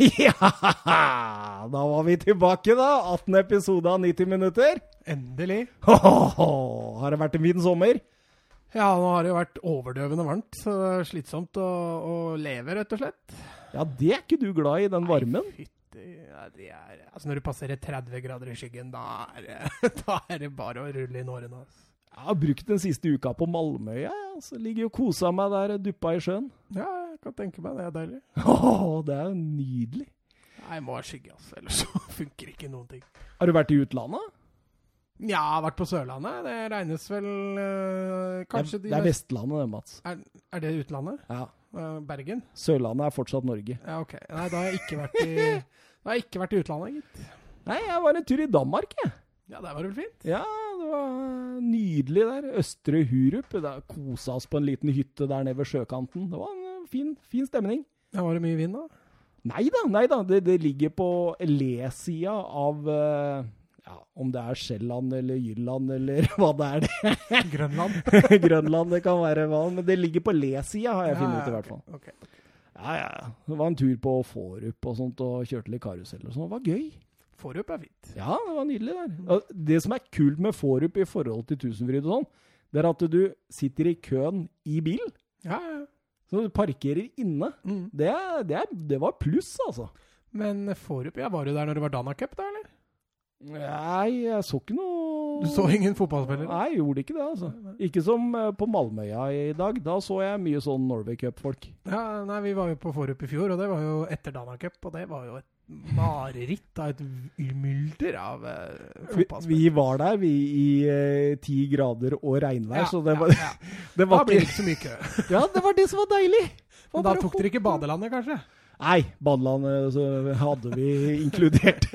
Ja! Da var vi tilbake, da. 18 episode av 90 minutter. Endelig. Har det vært en fin sommer? Ja, nå har det jo vært overdøvende varmt, så det er slitsomt å, å leve, rett og slett. Ja, det er ikke du glad i, den varmen? Nei, fytti, ja, det altså Når du passerer 30 grader i skyggen, da er, det, da er det bare å rulle inn årene. Altså. Jeg har brukt den siste uka på Malmøya. Ja, så ligger og kosa meg der, duppa i sjøen. Ja, jeg kan tenke meg det er deilig. Åh, det er jo nydelig. Nei, må ha skygge, altså, ellers så funker ikke noen ting. Har du vært i utlandet? Ja, jeg har vært på Sørlandet. Det regnes vel øh, kanskje det, er, det er Vestlandet, det, Mats. Er, er, det utlandet? Ja. Uh, Bergen? Sørlandet er fortsatt Norge. Ja, ok. Nei, da har jeg ikke vært i, da har jeg ikke vært i utlandet, gitt. Nei, jeg var en tur i Danmark, jeg. Ja, der var det vel fint? Ja, det var nydelig der. Østre Hurup. Da kosa oss på en liten hytte der nede ved sjøkanten. Det var en fin, fin stemning. Ja, Var det mye vind, da? Nei da, nei da. Det, det ligger på le-sida av uh, ja, om det er Sjælland eller Jylland eller hva det er. det. Grønland? Grønland, det kan være hva. Men det ligger på le-sida, har jeg Ja, funnet ut i hvert fall. Okay, okay. Ja, ja. ja. Det var en tur på Forup og sånt, og kjørte litt karusell og sånn. Det var gøy. Forup er fint. Ja, det var nydelig der. Det som er kult med Forup i forhold til Tusenfryd og sånn, det er at du sitter i køen i bilen. Ja, ja. Så du parkerer inne. Mm. Det, det, det var pluss, altså. Men Forup, ja, var du der når det var Dana Cup, da, eller? Nei, jeg så ikke noe Du så ingen fotballspillere? Nei, jeg gjorde ikke det, altså. Ikke som eh, på Malmøya i dag. Da så jeg mye sånn Norway Cup-folk. Ja, nei, vi var jo på Forup i fjor, og det var jo etter Dana Cup, og det var jo et mareritt av et mylder av uh, Vi, fotballspillere. vi var der, vi, i eh, ti grader og regnvær, så det var, ja, ja. det Da blir det ikke så mye kø. Ja, det var det som var deilig! Var Men da tok dere ikke badelandet, kanskje? Nei, badelandet så hadde vi inkludert.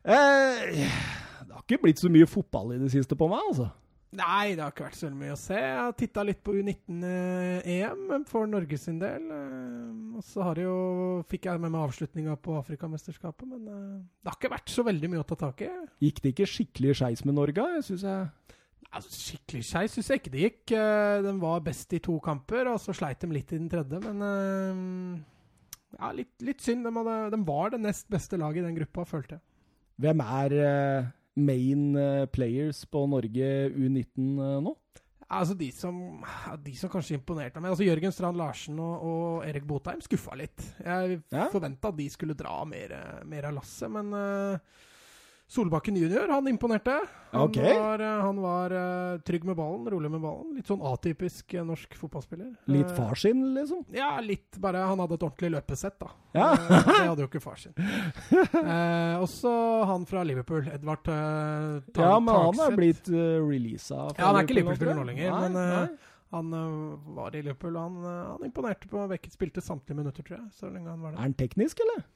Eh, det har ikke blitt så mye fotball i det siste på meg, altså. Nei, det har ikke vært så mye å se. Jeg har titta litt på U19-EM for Norge sin del. eh, Og så har det jo, fikk jeg med meg avslutninga på Afrikamesterskapet, men eh, det har ikke vært så veldig mye å ta tak i. Gikk det ikke skikkelig skeis med Norge, syns jeg? Altså, skikkelig skeis syns jeg ikke det gikk. Eh, Den var best i to kamper, og så sleit de litt i den tredje, men ja, litt, litt synd. De, hadde, de var det nest beste laget i den gruppa, følte jeg. Hvem er main eh, players på Norge U19 eh, nå? Altså De som, de som kanskje imponerte meg altså Jørgen Strand Larsen og, og Erik Botheim skuffa litt. Jeg Ja. forventa at de skulle dra mer, mer av lasset, men eh, Solbakken junior, han imponerte. Han okay. var, eh, han var uh, trygg med ballen, rolig med ballen. Litt sånn atypisk uh, norsk fotballspiller. Litt far sin, liksom? Ja, litt. Bare han hadde et ordentlig løpesett, da. Ja. Det hadde jo ikke far sin. Eh, også han fra Liverpool, Edvard uh, Ja, men han er blitt uh, releasa. Ja, han er ikke Liverpool-spiller nå lenger, Nei, men, nei. Han var i Liverpool, og han, han imponerte på Beckett. Spilte samtlige minutter, tror jeg. Så lenge han var Er han teknisk, eller?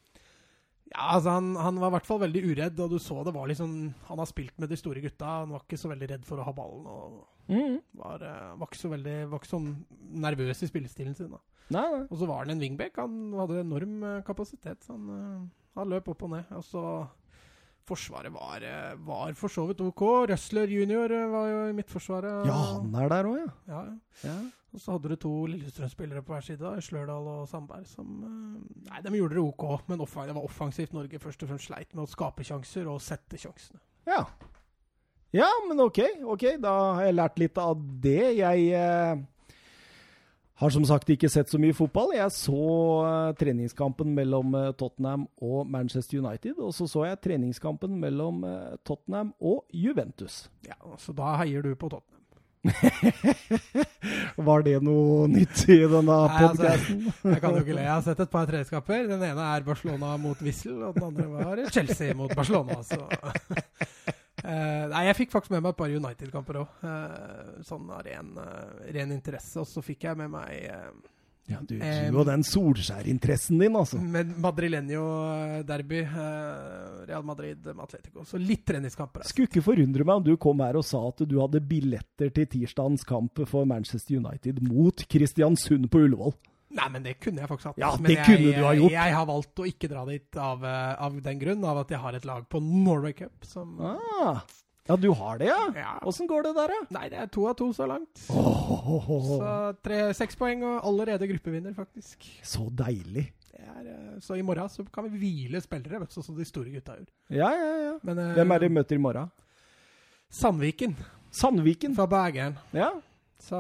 Ja, altså han, han var i hvert fall veldig uredd, og du så det var liksom Han har spilt med de store gutta. Han var ikke så veldig redd for å ha ballen. og Mm. Var, øh, var ikke så veldig Var ikke sånn nervøs i spillestilen sin. da Nei, nei. Og så var han en wingback. Han hadde enorm øh, kapasitet. Så han, øh, han løp opp og ned. Og så Forsvaret var, var for så vidt OK. Røsler junior var jo i midtforsvaret. Ja, han er der òg, ja. ja, ja. Og så hadde du to Lillestrøm-spillere på hver side, da, Slørdal og Sandberg, som eh, Nei, de gjorde det OK, men det var offensivt Norge først og fremst sleit med å skape sjanser og sette sjansene. Ja. ja, men ok. ok, Da har jeg lært litt av det. Jeg eh, har som sagt ikke sett så mye fotball. Jeg så eh, treningskampen mellom eh, Tottenham og Manchester United. Og så så jeg treningskampen mellom eh, Tottenham og Juventus. Ja, Så da heier du på Tottenham. Var det noe nytt i denne podkasten? altså. Jeg kan jo ikke le. Jeg har sett et par treningskamper. Den ene er Barcelona mot Wissel, og den andre var Chelsea mot Barcelona. Så. Eh, nei, jeg fikk faktisk med meg et par United-kamper òg. sånn av ren, uh, ren interesse. Og så fikk jeg med meg eh, ja, du, du og den Solskjær-interessen din, altså. med Madrilenio-derby. eh, Real Madrid med Atletico. Så litt treningskamper. altså. Skulle ikke forundre meg om du kom her og sa at du hadde billetter til tirsdagens kamp for Manchester United mot Kristiansund på Ullevål. Nei, men det kunne jeg faktisk hatt. Ja, men det jeg, kunne du ha gjort. Jeg har valgt å ikke dra dit av, eh, av den grunn av at jeg har et lag på Norway Cup som Ah, Ja, du har det, ja? Ja. Går det der, da? Nei, det er to av to så langt. Så tre, seks poeng og allerede gruppevinner, faktisk. Så deilig. Det er, eh, så i morgen så kan vi hvile spillere, vet du, sånn som de store gutta gjør. Ja, ja, ja. Men, uh, Hvem er det vi møter i morgen? Sandviken Sandviken. fra Bergen. Ja. Så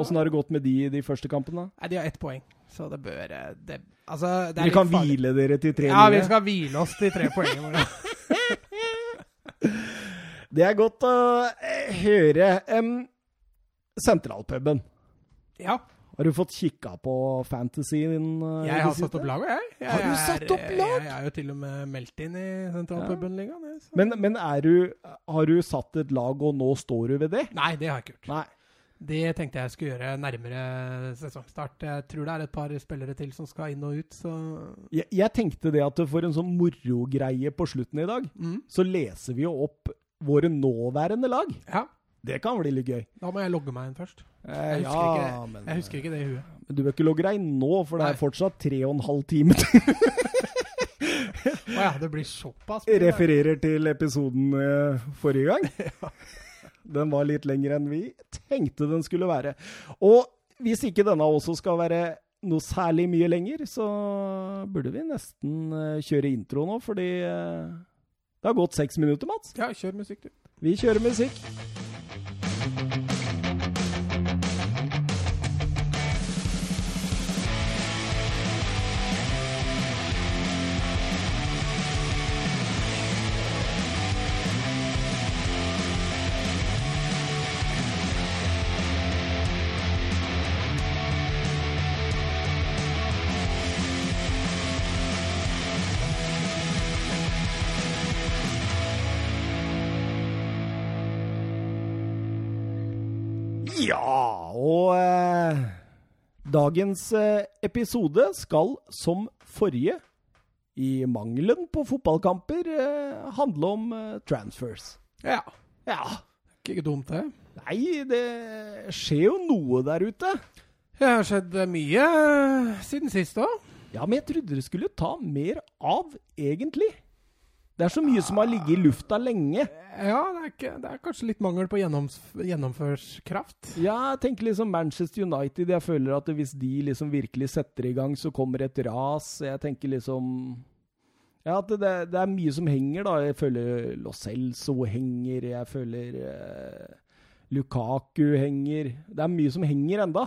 Åssen har det gått med de i de første kampene? Nei, de har ett poeng, så det bør eh, det, Altså, det er Dere kan farlig. hvile dere til tre Ja, vi skal hvile oss til tre poeng i morgen. Det er godt å eh, høre. Um, sentralpuben. Ja, Har du fått kikka på fantasyen? uh, jeg har satt opp lag, jeg. jeg Har du satt opp lag? Jeg er jo til og med meldt inn i sentralpuben-ligaen. jeg, Men, men er du, har du satt et lag, og nå står du ved det? Nei, det har jeg ikke gjort. Nei. Det tenkte jeg skulle gjøre nærmere sesongstart. Jeg tror det er et par spillere til som skal inn og ut, så Jeg, jeg tenkte det at for en sånn morogreie på slutten i dag, mm. så leser vi jo opp våre nåværende lag. Ja. Det kan bli litt gøy. Da må jeg logge meg inn først. Eh, Jeg husker, ja, ikke, men, jeg husker ikke det i huet. men du bør ikke logge deg inn nå, for det Nei. er fortsatt tre og en halv time til Å ja, det blir såpass? refererer til episoden uh, forrige gang. Den var litt lengre enn vi tenkte den skulle være. Og hvis ikke denne også skal være noe særlig mye lenger, så burde vi nesten uh, kjøre intro nå, fordi eh, det har gått seks minutter, Mats. Ja, kjør musikk, du. Vi kjører musikk. Og eh, dagens eh, episode skal som forrige, i mangelen på fotballkamper, eh, handle om eh, transfers. Ja. Ja, Ikke dumt, det. nei, det skjer jo noe der ute. Det har skjedd mye eh, siden sist òg. Ja, men jeg trodde det skulle ta mer av, egentlig. Det er så mye som har ligget i lufta lenge. Ja, det er, ikke, det er kanskje litt mangel på gjennoms, gjennomførskraft. Ja, jeg tenker liksom Manchester United. Jeg føler at hvis de liksom virkelig setter i gang, så kommer et ras. Jeg tenker liksom Ja, det, det er mye som henger, da. Jeg føler Lo Celso henger. Jeg føler eh, Lukaku henger. Det er mye som henger enda.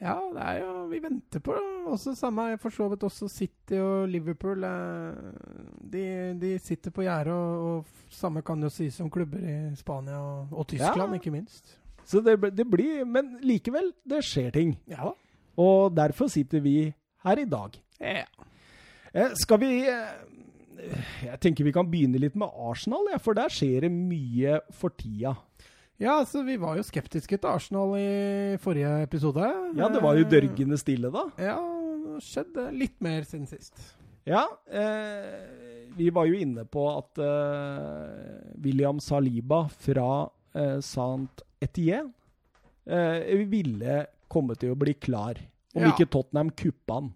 Ja, det er jo Vi venter på det. Også samme for så vidt også City og Liverpool. eh, De, de sitter på gjerdet, og, og samme kan jo sies om klubber i Spania og, og Tyskland, Ja. ikke minst. Så det, det blir Men likevel, det skjer ting. Ja. Og derfor sitter vi her i dag. Ja. Eh, skal vi eh, Jeg tenker vi kan begynne litt med Arsenal, ja, for der skjer det mye for tida. Ja, altså, vi var jo skeptiske til Arsenal i forrige episode. Ja, det var jo Eh, dørgende stille da. Ja, det skjedde litt mer siden sist. Ja, eh, vi var jo inne på at eh, William Saliba fra eh, Saint Etienne eh, ville komme til å bli klar, om Ja. ikke Tottenham kuppa han.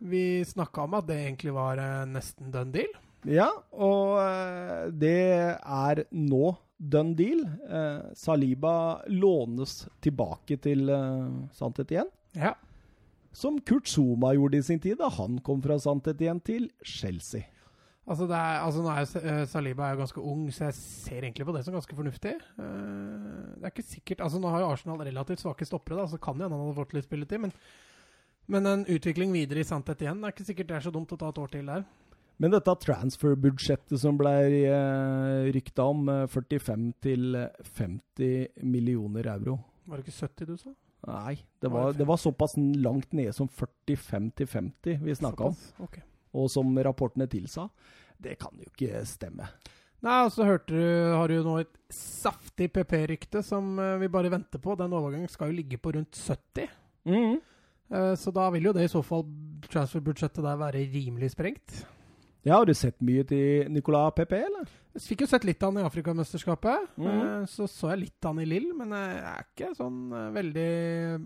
Vi snakka om at det egentlig var eh, nesten done deal. Ja, og eh, det er nå done deal. Eh, Saliba lånes tilbake til eh, Santet igjen. Ja. Som Kurt Zuma gjorde i sin tid da han kom fra Santet igjen til Chelsea. Altså, det er, altså er eh, Saliba er jo ganske ung, så jeg ser egentlig på det som ganske fornuftig. Eh, det er ikke sikkert Altså Nå har jo Arsenal relativt svake stoppere, da, så kan jo hende han hadde fått litt spilletid. Men, men en utvikling videre i Santet igjen er ikke sikkert det er så dumt å ta et år til der. Men dette transfer-budsjettet som ble eh, rykta om, eh, 45 til 50 millioner euro Var det ikke 70 du sa? Nei, det var, det var såpass langt nede som 45 til 50 vi snakka om. Okay. Og som rapportene tilsa. Det kan jo ikke stemme. Nei, og så hørte du, har du nå et saftig PP-rykte som eh, vi bare venter på. Den overgangen skal jo ligge på rundt 70. Mhm. Eh, så da vil jo det i så fall transferbudsjettet der være rimelig sprengt. Ja, Har du sett mye til Nicolas Pepe, eller? Jeg fikk jo sett litt av han i Afrikamesterskapet. Eh, Så så jeg litt av han i Lill, men jeg er ikke sånn eh, veldig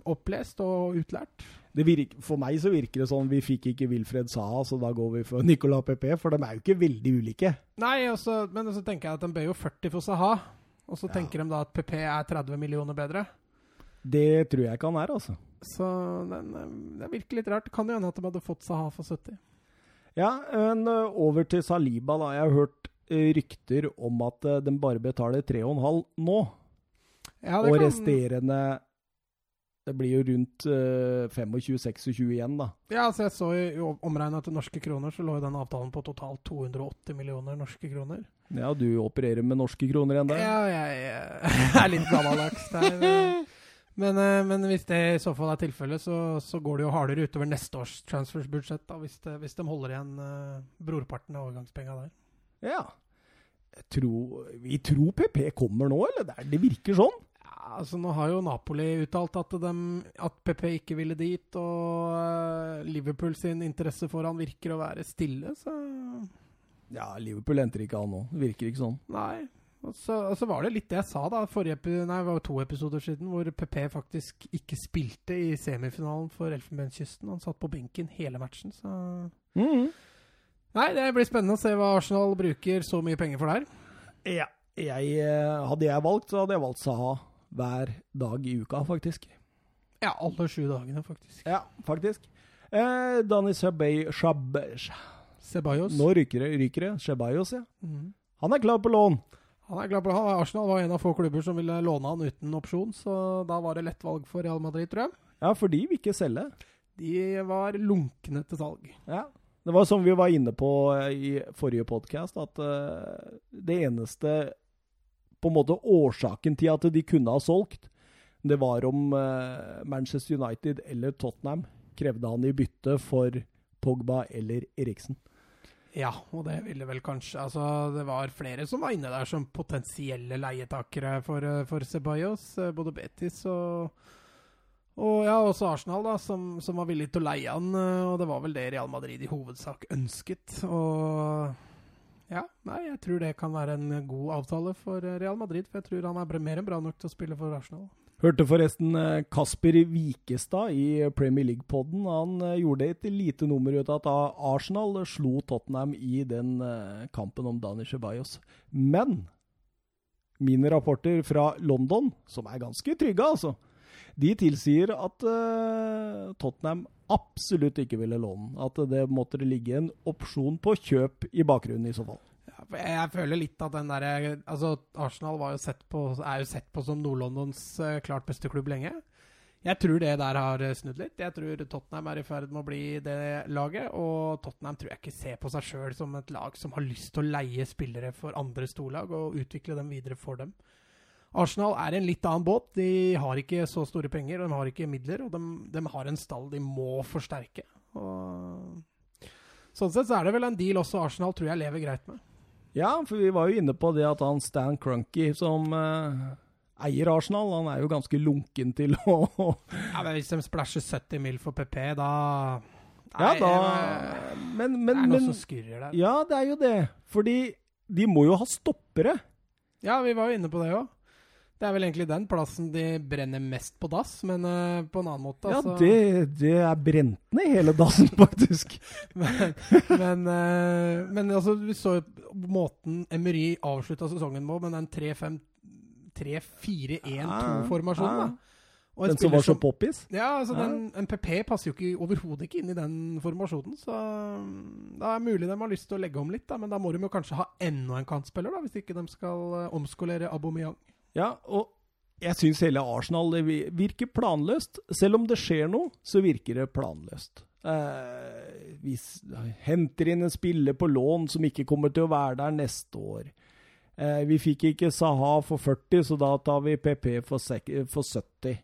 opplest og utlært. Det virk, for meg så virker det sånn vi fikk ikke Wilfred Saha, så da går vi for Nicolas Pepe, for de er jo ikke veldig ulike. Nei, også, men så tenker jeg at de bøyer jo 40 for Saha. Og så Ja. tenker de da at PP er 30 millioner bedre. Det tror jeg ikke han er, altså. Så den, eh, det virker litt rart. Kan jo hende at de hadde fått Saha for 70. Ja, men over til Saliba, da. Jeg har hørt rykter om at ø, de bare betaler 3,5 nå. Ja, og resterende Det blir jo rundt ø, 25-26 igjen, da. Ja, altså jeg så i omregna til norske kroner, så lå jo den avtalen på totalt 280 millioner norske kroner. Ja, du opererer med norske kroner igjen da. Ja, jeg, jeg er litt gammeldags der. Men, eh, men hvis det i så fall er tilfellet, så, så går det jo hardere utover neste års transfersbudsjett, da, hvis, det, hvis de holder igjen uh, brorparten av overgangspenga der. Ja. Tror, vi tror PP kommer nå, eller? Det, det virker sånn. Ja, altså Nå har jo Napoli uttalt at, de, at PP ikke ville dit, og uh, Liverpool sin interesse for han virker å være stille, så Ja, Liverpool henter ikke han nå. Virker ikke sånn. Nei. Og så, og så var det litt det jeg sa da, forrige nei, var to episoder siden, hvor PP faktisk ikke spilte i semifinalen for Elfenbenskysten. Han satt på benken hele matchen, så mm. Nei, det blir spennende å se hva Arsenal bruker så mye penger for der. Ja. Jeg, eh, hadde jeg valgt, så hadde jeg valgt Saha hver dag i uka, faktisk. Ja, alle sju dagene, faktisk. Ja, faktisk. Eh, Dani Sabay Shab... Ceballos. Nå ryker det, ryker det. Shabayos, ja. Mm. Han er klar på lån. Han er glad på han. Arsenal var en av få klubber som ville låne han uten opsjon, så da var det lett valg for Real Madrid, tror jeg. Ja, for de vil ikke selge. De var lunkne til salg. Ja. Det var som vi var inne på eh, i forrige podkast, at uh, det eneste på en måte årsaken til at de kunne ha solgt, det var om uh, Manchester United eller Tottenham krevde han i bytte for Pogba eller Eriksen. Ja, og det ville vel kanskje Altså, det var flere som var inne der som potensielle leietakere for, eh, for Ceballos. eh, Både Betis og og ja, også Arsenal, da, som, som var villig til å leie han. eh, Og det var vel det Real Madrid i hovedsak ønsket. Og ja, nei, jeg tror det kan være en god avtale for Real Madrid. For jeg tror han er mer enn bra nok til å spille for Arsenal. Hørte forresten eh, Kasper Vikestad i Premier League-podden. Han eh, gjorde et lite nummer ut av at Arsenal slo Tottenham i den eh, kampen om Dani Ceballos. Men mine rapporter fra London, som er ganske trygge, altså, de tilsier at uh, Tottenham absolutt ikke ville låne. At det måtte ligge en opsjon på kjøp i bakgrunnen i så fall. Jeg, føler litt at den der, altså Arsenal jo på, er jo sett på som Nord-Londons eh, klart beste klubb lenge. Jeg tror det der har eh, snudd litt. Jeg tror Tottenham er i ferd med å bli det laget. Og Tottenham tror jeg ikke ser på seg sjøl som et lag som har lyst til å leie spillere for andre storlag og utvikle dem videre for dem. Arsenal er en litt annen båt. De har ikke så store penger, og de har ikke midler, og de, de har en stall de må forsterke. Og sånn sett så er det vel en deal også Arsenal tror jeg lever greit med. Ja, for vi var jo inne på det at han Stan Crunky, som eh, eier Arsenal, han er jo ganske lunken til å Ja, men Hvis de splæsjer 70 mil for PP, da Ja, da det- Men, Det er noe men som skurrer der. Ja, det er jo det. Fordi de må jo ha stoppere. Ja, vi var jo inne på det òg. Det er vel egentlig den plassen de brenner mest på dass, men uh, på en annen måte. Ja, altså. det, det er brent ned hele dassen, faktisk. Men, men, uh, men altså, vi så jo måten Emery avslutta sesongen med, med den 3-4-1-2-formasjonen. Ja, da. Den som var så poppis. Ja, altså Ja. den, En PP passer jo ikke overhodet ikke inn i den formasjonen. Så mm, det er mulig de har lyst til å legge om litt, da, men da må de jo kanskje ha enda en kantspiller, da, hvis ikke de skal eh, omskolere Aubameyang. Ja, og jeg syns hele Arsenal virker planløst. Selv om det skjer noe, så virker det planløst. Eh, vi henter inn en spiller på lån som ikke kommer til å være der neste år. Eh, vi fikk ikke Saha for 40, så da tar vi PP for, for 70.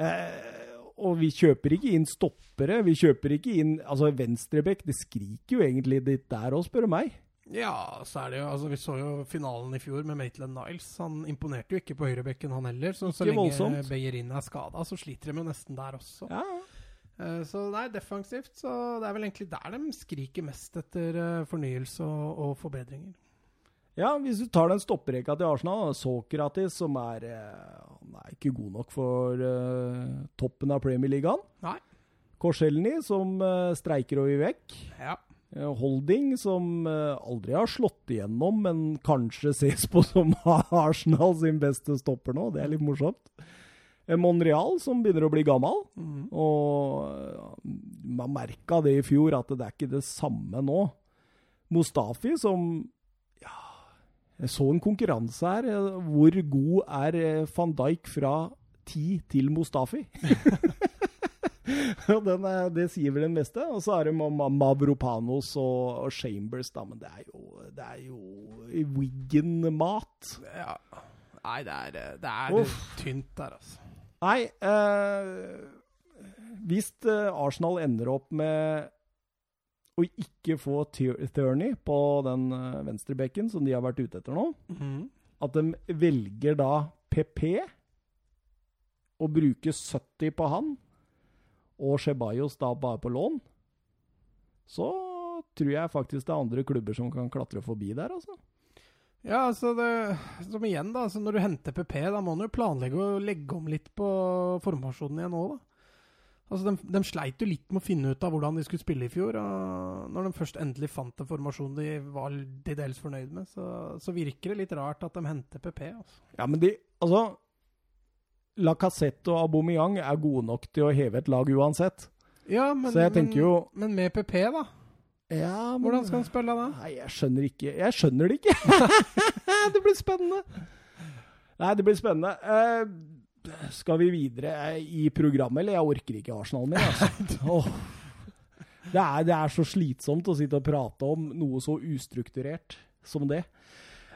Eh, og vi kjøper ikke inn stoppere. Vi kjøper ikke inn altså Venstrebekk. Det skriker jo egentlig litt der òg, spør du meg. Ja, så er det jo altså Vi så jo finalen i fjor med Maitland Niles. Han imponerte jo ikke på høyrebekken, han heller. Så, så lenge voldsomt. Beyerin er skada, så sliter de jo nesten der også. Ja, Eh, Så er defensivt så det er vel egentlig der de skriker mest etter eh, fornyelse og, og forbedringer. Ja, hvis du tar den stopperekka til Arsenal, Sokratis, som er eh, Han er ikke god nok for toppen av Premier League. Nei. Korselny, som streiker og vil vekk. Ja. Eh, Holding, som eh, aldri har slått igjennom, men kanskje ses på som Arsenal sin beste stopper nå. Det er litt morsomt. Eh, Monreal, som begynner å bli gammel. Mm. Og man merka det i fjor, at det er ikke det samme nå. Mustafi, som ja, Jeg så en konkurranse her. Hvor god er van Dijk fra 10 til Mustafi? Og Den er, det sier vel den meste. Og så er det Ma- Ma- Mavropanos og, og Chambers, da. Men det er jo, det er jo Wiggen-mat. Ja. Nei, det er, eh, det er tynt der, altså. Nei eh, Hvis eh, Arsenal ender opp med å ikke få Thurney Tierney på den uh, venstrebekken som de har vært ute etter nå, mm. at de velger da PP og bruker 70 på han, og Ceballos da bare på lån, så tror jeg faktisk det er andre klubber som kan klatre forbi der, altså. Ja, altså det, Som igjen, da. Når du henter PP, da må du jo planlegge å legge om litt på formasjonen igjen òg, da. Altså de, de sleit jo litt med å finne ut av hvordan de skulle spille i fjor. og Når de først endelig fant en formasjon de var de dels fornøyd med, så, så virker det litt rart at de henter PP. altså. Ja, men de Altså, Lacassette og Aubameyang er gode nok til å heve et lag uansett. Ja, men, Så jeg tenker men, jo- men med PP, da? Ja, men Hvordan skal han spille da? Nei, jeg skjønner ikke. Jeg skjønner det ikke. det blir spennende. Nei, det blir spennende. Uh, skal vi videre eh, i programmet, eller? Jeg orker ikke Arsenal mer, altså. oh. Det, er, det er så slitsomt å sitte og prate om noe så ustrukturert som det.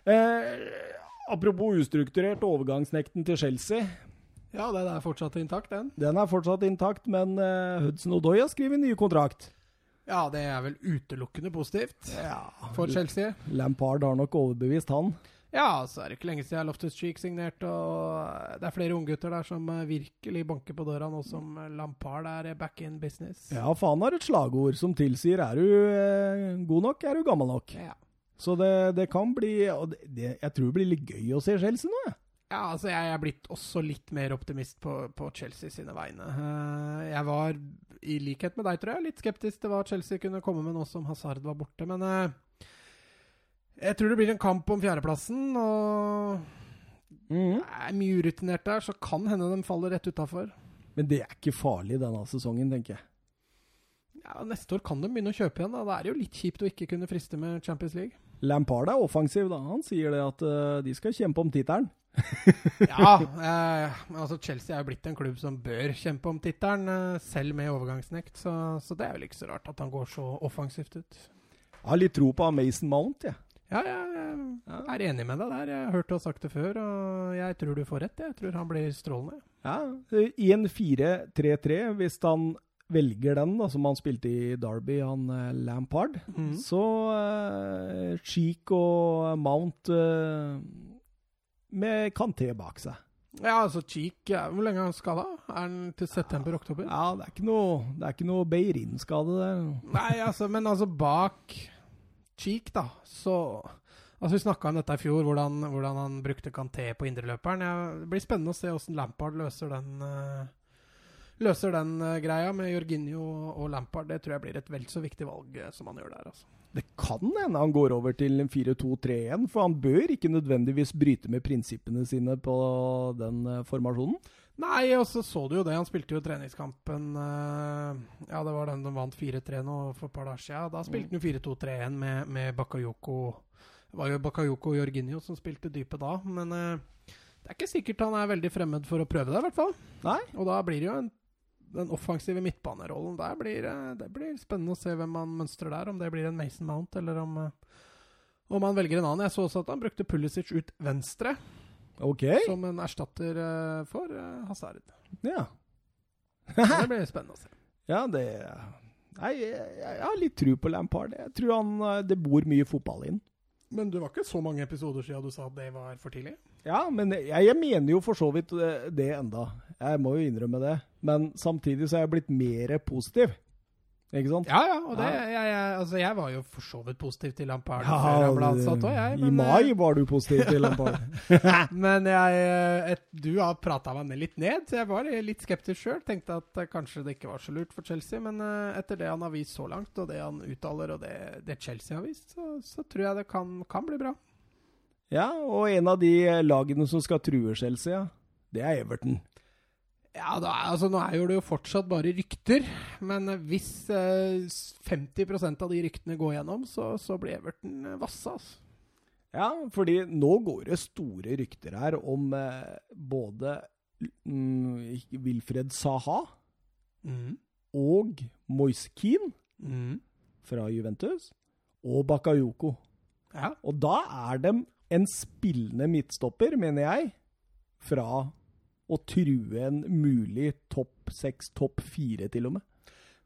Eh, apropos ustrukturert, overgangsnekten til Chelsea. Ja, den er fortsatt intakt, den. Den er fortsatt intakt, men uh, Hudson Odoi har skrevet ny kontrakt. Ja, det er vel utelukkende positivt Ja. for Chelsea. Lampard har nok overbevist han. Ja, så er det ikke lenge siden Loftus Cheek signerte, og det er flere unggutter der som eh, virkelig banker på døra nå som eh, Lampard er back in business. Ja, faen har et slagord som tilsier er du eh, god nok, er du gammel nok. Ja. Så det, det kan bli det, Jeg tror det blir litt gøy å se Chelsea nå, jeg. Ja, altså jeg er blitt også litt mer optimist på, på Chelsea sine vegne. Eh, Jeg var, i likhet med deg, tror jeg, litt skeptisk til hva Chelsea kunne komme med nå som Hazard var borte, men eh, jeg tror det blir en kamp om fjerdeplassen, og Mhm. er mye urutinert der, så kan hende de faller rett utafor. Men det er ikke farlig denne sesongen, tenker jeg. Ja, neste år kan de begynne å kjøpe igjen. da. Det er jo litt kjipt å ikke kunne friste med Champions League. Lampard er offensiv, da. Han sier det at uh, de skal kjempe om tittelen. Ja, eh, men altså Chelsea er jo blitt en klubb som bør kjempe om tittelen, eh, selv med overgangsnekt. Så, så det er vel ikke så rart at han går så offensivt ut. Jeg har litt tro på Mason Mount, jeg. Ja, jeg, jeg er enig med deg der. Jeg har hørt du har sagt det før, og jeg tror du får rett. Jeg tror han blir strålende. Ja, 1-4-3-3, hvis han velger den, da, som han spilte i Derby, han eh, Lampard, mm. så eh, Cheek og Mount eh, med Kanté bak seg. Ja, altså Cheek Hvor lenge er han skada? Er han til september-oktober? Ja, det er ikke noe, det er ikke noe Beirin-skade der. Nei, altså, men altså bak Cheek, da, så Altså, Vi snakka om dette i fjor, hvordan, hvordan han brukte Kanté på indreløperen. Ja, det blir spennende å se hvordan Lampard løser den uh, Løser den uh, greia med Jorginho og Lampard. Det tror jeg blir et vel så viktig valg uh, som han gjør der. altså. Det kan hende han går over til 4-2-3-1, for han bør ikke nødvendigvis bryte med prinsippene sine på den eh, formasjonen. Nei, og så så du jo det. Han spilte jo treningskampen eh, Ja, det var den de vant 4-3 nå for et par dager siden. Da spilte han jo 4-2-3-1 med, med Bakayoko. Det var jo Bakayoko og Jorginho som spilte dypet da, men eh, det er ikke sikkert han er veldig fremmed for å prøve det, i hvert fall. Nei. Og da blir det jo en, den offensive midtbanerollen der blir eh, Det blir spennende å se hvem man mønstrer der. Om det blir en Mason Mount, eller om, eh, om han velger en annen. Jeg så også at han brukte Pulisic ut venstre, Okay. som en erstatter eh, for Hazard. Ja. Det blir spennende å se. ja, det Nei, jeg, jeg har litt tro på Lampard. Jeg tror han, det bor mye fotball inn. Men det var ikke så mange episoder siden du sa at det var for tidlig? Ja, men jeg, jeg mener jo for så vidt eh, det enda. Jeg må jo innrømme det. Men samtidig så er jeg blitt mer positiv. Ikke sant? Ja, ja. Og det, Ja. jeg, jeg, altså, jeg var jo for så vidt positiv til Lampard Ja, før jeg ble ansatt òg, jeg. I mai var du positiv til Lampard. Men jeg, et, du har prata meg ned litt ned, så jeg var litt skeptisk sjøl. Tenkte at eh, kanskje det ikke var så lurt for Chelsea. Men eh, etter det han har vist så langt, og det han uttaler, og det, det Chelsea har vist, så, så tror jeg det kan, kan bli bra. ja, og en av de lagene som skal true Chelsea, det er Everton. Ja, da, altså Nå er jo det jo fortsatt bare rykter, men eh, hvis eh, 50% av de ryktene går gjennom, så, så blir Everton vassa. Altså. Ja, fordi nå går det store rykter her om eh, både mm, Wilfred Saha og Moise Keane Mm. fra Juventus og Bakayoko. Ja. Og da er de en spillende midtstopper, mener jeg, fra å true en mulig topp seks, topp fire, til og med.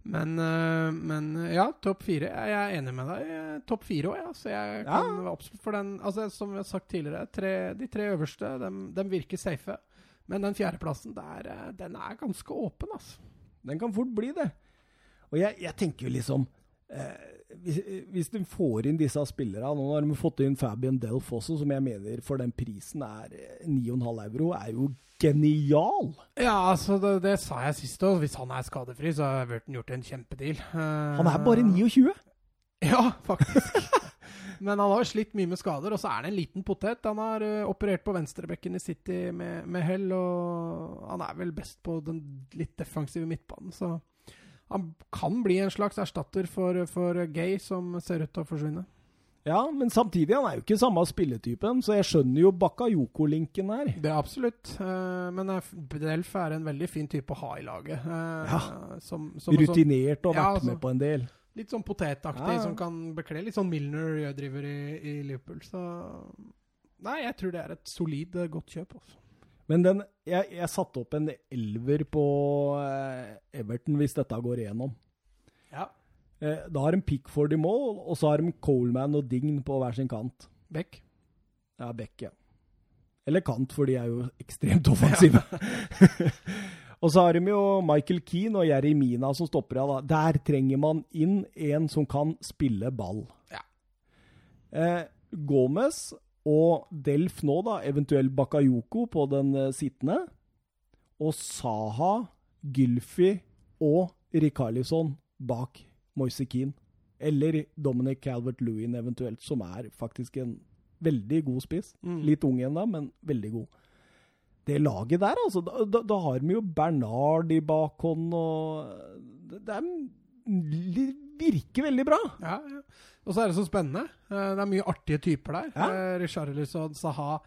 Men, øh, men øh, ja, topp fire. Jeg er enig med deg. Eh, Topp fire òg, ja. Så jeg kan være absolutt for den altså, Som vi har sagt tidligere, tre, de tre øverste dem, dem virker safe. Men den fjerdeplassen der, øh, den er ganske åpen, altså. Den kan fort bli det. Og jeg, jeg tenker jo liksom eh, hvis, hvis de får inn disse spillerne Nå har de fått inn Fabian Delf også, som jeg mener for den prisen er eh, 9,5 euro, er jo genial. Ja, altså, det, det sa jeg sist òg. Hvis han er skadefri, så har Wurton gjort en kjempedeal. Eh, Han er bare 29. Ja, faktisk. Men han har slitt mye med skader, og så er det en liten potet. Han har uh, operert på venstrebekken i City med, med hell, og han er vel best på den litt defensive midtbanen, så han kan bli en slags erstatter for, for Gay, som ser ut til å forsvinne. Ja, men samtidig, han er jo ikke samme spilletypen, så jeg skjønner jo Bakayoko-linken her. Det er absolutt. eh, men eh, Delf er en veldig fin type å ha i laget. eh, Ja. Som, som, Rutinert og Ja, vært altså. med på en del. Litt sånn potetaktig, Ja, ja. som kan bekle. Litt sånn Milner driver i, i Liverpool. Så Nei, jeg tror det er et solid, godt kjøp. Altså. Men den, jeg, jeg satte opp en elver på eh, Everton hvis dette går igjennom. Ja. Eh, da har de Pickford i mål, og så har de Coleman og Dign på hver sin kant. Beck. Ja, Beck, ja. Eller kant, for de er jo ekstremt offensive. og så har de jo Michael Keane og Jeremina som stopper av. da. Der trenger man inn en som kan spille ball. Ja. Eh, Gomez og Delf nå, da, eventuelt Bakayoko på den eh, sittende. Og Saha, Gylfi og Rikarlison bak Moise Keane. Eller Dominic Calvert-Lewin eventuelt, som er faktisk en veldig god spiss. Mm. Litt ung ennå, men veldig god. Det laget der, altså. Da, da, da har vi jo Bernard i bakhånd, og Det, det er, virker veldig bra. Ja, ja. Og så er det så spennende. Eh, Det er mye artige typer der. Ja. Ja. Richarlison, Saha,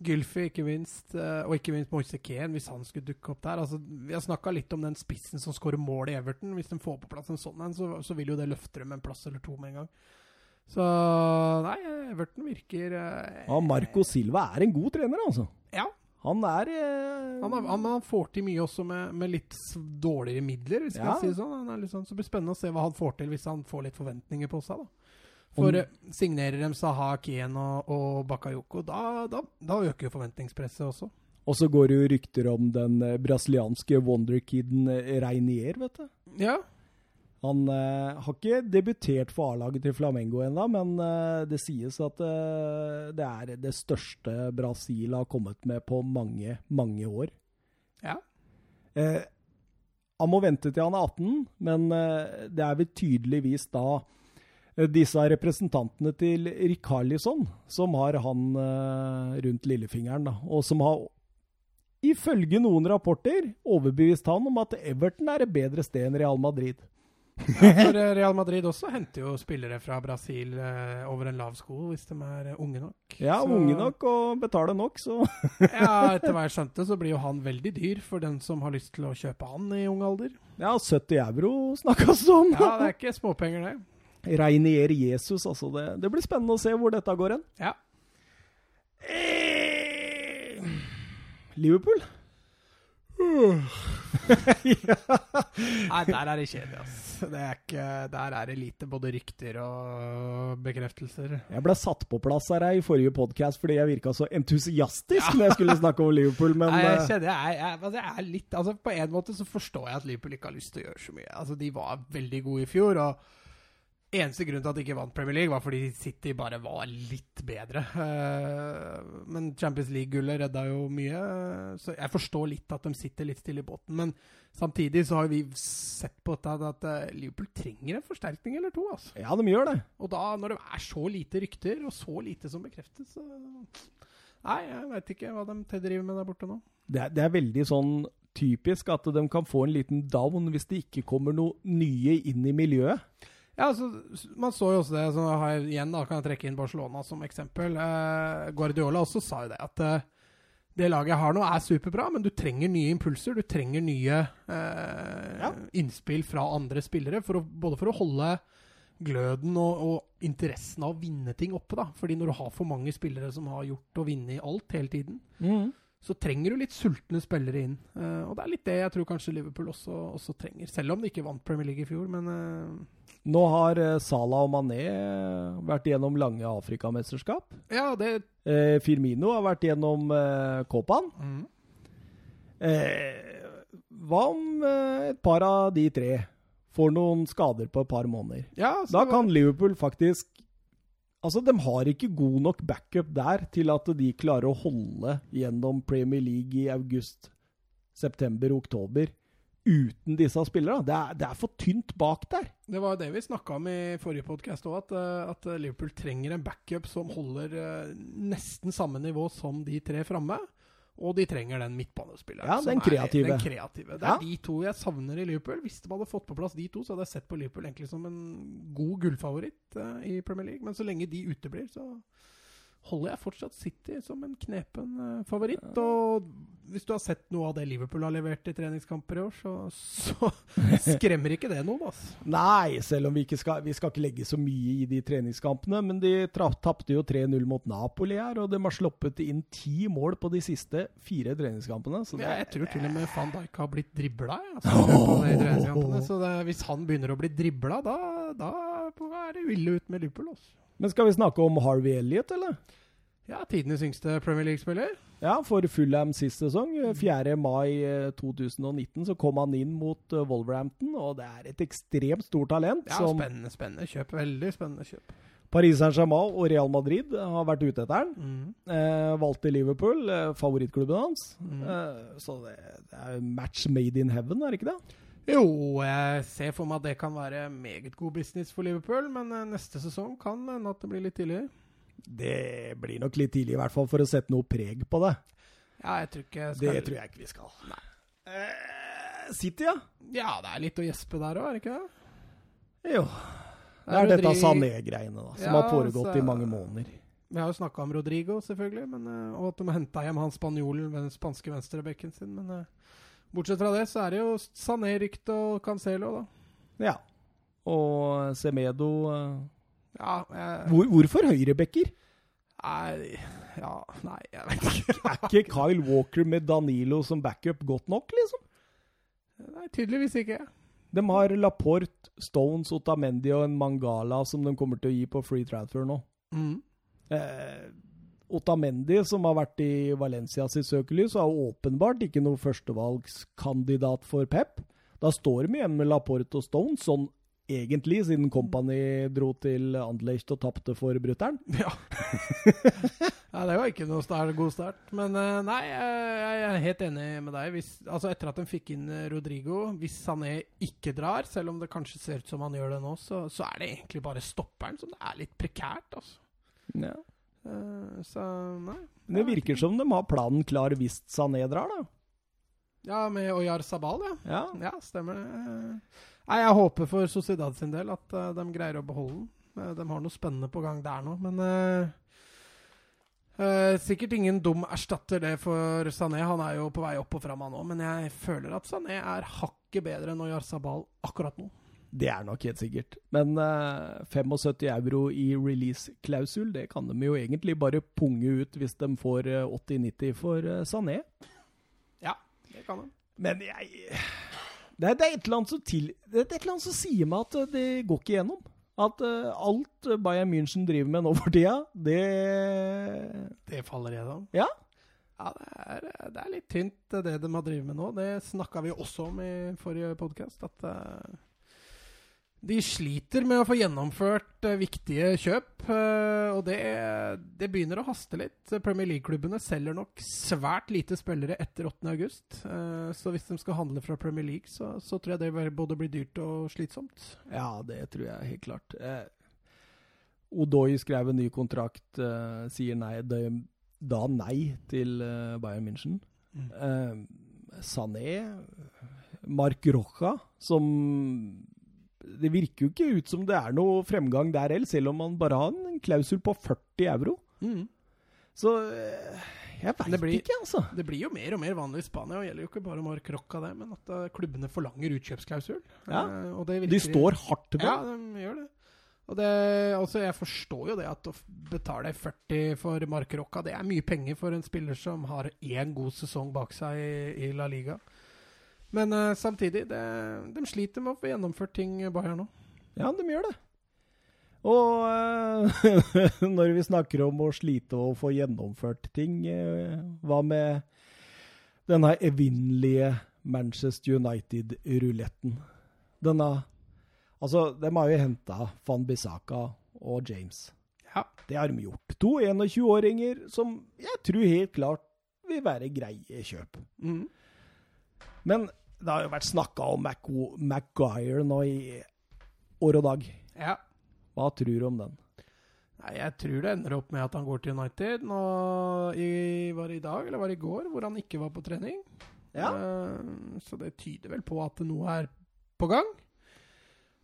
Gylfi, ikke minst. eh, Og ikke minst Moise Keen, hvis han skulle dukke opp der. Altså, vi har snakka litt om den spissen som skårer mål i Everton. Hvis de får på plass en sånn en, så, så vil jo det løfte dem en plass eller to med en gang. Så nei, Everton virker eh, Ja, Marco Silva er en god trener, altså. Ja. Han er eh, Han, han, han får til mye også med, med litt dårligere midler, hvis Ja. jeg si det sånn. Han sånn. Så det blir spennende å se hva han får til hvis han får litt forventninger på seg. da. For Om- eh, signerer dem Saha, Kien og, og Bakayoko, da, da, da øker jo forventningspresset også. Og så går det jo rykter om den eh, brasilianske wonderkiden eh, Reinier, vet du. Ja, Han eh, har ikke debutert for A-laget til Flamengo ennå, men eh, det sies at eh, det er det største Brasil har kommet med på mange, mange år. ja. Eh, han må vente til han er 18, men eh, det er vel tydeligvis da eh, disse representantene til Rikarlison som har han rundt lillefingeren, da, og som har ifølge noen rapporter overbevist han om at Everton er et bedre sted enn Real Madrid. Ja, for eh, Real Madrid også henter jo spillere fra Brasil eh, over en lav sko, hvis de er eh, unge nok. Ja, Så- unge nok og betaler nok, så ja, etter hva jeg skjønte, så blir jo han veldig dyr for den som har lyst til å kjøpe han i ung alder. Ja, 70 euro snakkes det om. Ja, det er ikke småpenger, det. Reinier Jesus, altså. Det, det blir spennende å se hvor dette går hen. Ja. Eh, Liverpool? Nei, der er det kjedelig, ass. Det er ikke, der er det lite både rykter og bekreftelser. Jeg ble satt på plass her i forrige podkast fordi jeg virka så entusiastisk når jeg skulle snakke om Liverpool, men Nei, jeg eh, kjenner jeg, jeg, altså, jeg er litt altså, På en måte så forstår jeg at Liverpool ikke har lyst til å gjøre så mye. Altså, De var veldig gode i fjor. og Eneste grunn til at de ikke vant Premier League, var fordi City bare var litt bedre. Eh, men Champions League-gullet redda jo mye, eh, så jeg forstår litt at de sitter litt stille i båten. Men samtidig så har vi sett på dette at eh, Liverpool trenger en forsterkning eller to. altså. ja, de gjør det. Og da, når det er så lite rykter, og så lite som bekreftes, så Nei, jeg veit ikke hva de driver med der borte nå. det. er- Det er veldig sånn typisk at de kan få en liten down hvis det ikke kommer noe nye inn i miljøet. Ja, altså, Man så jo også det. så har igjen da, kan jeg trekke inn Barcelona som eksempel. Eh, Guardiola også sa jo det, at eh, det laget jeg har nå, er superbra, men du trenger nye impulser. Du trenger nye eh, Ja. innspill fra andre spillere, for å, både for å holde gløden og, og interessen av å vinne ting oppe. da. Fordi når du har for mange spillere som har gjort og vunnet alt hele tiden, så trenger du litt sultne spillere inn. Uh, og det er litt det jeg tror kanskje Liverpool også, også trenger. Selv om de ikke vant Premier League i fjor, men uh... Nå har uh, Salah og Mané vært gjennom lange Afrikamesterskap. ja, det Firmino har vært gjennom eh, Copaen. Eh, hva om et par av de tre får noen skader på et par måneder? Ja, så Da kan Liverpool faktisk Altså, de har ikke god nok backup der til at de klarer å holde gjennom Premier League i august, september, oktober uten disse spillerne. Det er, det er for tynt bak der. Det var det vi snakka om i forrige podkast òg, at, eh, at Liverpool trenger en backup som holder eh, nesten samme nivå som de tre framme. Og de trenger den midtbanespilleren. Ja, den den er kreative. Den kreative. Det Ja. er de to jeg savner i Liverpool. Hvis de hadde fått på plass de to, så hadde jeg sett på Liverpool egentlig som en god gullfavoritt uh, i Premier League. Men så lenge de uteblir, så holder jeg fortsatt City som en knepen eh, favoritt. Og hvis du har sett noe av det Liverpool har levert i treningskamper i år, så, så skremmer ikke det noen, altså. Nei, selv om vi ikke skal, vi skal ikke legge så mye i de treningskampene. Men de tapte jo 3-0 mot Napoli her, og de har sluppet inn ti mål på de siste fire treningskampene. Så det, Ja, jeg tror til og med van Dijk har blitt dribla. Altså, treningskampene. så det, hvis han begynner å bli dribla, da, da er det ille ut med Liverpool. Altså. Men skal vi snakke om Harvey Elliot, eller? Ja, tidenes yngste Premier League-spiller. Ja, for Fulham sist sesong. 4. mai eh, 2019 så kom han inn mot eh, Wolverhampton, og det er et ekstremt stort talent. Ja, som Spennende spennende kjøp. Veldig spennende kjøp. Paris Saint-Germain og Real Madrid har vært ute etter han. Mm. Eh, valgte Liverpool, eh, favorittklubben hans. Mm. Eh, så det, det er match made in heaven, er det ikke det? Jo, jeg ser for meg at det kan være meget god business for Liverpool, men eh, neste sesong kan hende at det blir litt tidligere. Det blir nok litt tidlig, i hvert fall, for å sette noe preg på det. Ja, jeg tror ikke jeg Det tror jeg ikke vi skal. Eh, City, ja? Ja, det er litt å gjespe der òg, er det ikke det? Jo. Det er dette Sané-greiene da, som Ja, har foregått så- i mange måneder. Vi har jo snakka om Rodrigo, selvfølgelig, men, eh, og at de henta hjem han spanjolen den spanske venstrebekken sin. Men eh, bortsett fra det, så er det jo Sané-rykte og Cancelo, da. Ja. Og Semedo eh, Ja, jeg, hvor, Hvorfor høyrebacker? Nei, ja, nei, jeg vet ikke. Er ikke Kyle Walker med Danilo som backup godt nok, liksom? Nei, tydeligvis ikke. De har Laporte, Stones, Otamendi og en Mangala som de kommer til å gi på free transfer nå. Mm. Eh, Otamendi, som har vært i Valencia sitt søkelys, er åpenbart ikke noen førstevalgskandidat for Pep. Da står de igjen med Laporte og Stones, sånn egentlig, siden Company dro til Anderlecht og tapte for brutter'n. Ja. ja, det var ikke noe start, god start. Men eh, nei, jeg, jeg er helt enig med deg. Hvis, altså Etter at de fikk inn eh, Rodrigo, hvis Sané ikke drar, selv om det kanskje ser ut som han gjør det nå, så, så er det egentlig bare stopperen som det er litt prekært. altså. Ja. Eh, så nei. Det virker som de har planen klar hvis Sané drar, da. Ja, med Oyar Sabal, ja. Ja. Ja, stemmer det. Nei, Jeg håper for Sociedad sin del at uh, de greier å beholde den. Eh, de har noe spennende på gang der nå, men uh, uh, Sikkert ingen dum erstatter det for Sané. Han er jo på vei opp og fram, han òg, men jeg føler at Sané er hakket bedre enn Oyar Sabal akkurat nå. Det er nok helt sikkert. Men uh, 75 euro i release-klausul, det kan de jo egentlig bare punge ut hvis de får eh, 80-90 for uh, Sané. Ja, det kan de. Men jeg det er, det er til, det er et eller annet som sier meg at det går ikke igjennom. At uh, alt Bayern München driver med nå for tida, det Det faller igjennom? Ja. Ja, det er, det er litt tynt, det de har drevet med nå. Det snakka vi også om i forrige podkast. At uh, de sliter med å få gjennomført uh, viktige kjøp. Uh, og det, det, begynner å haste litt. Premier League-klubbene selger nok svært lite spillere etter 8.8. Uh, så hvis de skal handle fra Premier League, så, så, tror jeg det både blir dyrt og slitsomt. Ja, det tror jeg helt klart. Eh, Odoi skrev en ny kontrakt, sier nei. de, da nei til Bayern München. Mm. Sané, Mark Rocha, som det virker jo ikke ut som det er noe fremgang der heller, selv om man bare har en klausul på 40 euro. Mm. Så eh, jeg veit ikke, altså. Det blir jo mer og mer vanlig i Spania, og gjelder jo ikke bare Mark Rocca det, men at uh, klubbene forlanger utkjøpsklausul. Ja. Uh, virker, de står hardt til det. Ja, de gjør det. Og det, altså Jeg forstår jo det at å betale 40 for Mark Rocca, det er mye penger for en spiller som har én god sesong bak seg i, i La Liga. Men uh, samtidig, det, de sliter med å få gjennomført ting Bayern nå. Ja, de gjør det. Og uh, når vi snakker om å slite og få gjennomført ting, uh, hva med denne evinnelige Manchester United-ruletten? Denne Altså, de har jo henta van Bissaka og James. Ja. Det har de gjort. To 21-åringer som jeg tror helt klart vil være greie kjøp. Mm. Men det har jo vært snakka om Maguire nå i år og dag. Ja. Hva tror du om den? Nei, Jeg tror det ender opp med at han går til United. Nå i, Var det i dag eller var det i går hvor han ikke var på trening? Ja. Uh, så det tyder vel på at noe er på gang.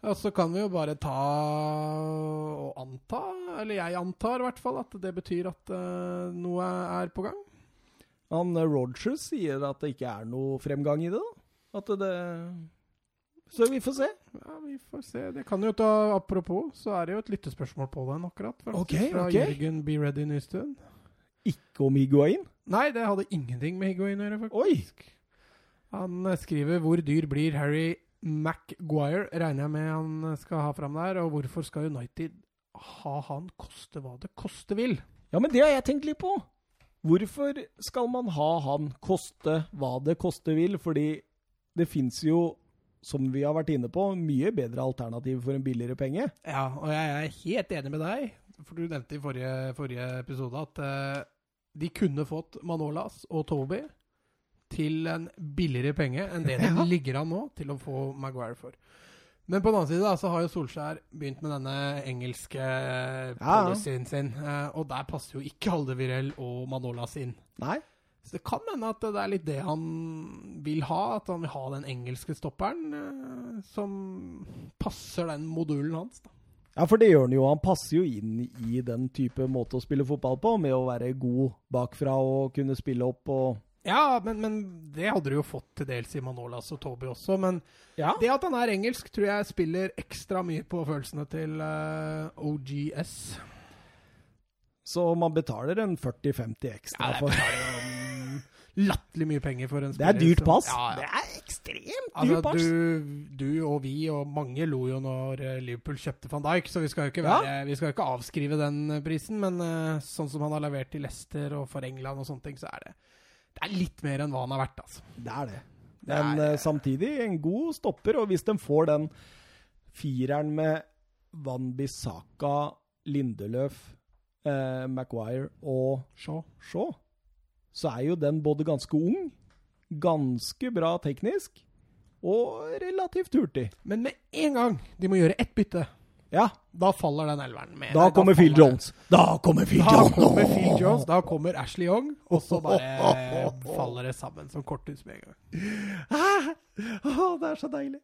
Og så kan vi jo bare ta og anta, eller jeg antar i hvert fall, at det betyr at uh, noe er på gang. Han Rogers sier at det ikke er noe fremgang i det, da? At det Så vi får se. Ja, vi får se. Det kan jo ta Apropos, så er det jo et lyttespørsmål på den akkurat. Faktisk, okay, fra okay. Jørgen Be Ready Nystuen. Ikke om Higuain? Nei, det hadde ingenting med Higuain å gjøre, faktisk. Oi. Han eh, skriver 'Hvor dyr blir Harry Maguire?' Regner jeg med han skal ha fram der. Og hvorfor skal United ha han koste hva det koste vil? Ja, men det har jeg tenkt litt på. Hvorfor skal man ha han koste hva det koste vil? Fordi det fins jo, som vi har vært inne på, mye bedre alternativ for en billigere penge. Ja, og jeg er helt enig med deg. For du nevnte i forrige, forrige episode at uh, de kunne fått Manolas og Toby til en billigere penge enn det de ja. ligger an nå til å få Maguire for. Men på den annen side da, så har jo Solskjær begynt med denne engelske policyen ja. sin. Uh, og der passer jo ikke Aldevirel og Manolas inn. Nei. Så det kan hende at det er litt det han vil ha. At han vil ha den engelske stopperen eh, som passer den modulen hans. da. Ja, for det gjør han jo. Han passer jo inn i den type måte å spille fotball på, med å være god bakfra og kunne spille opp og Ja, men, men det hadde du jo fått til dels i Manolas og Toby også. Men ja. det at han er engelsk, tror jeg spiller ekstra mye på følelsene til uh, eh, OGS. Så man betaler en 40-50 ekstra ja, for latterlig mye penger for en spiller. Det er dyrt pass. Ja, ja. Det er ekstremt altså, dyrt pass. Du, du, og vi og mange lo jo når eh, Liverpool kjøpte van Dijk, så vi skal jo ikke, være, vi skal ikke avskrive den eh, prisen. Men uh, sånn som han har levert til Leicester og for England og sånne ting, så er det, det er litt mer enn hva han har vært. altså. Det er det. Men uh, samtidig en god stopper, og hvis de får den fireren med Van Bissaka, Lindeløf, uh, Maguire og Shaw, Shaw så er jo den både ganske ung, ganske bra teknisk og relativt hurtig. Men med en gang de må gjøre ett bytte, ja. da faller den elveren. Med, da, kommer Phil Jones. Da kommer Phil da Jones! Kommer Phil Jones. Da kommer Ashley Young, og så bare faller det sammen som korthus med en gang. Ah, det er så deilig.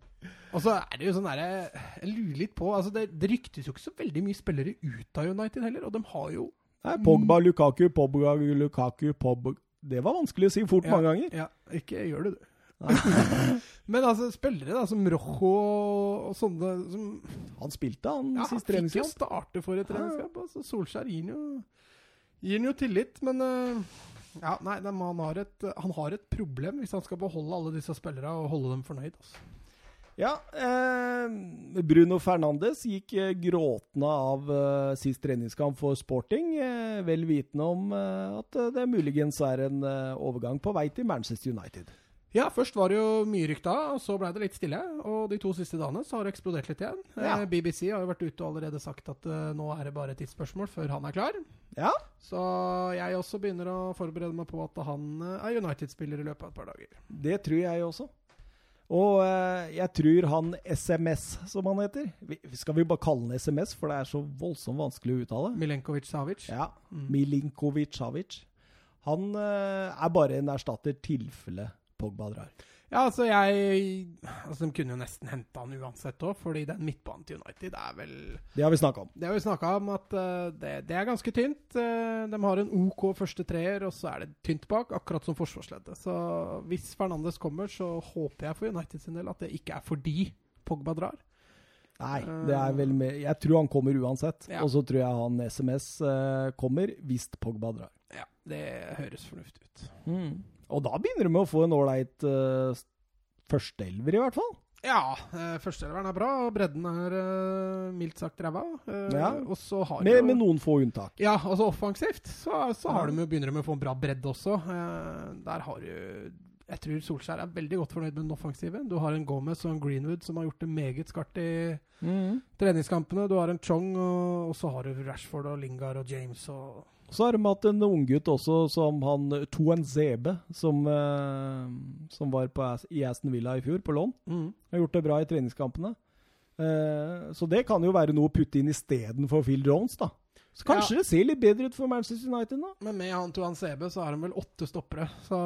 Og så er det jo sånn derre Jeg lurer litt på altså det, det, ryktes jo ikke så veldig mye spillere ut av United heller, og de har jo Nei, Pogba, Lukaku, Pogba, Lukaku, Pogba Det var vanskelig å si fort ja, mange ganger. Ja, ikke gjør det, du. Men altså, spillere da, som Rojo og sånne som Han spilte, han, ja, sist treningskamp. Han fikk jo starte for et treningskamp. Altså, Solskjær gir han jo, gir jo tillit, men uh, Ja, nei, de, han, har et, han har et problem hvis han skal beholde alle disse spillerne og holde dem fornøyd. Altså. Ja, eh, Bruno Fernandes gikk eh, gråtende av eh, sist treningskamp for Sporting, eh, vel vitende om at det muligens er en overgang på vei til Manchester United. Ja, først var det jo mye rykta, og så ble det litt stille. Og de to siste dagene så har det eksplodert litt igjen. Ja. Eh, BBC har jo vært ute og allerede sagt at uh, nå er det bare et tidsspørsmål før han er klar. Ja, Så jeg også begynner å forberede meg på at han uh, er United-spiller i løpet av et par dager. det tror jeg også. Og uh, jeg tror han SMS, som han heter vi, Skal vi bare kalle han SMS, for det er så voldsomt vanskelig å uttale? Milenkovic Savic. Ja, Mm. Milinkovic Savic. Han er bare en erstatter tilfelle Pogba drar. Ja, altså jeg Altså De kunne jo nesten henta han uansett òg, fordi den midtbanen til United er vel Det har vi snakka om. Det har vi snakka om at uh, det, det er ganske tynt. Uh, de har en OK første treer, og så er det tynt bak, akkurat som forsvarsleddet. Så hvis Fernandes kommer, så håper jeg for United sin del at det ikke er fordi Pogba drar. Nei, det er vel med. Jeg tror han kommer uansett. Ja. Og så tror jeg han SMS uh, kommer hvis Pogba drar. Ja, Det høres fornuftig ut. Og da begynner du med å få en ålreit uh, førsteelver, i hvert fall. Ja, uh, førsteelveren er bra, og bredden er eh, mildt sagt ræva. Eh, Ja. Og så har Med, jo med noen få unntak. Ja, altså offensivt så, så har Ja. de begynner de med å få en bra bredd også. Eh, der har du Jeg tror Solskjær er veldig godt fornøyd med den offensive. Du har en Gomez og en Greenwood som har gjort det meget skarpt i treningskampene. Du har en Chong, og, og så har du Rashford og Lingard og James og Så har de hatt en unggutt også, som han Toen Zebe, som, eh, som var på, i Aston Villa i fjor, på lån. Har gjort det bra i treningskampene. Eh, så det kan jo være noe å putte inn istedenfor Phil Jones, da. Så kanskje det ser litt bedre ut for Manchester United, da. Men med han Toen Zebe så har de vel åtte stoppere. Så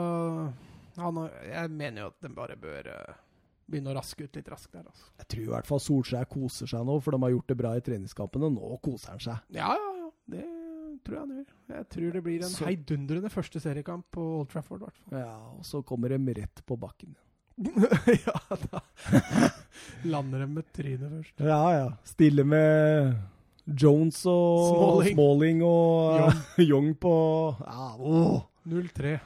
han, jeg mener jo at de bare bør eh, begynne å raske ut litt raskt der. Altså. Jeg tror i hvert fall Solskjær koser seg nå, for de har gjort det bra i treningskampene. Nå koser han seg. Ja, ja, ja. Det tror jeg han gjør. Jeg tror det blir en Så- heidundrende første seriekamp på Old Trafford, i hvert fall. Ja, og så kommer de rett på bakken. ja, da lander de med trynet først. Ja, ja. Stille med Jones og Smalling. Smalling og Young på ja, åh. 0-3.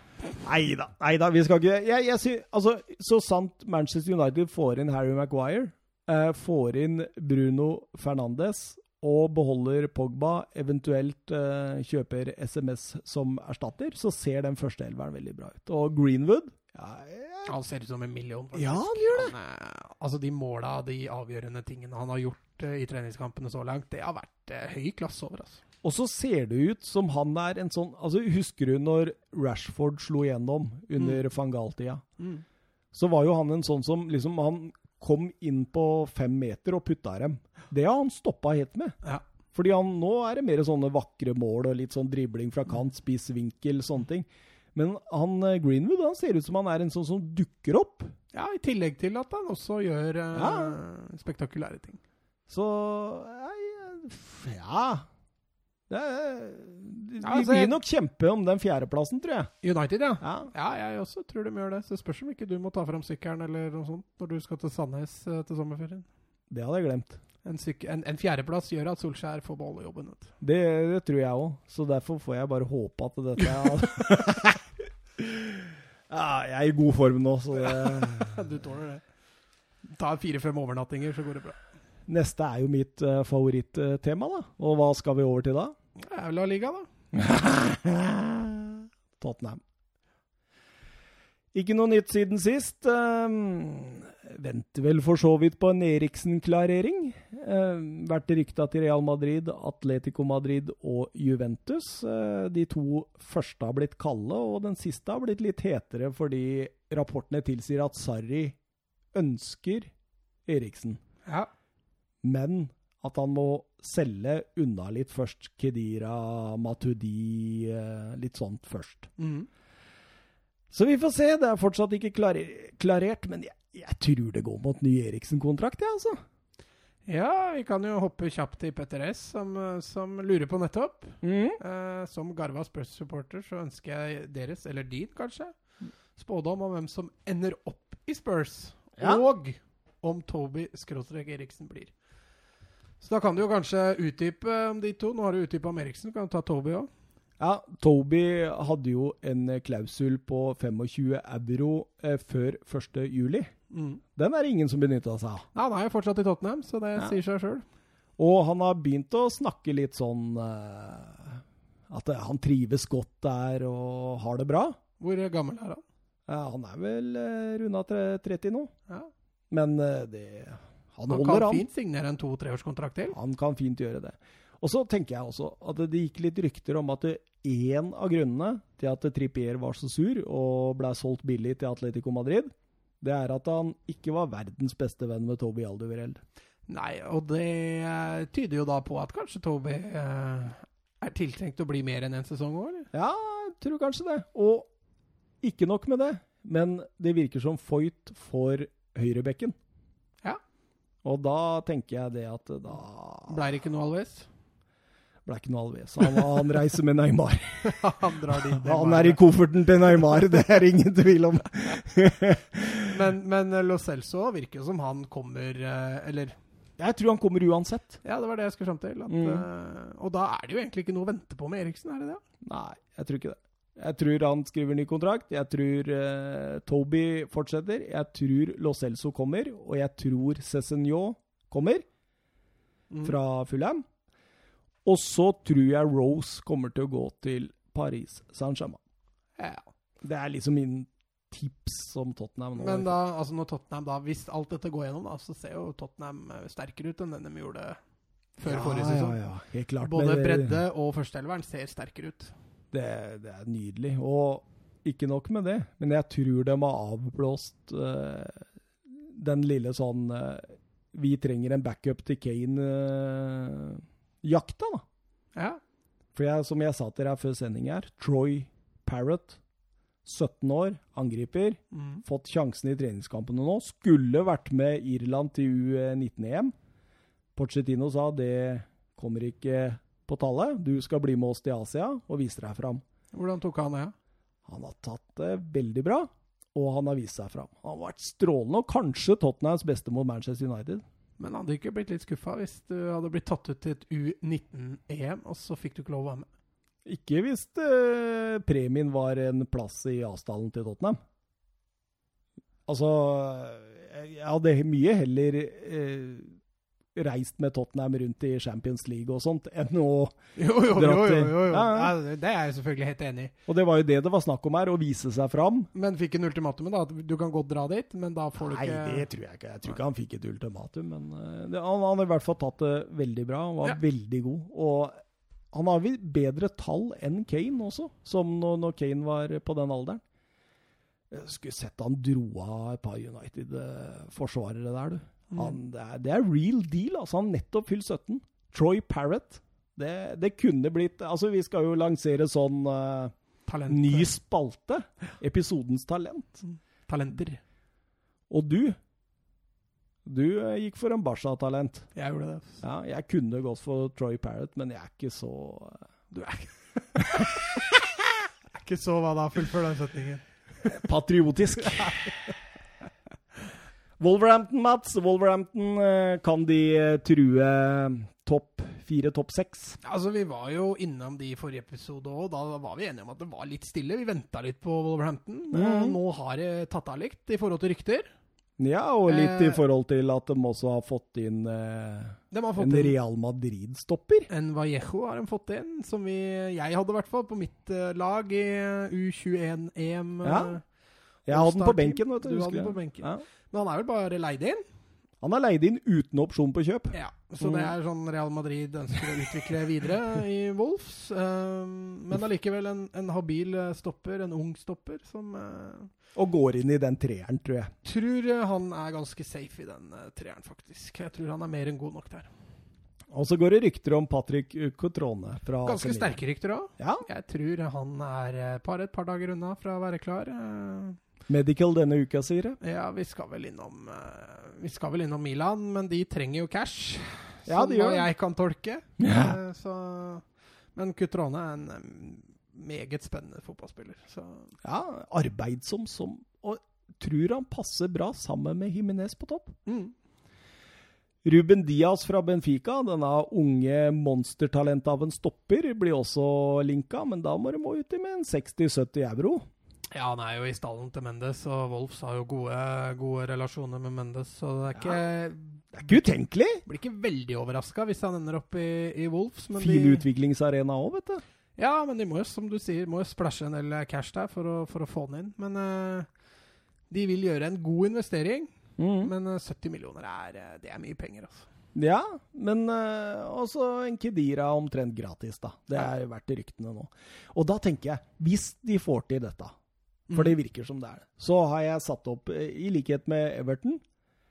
Nei da, nei da, vi skal ikke jeg, jeg sy, altså, Så sant Manchester United får inn Harry Maguire, eh, får inn Bruno Fernandes og beholder Pogba, eventuelt eh, kjøper SMS som erstatter, så ser den første elveren veldig bra ut. Og Greenwood ja, jeg... Han ser ut som en million. faktisk. Ja, han gjør det. Han er- altså, de måla, de avgjørende tingene han har gjort eh, i treningskampene så langt, det har vært eh, høy klasse over, altså. Og så ser det ut som han er en sånn altså Husker du når Rashford slo igjennom under Mm. van Gaal-tida? Så var jo han en sånn som liksom Han kom inn på fem meter og putta dem. Det har han stoppa helt med. Ja. Fordi han, nå er det mer sånne vakre mål og litt sånn dribling fra kant, spiss vinkel, sånne ting. Men han eh, Greenwood han ser ut som han er en sånn som dukker opp. ja, i tillegg til at han også gjør uh, Ja. spektakulære ting. Så jeg- Ja. Det er, de Ja, altså, blir nok kjempe om den fjerdeplassen, tror jeg. United, ja. Ja. Ja, jeg også tror de gjør det. Så det spørs om ikke du må ta fram sykkelen eller noe sånt når du skal til Sandnes eh, til sommerferien. Det hadde jeg glemt. En, en, en fjerdeplass gjør at Solskjær får beholde jobben. Det, det tror jeg òg, så derfor får jeg bare håpe at dette er Ja, jeg er i god form nå, så det Du tåler det. Ta fire-fem overnattinger, så går det bra. Neste er jo mitt uh, favorittema, da. Og hva skal vi over til da? La Liga, da. Tottenham. Ikke noe nytt siden sist. Um, venter vel for så vidt på en Eriksen-klarering. Um, vært rykta til Real Madrid, Atletico Madrid og Juventus. Uh, de to første har blitt kalde, og den siste har blitt litt hetere fordi rapportene tilsier at Sarri ønsker Eriksen, Ja. men at han må selge unna litt først. Kedira, Matudi, uh, litt sånt først. Mm. Så vi får se. Det er fortsatt ikke klarert, men jeg, jeg tror det går mot ny Eriksen-kontrakt, jeg, altså. ja, vi kan jo hoppe kjapt til Petter S, som, eh, som lurer på nettopp. Eh, som Garva Spurs-supporter så ønsker jeg deres, eller din kanskje, spådom om hvem som ender opp i Spurs. Ja. Og om Toby skråstrek Eriksen blir. Så da kan du jo kanskje utdype om de to. Nå har du utdypa om Eriksen, kan du ta Toby òg? Ja, Toby hadde jo en eh, klausul på 25 euro eh, før 1. juli. Mm. Den er det ingen som benytta seg av. Ja, han er jo fortsatt i Tottenham, så det Ja. sier seg sjøl. Og han har begynt å snakke litt sånn eh, At eh, han trives godt der og har det bra. Hvor gammel er han? Ja, han er vel eh, runda 30 nå. Ja. Men eh, det Han Han kan fint signere en to-treårskontrakt til. Han kan fint gjøre det. Og så tenker jeg også at det gikk litt rykter om at én av grunnene til at Trippier var så sur og ble solgt billig til Atletico Madrid, det er at han ikke var verdens beste venn med Toby Alderweireld. Nei, og det eh, tyder jo da på at kanskje Toby eh, er tiltenkt å bli mer enn en sesong òg, eller? Ja, jeg tror kanskje det. Og ikke nok med det, men det virker som Foyt får høyrebekken. Og da tenker jeg det at da Ble det ikke noe Alves? ble ikke noe alves. Han, han reiser med Neymar. han drar dit. Han er i kofferten til Neymar, det er ingen tvil om. Men, men Lo Celso virker som han kommer eh, Eller Jeg tror han kommer uansett. Ja, det var det jeg skulle fram til. At, Mm. eh, og da er det jo egentlig ikke noe å vente på med Eriksen, er det det? Nei, jeg tror ikke det. Jeg tror han skriver ny kontrakt. Jeg tror uh, Toby fortsetter. Jeg tror Lo Celso kommer. Og jeg tror Cézinho kommer Mm. fra Fulham. Og så tror jeg Rose kommer til å gå til Paris Saint-Germain. Ja. Det er liksom min tips om Tottenham nå. Men da, altså når Tottenham da, hvis alt dette går gjennom, da, så ser jo Tottenham eh, sterkere ut enn den de gjorde før ja, forrige sesong. Ja, ja, helt klart. Både Men- bredde og førsteelveren ser sterkere ut. Det, det er nydelig. Og ikke nok med det, men jeg tror de har avblåst uh, den lille sånn uh, Vi trenger en backup til Kane-jakta, da. Ja. For jeg, som jeg sa til deg før sending her, Troy Parrott, 17 år, angriper. Mm. Fått sjansen i treningskampene nå. Skulle vært med Irland til U19-EM. Porcetino sa det kommer ikke på tallet. Du skal bli med oss til Asia og vise deg fram. Hvordan tok han det? Han har tatt det veldig bra, og han har vist seg fram. Han har vært strålende, og kanskje Tottenhams beste mot Manchester United. Men hadde du ikke blitt litt skuffa hvis du hadde blitt tatt ut til et U19-EM, og så fikk du ikke lov å være med? Ikke hvis eh, premien var en plass i avstallen til Tottenham. Altså Jeg hadde mye heller eh, reist med Tottenham rundt i Champions League og sånt, enn å Jo, jo, dra til- jo, jo. Ja, ja. Det er jeg selvfølgelig helt enig i. Og det var jo det det var snakk om her, å vise seg fram. Men fikk en ultimatum da, at du kan godt dra dit, men da får du Nei, det tror jeg ikke. Jeg tror ikke han fikk et ultimatum, men eh, det, han, han har i hvert fall tatt det veldig bra. Han var Ja. veldig god. Og han har vel bedre tall enn Kane også, som når, når Kane var på den alderen. Jeg skulle sett han dro av et par United-forsvarere der, du. Mm. Han, det, er, det er real deal. altså Han nettopp fylt 17. Troy Parrott. Det, det kunne blitt Altså, vi skal jo lansere sånn uh, ny spalte. Episodens talent. talenter. Og du Du eh, gikk for en Barca-talent. Jeg gjorde det. Ja, jeg kunne gått for Troy Parrott, men jeg er ikke så eh, Du er Er ikke så hva da? Fullfør den setningen. patriotisk. Wolverhampton, Mats. Wolverhampton, eh, kan de eh, true topp fire, topp seks? Altså, Vi var jo innom de i forrige episode òg. Da var vi enige om at det var litt stille. Vi venta litt på Wolverhampton. Mm. Nå har det tatt av litt i forhold til rykter. Ja, og litt i Eh. forhold til at de også har fått inn eh, har fått en inn Real Madrid-stopper. en Vallejo har de fått inn, som vi, jeg hadde i hvert fall på mitt eh, lag i U21-EM. Ja. Jeg hadde den på benken. vet du. Du hadde den på benken. Ja. Men han er vel bare leid inn? Han er leid inn uten opsjon på kjøp. Ja, så det er sånn Real Madrid ønsker å utvikle videre i Wolves. Um, men allikevel en, en habil eh, stopper, en ung stopper, som uh, Og går inn i den treeren, tror jeg. tror eh, han er ganske safe i den uh, treeren, faktisk. Jeg tror han er mer enn god nok der. Og så går det rykter om Patrick Cotrone fra Ganske AC sterke rykter òg. Ja. Jeg tror han er et par, et par dager unna fra å være klar. Medical denne uka, sier det. Ja, vi skal vel innom uh, Vi skal vel innom Milan, men de trenger jo cash. Ja, som jeg kan tolke. Ja. Uh, Så, men Cutrone er en um, meget spennende fotballspiller. Så Ja, arbeidsom som Og tror han passer bra sammen med Jimenez på topp. mm. Ruben Diaz fra Benfica, denne unge monstertalentet av en stopper, blir også linka, men da må de må uti med en 60-70 euro. Ja, han er jo i stallen til Mendes, og Wolfs har jo gode, gode relasjoner med Mendes, så det er ikke Det er ikke utenkelig! Blir ikke veldig overraska hvis han ender opp i, i Wolves. Men Fin de, utviklingsarena òg, vet du. ja, men de må jo, som du sier, må jo splæsje en del cash der for å, for å få den inn. Men uh, de vil gjøre en god investering. Mm. Men uh, 70 millioner er, eh, det er mye penger, altså. Ja, men uh, også en Kedira omtrent gratis, da. Det Ja. er verdt ryktene nå. Og da tenker jeg, hvis de får til dette, for det virker som det er det, så har jeg satt opp, eh, i likhet med Everton,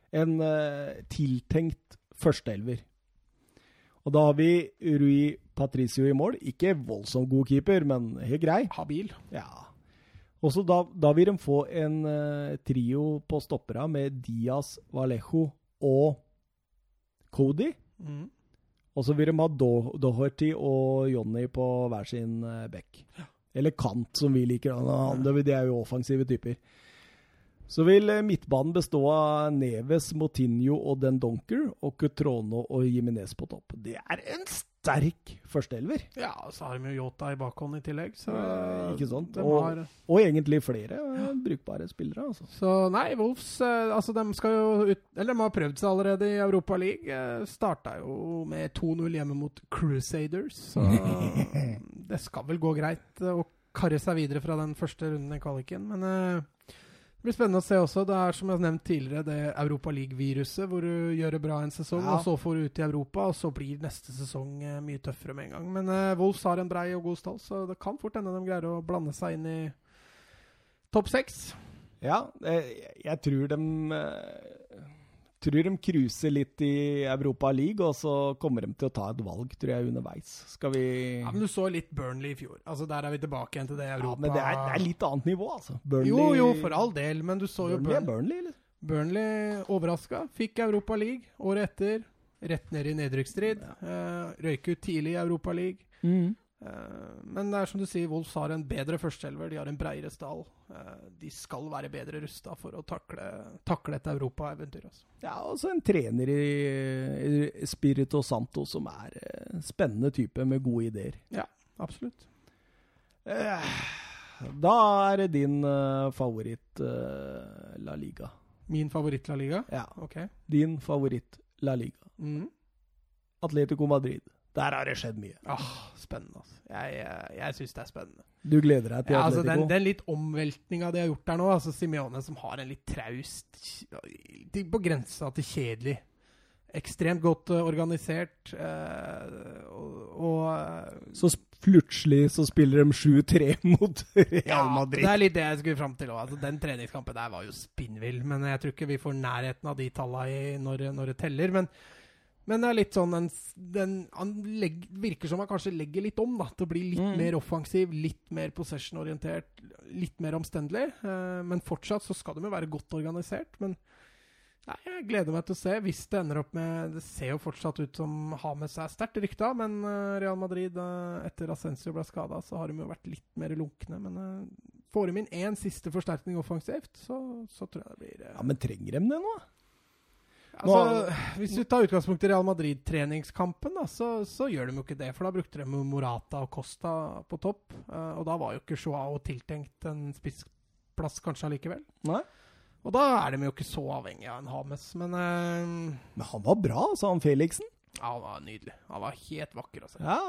en uh, tiltenkt førsteelver. Og da har vi Rui Patricio i mål. Ikke voldsomt god keeper, men helt grei. Habil. Ja. Og så da, da vil de få en uh, trio på stoppera med Diaz, Vallejo og Cody. Mm. Og så vil de ha Do Doherty og Johnny på hver sin uh, bekk. Eller kant, som vi liker. Det er jo offensive typer. Så vil eh, midtbanen bestå av Neves, Motinho og Den Donker, og Cutrono og Jimenez på topp. Det er en sterk førsteelver! Ja, så har de jo Yota i bakhånd i tillegg, så Eh, ikke sant? Og- har Og egentlig flere eh, brukbare spillere, altså. Så nei, Wolves eh, altså de skal jo ut Eller de har prøvd seg allerede i Europa League. Eh, Starta jo med 2-0 hjemme mot Crusaders. Så det skal vel gå greit å karre seg videre fra den første runden i kvaliken. Men eh, det blir spennende å se også. Det er som jeg har nevnt tidligere, det Europa League-viruset, hvor du gjør det bra en sesong, Ja. og så får du ut i Europa, og så blir neste sesong eh, mye tøffere med en gang. Men uh, Wolves har en brei og god stall, så det kan fort hende de greier å blande seg inn i topp seks. Ja, eh, jeg tror de eh, Tror de cruiser litt i Europa League, og så kommer de til å ta et valg, tror jeg, underveis. Skal vi Ja, men du så litt Burnley i fjor. Altså Der er vi tilbake igjen til det Europa Ja, men det er, det er litt annet nivå, altså. Burnley, Jo, jo, for all del, men du så jo Burnley Burnley, eller? Burnley overraska. Fikk Europa League året etter. Rett ned i nedrykksstrid. Eh, røyk ut tidlig i Europa League. Eh, men det er som du sier, Wolves har en bedre førsteelver. De har en breiere stall. Eh, de skal være bedre rusta for å takle, takle et europaeventyr. Altså. Ja, også en trener i, Spirito Santo som er en spennende type med gode ideer. Ja, Absolutt. Eh, da er det din eh, favoritt eh, La Liga. Min favoritt-La Liga? Ja, Ok. din favoritt La Liga. Mm. Atletico Madrid. Der har det skjedd mye. Åh, spennende, altså. Jeg, jeg, jeg syns det er spennende. Du gleder deg til Ja, altså Atletico? den, den litt omveltninga de har gjort der nå, altså Simione som har en litt traust På grensa til kjedelig. Ekstremt godt eh, organisert. eh, og, og eh, Så plutselig så spiller de 7-3 mot Real Madrid. Det er litt det jeg skulle fram til òg. Altså, den treningskampen der var jo spinnvill. Men jeg tror ikke vi får nærheten av de talla i når, når det teller. Men, men det er litt sånn den, den, Han legg, virker som han kanskje legger litt om da, til å bli litt Mm. mer offensiv, litt mer possession-orientert, litt mer omstendelig. Eh, men fortsatt så skal de jo være godt organisert. Men nei, jeg gleder meg til å se hvis det ender opp med Det ser jo fortsatt ut som Hames seg sterkt rykta, men eh, Real Madrid, eh, etter Ascencio ble skada, så har de jo vært litt mer lunkne. Men eh, får de inn én siste forsterkning offensivt, så, så tror jeg det blir eh, Ja, Men trenger de det nå? Altså, hvis du tar utgangspunkt i Real Madrid-treningskampen, så, så gjør de jo ikke det. For da brukte de Morata og Costa på topp. eh, og da var jo ikke Joao tiltenkt en spissplass kanskje allikevel. Nei. Og da er de jo ikke så avhengig av en Hames. Men uh, Men han var bra, sa han Felixen. ja, han var nydelig. Han var helt vakker, altså. Ja.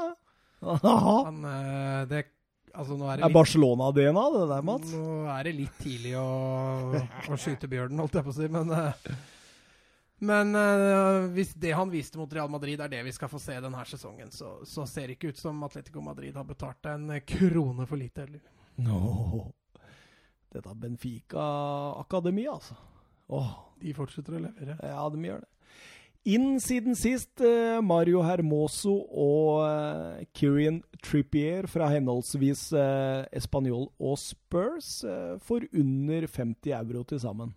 Aha. Han, uh, det, altså, er det er Barcelona-DNA, det der, Mats. nå er det litt tidlig å, å skyte bjørnen, holdt jeg på å si, men eh, men uh, hvis det han viste mot Real Madrid, er det vi skal få se denne sesongen, så, så ser det ikke ut som Atletico Madrid har betalt en krone for lite. heller. No. Dette Benfica-akademiet, altså. Oh. De fortsetter å levere. ja, de gjør det. Inn siden sist eh, Mario Hermoso og eh, Kirian Trippier fra henholdsvis eh, Español og Spurs eh, for under 50 euro til sammen.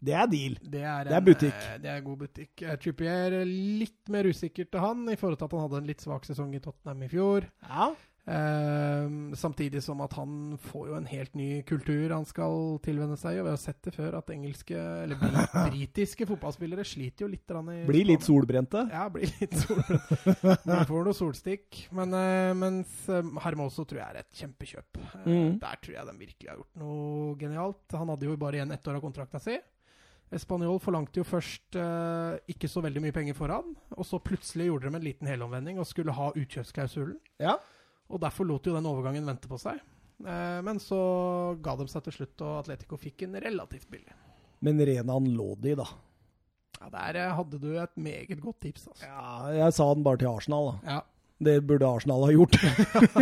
Det er deal. Det er, Det er butikk. eh, Det er god butikk. Eh, Trippier er litt mer usikker til han i forhold til at han hadde en litt svak sesong i Tottenham i fjor. Ja. Eh, samtidig som at han får jo en helt ny kultur han skal tilvenne seg. Og vi har sett det før at engelske, eller brit britiske fotballspillere sliter jo litt. i Blir litt solbrente. Ja, blir litt solbrente. men får noe solstikk. Men eh, mens eh, Hermoso tror jeg er et kjempekjøp. Eh, Mm. Der tror jeg de virkelig har gjort noe genialt. Han hadde jo bare igjen ett år av kontrakta si. Espanol forlangte jo først eh, ikke så veldig mye penger for han, og så plutselig gjorde de en liten helomvending og skulle ha utkjøpsklausulen. Ja. Og derfor lot jo den overgangen vente på seg. Eh, men så ga de seg til slutt, og Atletico fikk en relativt billig. Men Renan lå de, da. Ja, Der eh, hadde du et meget godt tips, altså. Ja, jeg sa den bare til Arsenal, da. Ja. Det burde Arsenal ha gjort.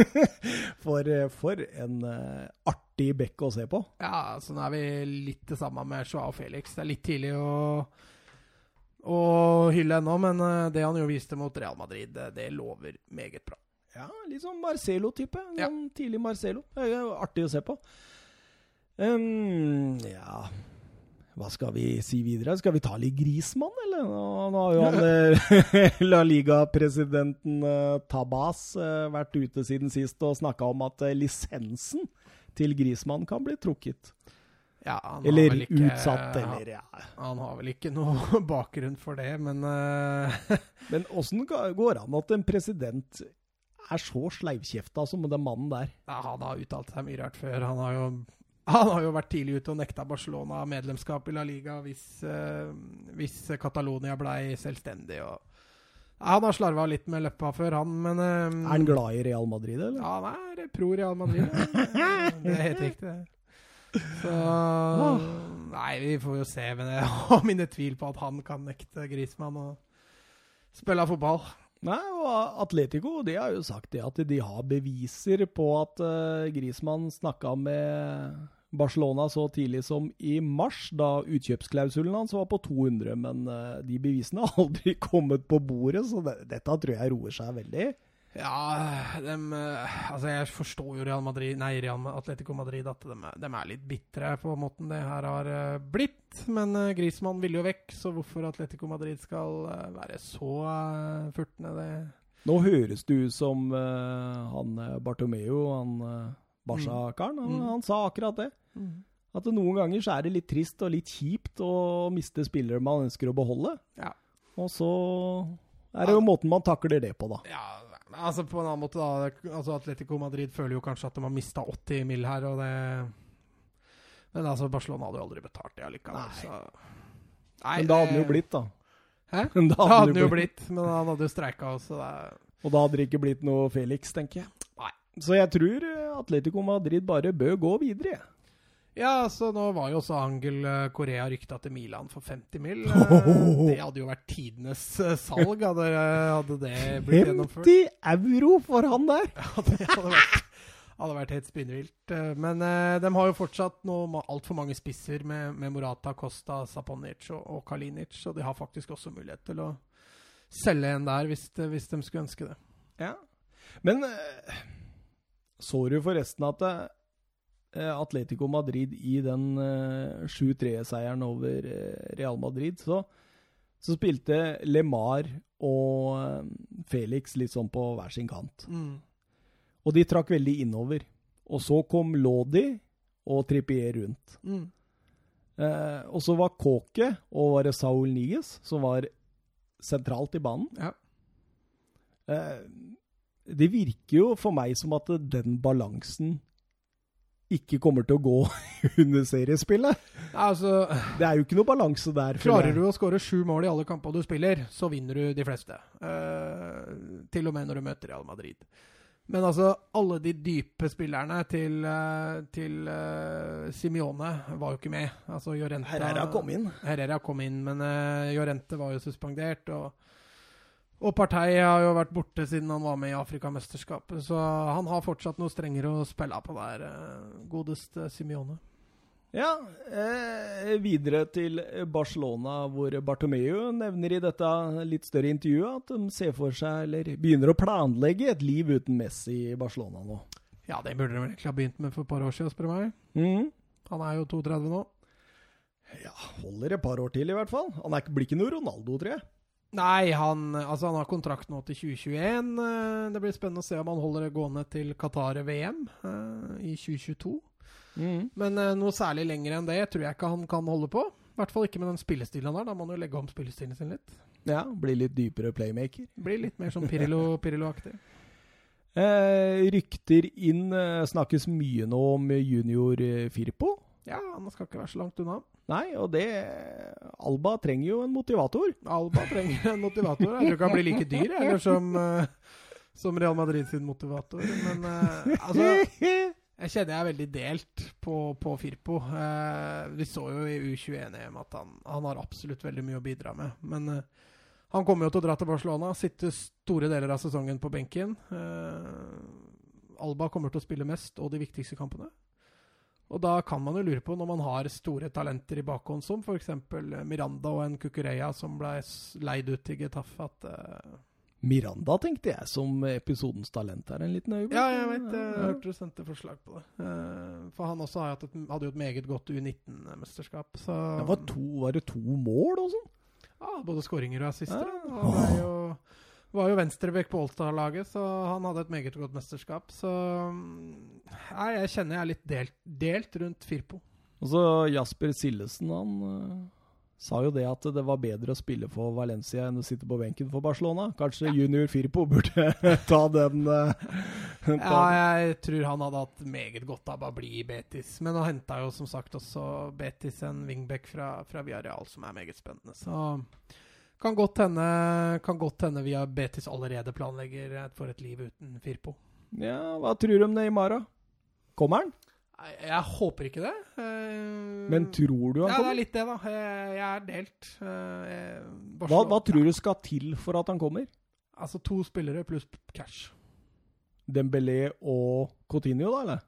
for, eh, for en uh, artig bekk å se på. Ja, sånn er vi litt det samme med Joao Felix. Det er litt tidlig å, å hylle ennå, men eh, det han jo viste mot Real Madrid, det, det lover meget bra. Ja, litt sånn Marcelo-type. Ja. Sånn tidlig Marcelo. Det er artig å se på. Um, ja Hva skal vi si videre? Skal vi ta litt Grismann, eller? Nå, har jo han eh, La Liga-presidenten eh, Tabas vært ute siden sist og snakka om at lisensen til Grismann kan bli trukket. Ja, Eller ikke- utsatt, eller ja. Han har vel ikke noe bakgrunn for det, men uh. Men åssen går det an at en president er så sleivkjefta som den mannen der? ja, han har uttalt seg mye rart før. Han har jo, han har jo vært tidlig ute og nekta Barcelona medlemskap i La Liga hvis, uh, hvis Catalonia blei selvstendig. Og, han har slarva litt med løppa før, han, men um, Er han glad i Real Madrid, eller? Ja, han er pro Real Madrid. Det er helt riktig, det. Så Nei, vi får jo se. Men jeg har mine tvil på at han kan nekte Grismann å spille fotball. Nei, og Atletico de har jo sagt det at de har beviser på at uh, Grismann snakka med Barcelona så tidlig som i mars, da utkjøpsklausulen hans var på 200. Men eh, de bevisene har aldri kommet på bordet, så dette tror jeg roer seg veldig. Ja, dem, eh, altså jeg forstår jo Real Madrid, nei, Real Atletico Madrid at de, dem er litt bitre på måten det her har eh, blitt. Men Griezmann ville vil jo vekk, så hvorfor Atletico Madrid skal være så furtne, det Nå høres det ut som uh, han Bartomeo, han Barca-karen, han, Mm. han sa akkurat det. At det noen ganger så er det litt trist og litt kjipt å miste spillere man ønsker å beholde. Ja. Og så er det jo måten man takler det på, da. Ja, altså på en annen måte da altså Atletico Madrid føler jo kanskje at de har mista 80 mill. her, og det Men altså, Barcelona hadde jo aldri betalt det allikevel, så Nei, Men da hadde det jo blitt, da. Hæ? Da Da hadde hadde den den jo blitt, men han hadde jo streika også. Det Og da hadde det ikke blitt noe Felix, tenker jeg. Nei. Så jeg tror eh, Atletico Madrid bare bør gå videre, jeg. Ja, så nå var jo også Angel eh, Korea rykta til Milan for 50 mill. Eh, Det hadde jo vært tidenes eh, salg, hadde, hadde det blitt gjennomført. 50 euro for han der! Ja, det hadde vært, hadde vært helt spinnvilt. Men de har jo fortsatt nå altfor mange spisser med, med Morata, Costa, Saponic og, og Kalinic, og de har faktisk også mulighet til å selge en der hvis, de- hvis de skulle ønske det. Ja. Men så du forresten at eh, Atletico Madrid i den eh, 7-3-seieren over eh, Real Madrid, så, så spilte LeMar og eh, Felix litt sånn på hver sin kant. Og de trakk veldig innover. Og så kom Lodi og Trippier rundt. Mm. Eh, og så var Kåke og var det Saul Niges som var sentralt i banen. Ja. Eh, det virker jo for meg som at den balansen ikke kommer til å gå under seriespillet. Altså, Det er jo ikke noe balanse der. klarer du å skåre sju mål i alle kamper du spiller, så vinner du de fleste. Uh, til og med når du møter Real Madrid. Men altså, alle de dype spillerne til, eh, til uh, Simione var jo ikke med. Altså, Llorente Herrera kom inn. Herrera kom inn, men uh, Jorente var jo suspendert. Og, og Partey har jo vært borte siden han var med i Afrikamesterskapet. Så han har fortsatt noe strengere å spille på der, uh, godeste Simione. Ja, eh, videre til Barcelona, hvor Bartomeu nevner i dette litt større intervjuet at de ser for seg, eller begynner å planlegge, et liv uten Messi i Barcelona nå. Ja, det burde de vel egentlig ha begynt med for et par år siden, spør du meg. Mm. Han er jo 32 nå. Ja, holder et par år til i hvert fall. Han er ikke, blir ikke noe Ronaldo, tror jeg. Nei, han, altså han har kontrakt nå til 2021. Eh, Det blir spennende å se om han holder det gående til Qatar-VM i 2022. Mm. Men eh, noe særlig lenger enn det tror jeg ikke han kan holde på. I hvert fall ikke med den spillestilen han har. Da må han jo legge om spillestilen sin litt. Ja, Bli litt dypere playmaker. Bli litt mer Pirillo- Pirillo-aktig. Eh, rykter inn eh, snakkes mye nå om junior eh, Firpo. ja, han skal ikke være så langt unna. Nei, og det Alba trenger jo en motivator. Alba trenger en motivator. Jeg tror ikke han blir like dyr eller som, eh, som Real Madrid sin motivator. Men eh, altså Jeg kjenner jeg er veldig delt på, på Firpo. Eh, vi så jo i U21-EM at han, han har absolutt veldig mye å bidra med. Men han kommer jo til å dra til Barcelona, sitte store deler av sesongen på benken. Alba kommer til å spille mest og de viktigste kampene. Og da kan man jo lure på, når man har store talenter i bakhånd, som f.eks. Miranda og en Kukureya som ble leid ut til Getafe, at uh... Miranda tenkte jeg som episodens talent her en liten øyeblikk. Ja, jeg vet. Jeg hørte du sendte forslag på det. Uh, for han også hadde jo et meget godt U19-mesterskap. Så Det var, to, var det to mål og sånn? ja, Både skåringer og assister. Ja. Han var jo, var jo venstrebekk på Olstad-laget, så han hadde et meget godt mesterskap. Så nei, jeg kjenner jeg er litt delt, delt rundt Firpo. Og så Jasper Sillesen, han eh, sa jo det at det var bedre å spille for Valencia enn å sitte på benken for Barcelona. Kanskje junior Firpo burde ta den eh, Ja, jeg tror han hadde hatt meget godt av å bli i Betis. Men nå henta jo som sagt også Betis en wingback fra, fra Villarreal som er meget spennende. Så kan godt hende, kan godt hende via Betis allerede planlegger for et liv uten Firpo. Ja, hva tror du om Neymar, da? Kommer han? Jeg håper ikke det. Eh, Men tror du han kommer? Ja, det er litt det, da. Jeg, er delt. Eh, jeg- Hva, hva tror du skal til for at han kommer? Altså to spillere pluss cash. Dembélé og Coutinho, da, eller?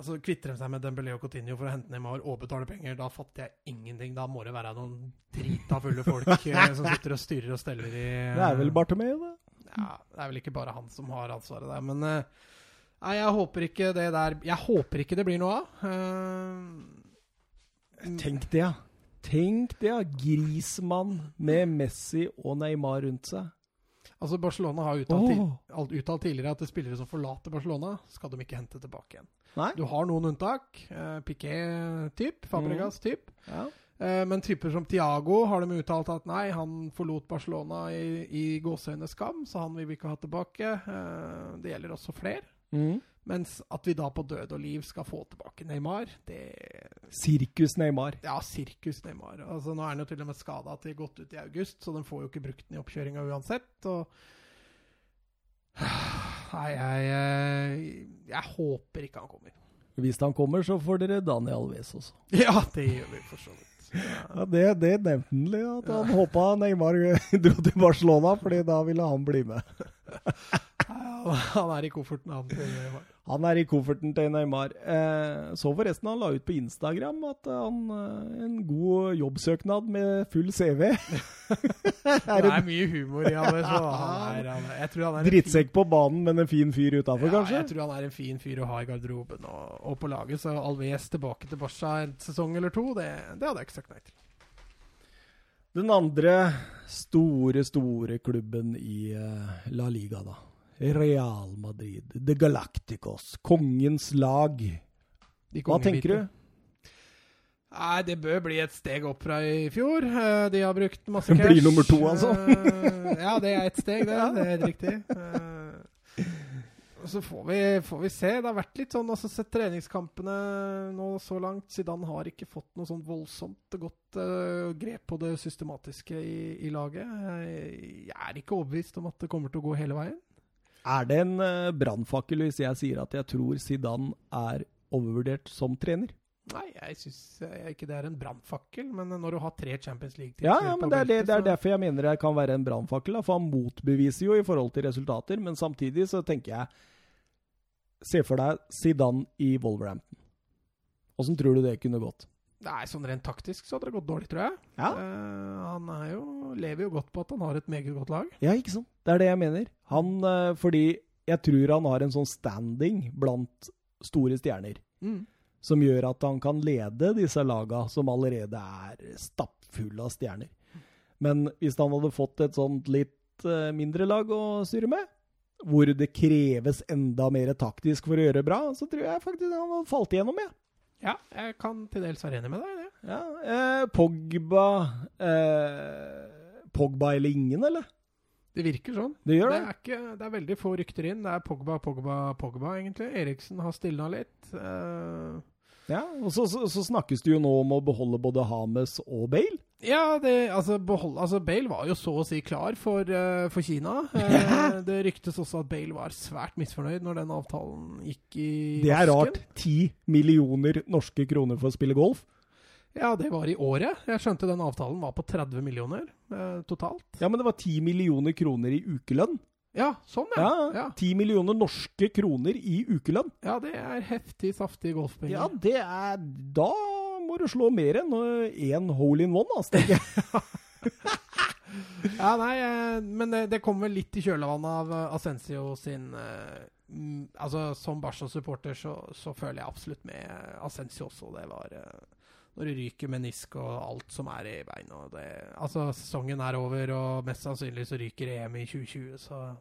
Altså Kvitter de seg med Dembélé og Coutinho for å hente Neymar og betale penger, da fatter jeg ingenting. Da må det være noen drita fulle folk eh, som sitter og styrer og steller i Det er vel Bartomeu, det. Ja, det er vel ikke bare han som har ansvaret der, men eh, Nei, jeg håper ikke det der Jeg håper ikke det blir noe av. Uh, Tenk det, ja. Tenk det, ja. Grismann med Messi og Neymar rundt seg. Altså Barcelona har uttalt, til, uttalt tidligere at det spillere som forlater Barcelona, skal de ikke hente tilbake igjen. Nei? Du har noen unntak. Uh, Piqué-typ, Fabregas-typ. Ja. Eh, men typer som Tiago har de uttalt at nei, han forlot Barcelona i, i gåseøyne skam, så han vil vi ikke ha tilbake. Eh, det gjelder også flere. Mm. Mens at vi da på død og liv skal få tilbake Neymar, det Sirkus Neymar. Ja, sirkus Neymar. Altså, nå er han jo til og med skada til godt ut i august, så den får jo ikke brukt den i oppkjøringa uansett. Og Nei, jeg, jeg, jeg håper ikke han kommer. Hvis han kommer, så får dere Daniel Alves også. Ja, det gjør vi for så vidt. Ja, Det, det nevnte han litt, at han håpa Neymar dro til Barcelona, fordi da ville han bli med. Han er i kofferten, han. til Neymar. Han er i kofferten til Neymar. Eh, så forresten han la ut på Instagram at han eh, en god jobbsøknad med full CV. Det er mye humor i han. Er, er, er drittsekk på banen, men en fin fyr utafor, Ja, kanskje? jeg tror han er en fin fyr å ha i garderoben og, og på laget. Så Alves tilbake til Barca en sesong eller to, det, det hadde jeg ikke sagt nei til. Den andre store, store klubben i eh, La Liga, da. Real Madrid. The Galacticos. Kongens lag. Hva tenker du? Nei, det bør bli et steg opp fra i fjor. Eh, De har brukt masse cash. Blir nummer to, altså? Eh, Ja, det er et steg, det. Det er helt riktig. Eh, Så får vi, får vi se. Det har vært litt sånn altså Sett treningskampene nå så langt. Zidane har ikke fått noe sånn voldsomt godt uh, grep på det systematiske i, i laget. Jeg, jeg er ikke overbevist om at det kommer til å gå hele veien. Er det en uh, brannfakkel hvis jeg sier at jeg tror Zidane er overvurdert som trener? Nei, jeg syns ikke det er en brannfakkel, men når du har tre Champions League-titler ja, ja, men det er, det, det er derfor jeg mener det kan være en brannfakkel. For han motbeviser jo i forhold til resultater, men samtidig så tenker jeg Se for deg Zidane i Wolverhampton. Åssen tror du det kunne gått? Nei, sånn rent taktisk så hadde det gått dårlig, tror jeg. Ja. Uh, han er jo, lever jo godt på at han har et meget godt lag. Ja, ikke sant? Det er det jeg mener. Han, eh, fordi jeg tror han har en sånn standing blant store stjerner som gjør at han kan lede disse laga som allerede er stappfulle av stjerner. Men hvis han hadde fått et sånt litt eh, mindre lag å styre med, hvor det kreves enda mer taktisk for å gjøre det bra, så tror jeg faktisk han hadde falt igjennom, jeg. Ja, jeg kan til dels være enig med deg i det. Ja. Eh, Pogba eh, Pogba eller ingen, eller? Det virker sånn. Det gjør Det det. er, ikke, det er veldig få rykter inn. Det er Pogba, Pogba, Pogba, egentlig. Eriksen har stilna litt. Uh... Ja, og så, så, så snakkes det jo nå om å beholde både Hames og Bale. ja, det, altså, behold, altså Bale var jo så å si klar for, uh, for Kina. Uh, det ryktes også at Bale var svært misfornøyd når den avtalen gikk i Det er vasken. rart. Ti millioner norske kroner for å spille golf. Ja, det var i året. Jeg skjønte den avtalen var på 30 millioner eh, totalt. Ja, men det var 10 millioner kroner i ukelønn. Ja, sånn, ja. Ja, Ja, Ti millioner norske kroner i ukelønn. ja det er heftig, saftig golfpenger. Ja, det er Da må du slå mer enn én hole in one, altså, tenker jeg. Ja, nei, eh, men det, det kommer vel litt i kjølvannet av Ascensio Asensio sin eh, Altså, som Barca-supporter så, så føler jeg absolutt med Ascensio også. Det var eh, Når det ryker menisk og alt som er i beina det Altså, sesongen er over, og mest sannsynlig så ryker EM i 2020, så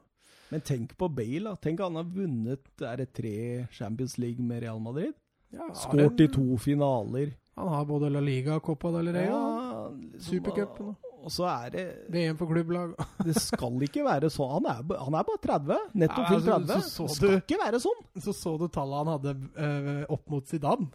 Men tenk på Bale. da. Tenk han har vunnet er det tre Champions League med Real Madrid. ja, Skåret i to finaler. Han har både La Liga og Copa del Rey. Ja. liksom, Supercupen og- så er det VM for klubblag. Det skal ikke være sånn. Han er, han er bare 30. Nettopp fylt altså, 30. så- så det skal du- ikke være sånn. Så så du tallet han hadde eh, opp mot Zidane.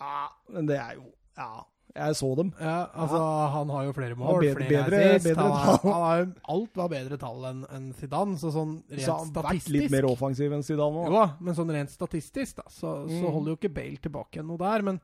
Ja, men det er jo Ja, jeg så dem. Ja, altså Han har jo flere mål, bedre- flere bedre- assist. bedre han, han har jo, alt var bedre tall enn en Zidane, så sånn rent Så han har vært statistisk litt mer offensiv enn Zidane Jo nå. da, men sånn rent statistisk, da, så, så Mm. holder jo ikke Bale tilbake noe der. Men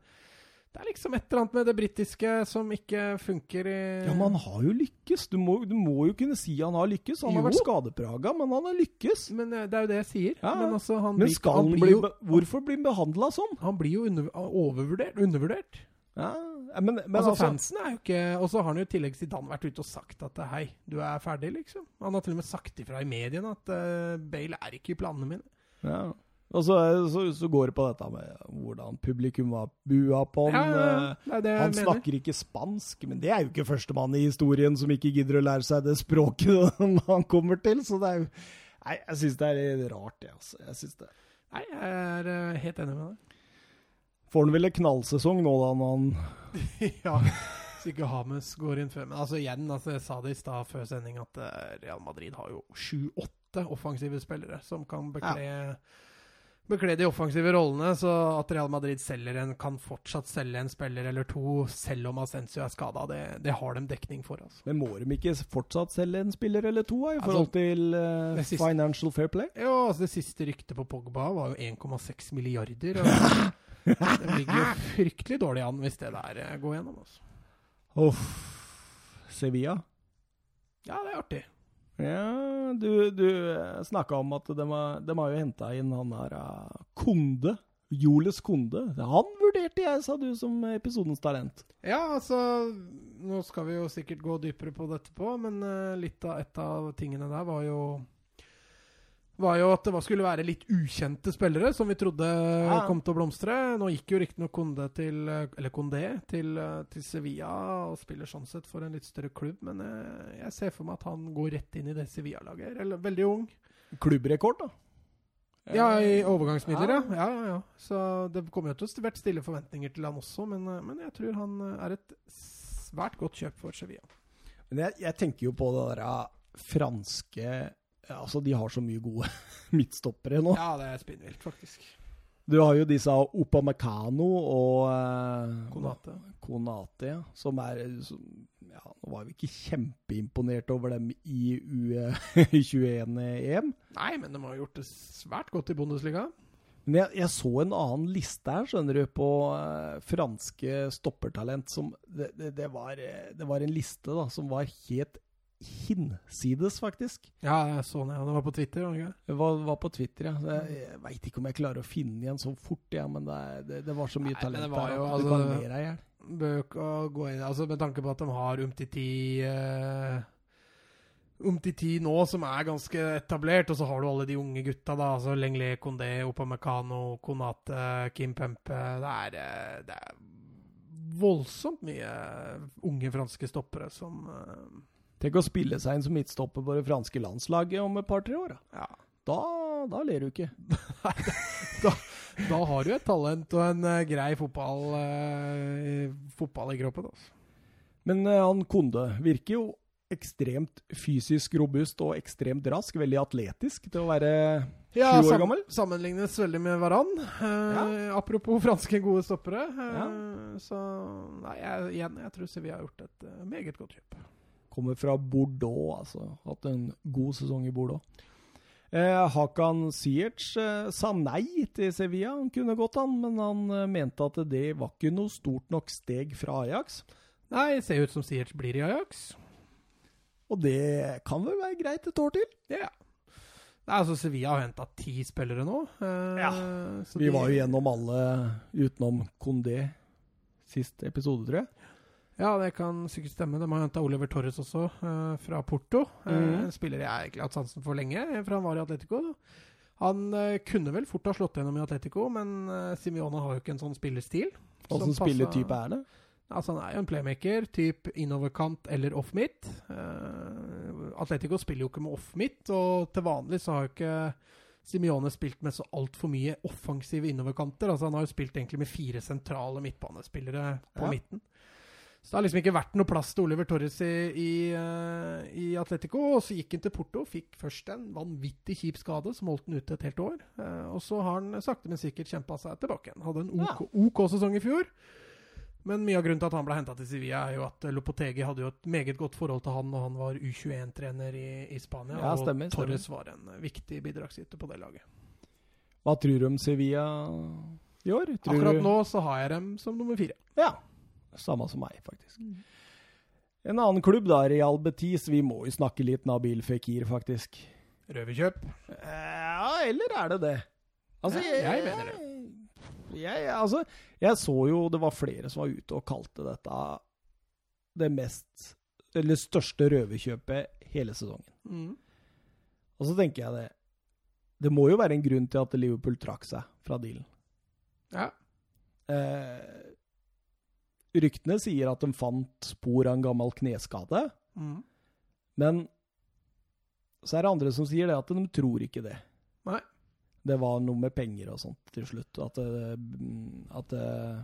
det er liksom et eller annet med det britiske som ikke funker i Ja, men han har jo lykkes. Du må, du må jo kunne si han har lykkes. Han har vært skadepraga, men han har lykkes. Men eh, det er jo det jeg sier. Ja, Men altså, han Men blir, han blir bli jo, Hvorfor blir han behandla sånn? han blir jo under, overvurdert. Undervurdert. Ja, men, men altså, altså, Fansen er jo ikke Og så har han jo i tillegg Zidane vært ute og sagt at hei, du er ferdig, liksom. Han har til og med sagt ifra i mediene at uh, Bale er ikke i planene mine. ja. Og så, så, så går det på dette med hvordan publikum var bua på han. Ja, ja, ja. eh, Det det Han snakker ikke spansk, men det er jo ikke førstemann i historien som ikke gidder å lære seg det språket han kommer til, så det er jo Nei, jeg syns det er rart, det, altså. Jeg syns det. Nei, jeg er eh, helt enig med deg. Får han vel en knallsesong nå, da, når han ja, så ikke Hames går inn før. Men altså igjen, altså, jeg sa det i stad før sending, at eh, Real Madrid har jo sju-åtte offensive spillere som kan bekle, bekle de offensive rollene. Så at Real Madrid selger en, kan fortsatt selge en spiller eller to, selv om Ascencio er skada, det, det har de dekning for. altså. Men må de ikke fortsatt selge en spiller eller to, i Altså, forhold til uh, siste- Financial Fair Play? Jo, altså Det siste ryktet på Pogba var jo 1,6 milliarder. Og det ligger jo fryktelig dårlig an hvis det der eh, går gjennom. altså. Uff. Sevilla? Ja, det er artig. Ja, du, du snakka om at de har, de har jo henta inn han her eh, Konde. Jules Konde. Han vurderte jeg, sa du, som episodens talent. Ja, altså Nå skal vi jo sikkert gå dypere på dette på, men eh, litt av et av tingene der var jo var jo at det skulle være litt ukjente spillere som vi trodde Ja. kom til å blomstre. Nå gikk jo riktignok Condé til eh, Eller Condé til, eh, til Sevilla og spiller sånn sett for en litt større klubb, men eh, jeg ser for meg at han går rett inn i det Sevilla-laget. Eller veldig ung. Klubbrekord, da. Ja, i overgangsmidler, ja. ja. ja, ja. Så det kommer jo til å vært stille forventninger til han også, men, men jeg tror han er et svært godt kjøp for Sevilla. Men jeg, jeg tenker jo på det der eh, franske Altså, de har så mye gode midtstoppere nå. Ja, det er spinnvilt, faktisk. Du har jo disse Opamecano og eh, Konate. Konate, ja, som er som, ja, Nå var vi ikke kjempeimponert over dem i U21-EM. Nei, men de har gjort det svært godt i Bundesliga. Men jeg, jeg så en annen liste her, skjønner du, på eh, franske stoppertalent som det, det, det, var, eh, det var en liste da, som var helt hinsides, faktisk. Ja, jeg så den. Det var på Twitter. var det var, var på Twitter, ja. Jeg, jeg veit ikke om jeg klarer å finne igjen så fort, ja, men det, det, det var så mye Nei, talent det var jo, altså- du kan le deg i hjel. Altså Med tanke på at de har Umtiti uh, Umtiti nå, som er ganske etablert, og så har du alle de unge gutta, da. Altså Lengle, Kondé, Opamecano, Konate, Kim Pempe. Det er, eh, det er voldsomt mye unge franske stoppere som, eh, Tenk å spille seg inn som midtstopper på det franske landslaget om et par-tre år. Da. Ja. Da, da ler du ikke. Da har du et talent og en uh, grei fotball, uh, fotball i kroppen. Altså. Men uh, han Konde virker jo ekstremt fysisk robust og ekstremt rask. Veldig atletisk til å være Ja, sju år sam gammel. sammenlignes veldig med Varan. Ja. Apropos franske gode stoppere. Ja. Så nei, jeg, igjen, jeg tror Sevilla har gjort et meget godt kjøp. Kommer fra Bordeaux, altså. Hatt en god sesong i Bordeaux. Eh, Hakan Siertz eh, sa nei til Sevilla. Han kunne gått, han, men han eh, mente at det var ikke noe stort nok steg fra Ajax. Nei, det ser ut som Siertz blir i Ajax. Og det kan vel være greit et år til? Ja. Nei, altså Sevilla har henta ti spillere nå. eh, Ja, så Vi de- var jo gjennom alle utenom Kondé sist episode, tror jeg. Ja, det kan sikkert stemme. De har henta Oliver Torres også, uh, fra Porto. Mm. Uh, En spiller jeg egentlig har hatt sansen for lenge, eh, for han var i Atletico. Han uh, kunne vel fort ha slått gjennom i Atletico, men Simione har jo ikke en sånn spillerstil. Åssen spilletype er det? Altså, han er jo en playmaker, type innoverkant eller off-midt. Eh, Atletico spiller jo ikke med off-midt, og til vanlig så har jo ikke Simione spilt med så altfor mye offensive innoverkanter. Altså, han har jo spilt egentlig med fire sentrale midtbanespillere på Ja. midten. Så det har liksom ikke vært noe plass til Oliver Torres i, i, uh, i Atletico. Og så gikk han til Porto, fikk først en vanvittig kjip skade som holdt han ute et helt år. Uh, og så har han sakte, men sikkert kjempa seg tilbake igjen. Hadde en OK, OK sesong i fjor. Men mye av grunnen til at han ble henta til Sevilla, er jo at Lopotegi hadde jo et meget godt forhold til han når han var U21-trener i, i Spania. Ja, og Torres stemmer. Var en viktig bidragsyter på det laget. Hva tror du om Sevilla i år? Tror Akkurat du... nå så har jeg dem som nummer fire. Ja. Samme som meg, faktisk. En annen klubb, da, Real Betis. Vi må jo snakke litt Nabil Fikir, faktisk. Røverkjøp. Ja, eller er det det? Altså, Ja, jeg mener det. Jeg, altså, jeg så jo det var flere som var ute og kalte dette det mest Eller største røverkjøpet hele sesongen. Mm. Og så tenker jeg det Det må jo være en grunn til at Liverpool trakk seg fra dealen. Ja. Eh, ryktene sier at de fant spor av en gammel kneskade, Mm. men så er det andre som sier det at de tror ikke det. Nei. Det var noe med penger og sånt til slutt. At, eh, at eh,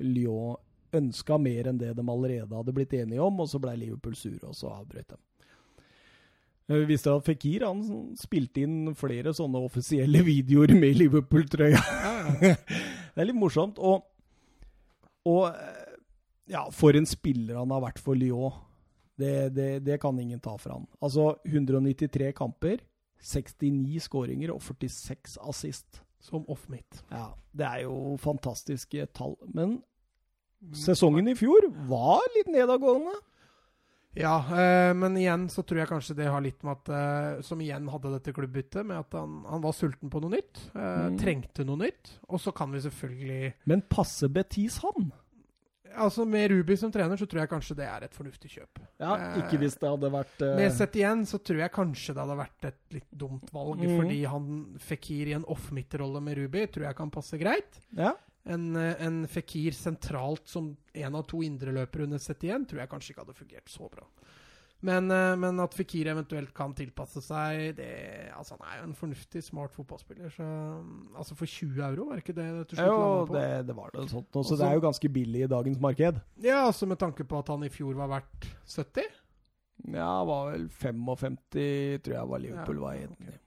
Lyon ønska mer enn det de allerede hadde blitt enige om, og så ble Liverpool sure, og så avbrøt dem. Vi visste at Fikir han spilte inn flere sånne offisielle videoer med Liverpool-trøya. Det er litt morsomt. Og, og eh, ja, for en spiller han har vært for Lyon. Det, det, det kan ingen ta fra han. Altså 193 kamper, 69 skåringer og 46 assist. Som off-mitt. Ja, det er jo fantastiske tall. Men sesongen i fjor var litt nedadgående. Ja, eh, men igjen så tror jeg kanskje det har litt med at eh, Som igjen hadde dette klubbbyttet, med at han, han var sulten på noe nytt. Eh, Mm. Trengte noe nytt. Og så kan vi selvfølgelig Men passer Betis han? Altså Med Ruby som trener, så tror jeg kanskje det er et fornuftig kjøp. Ja, ikke hvis det hadde vært uh... Med sett igjen så tror jeg kanskje det hadde vært et litt dumt valg, mm. fordi han Fikir i en off-midt-rolle med Ruby tror jeg kan passe greit. Ja. En, eh, en Fikir sentralt som en av to indreløpere under sett igjen, tror jeg kanskje ikke hadde fungert så bra. Men, eh, men at Fikir eventuelt kan tilpasse seg det, altså Han er jo en fornuftig, smart fotballspiller. Så, altså For 20 euro, var ikke det det til Jo, det, det var det sånt. Også, Også, Så det er jo ganske billig i dagens marked. Ja, altså med tanke på at han i fjor var verdt 70. Ja, var vel 55, tror jeg var Liverpool Ja, var i. enig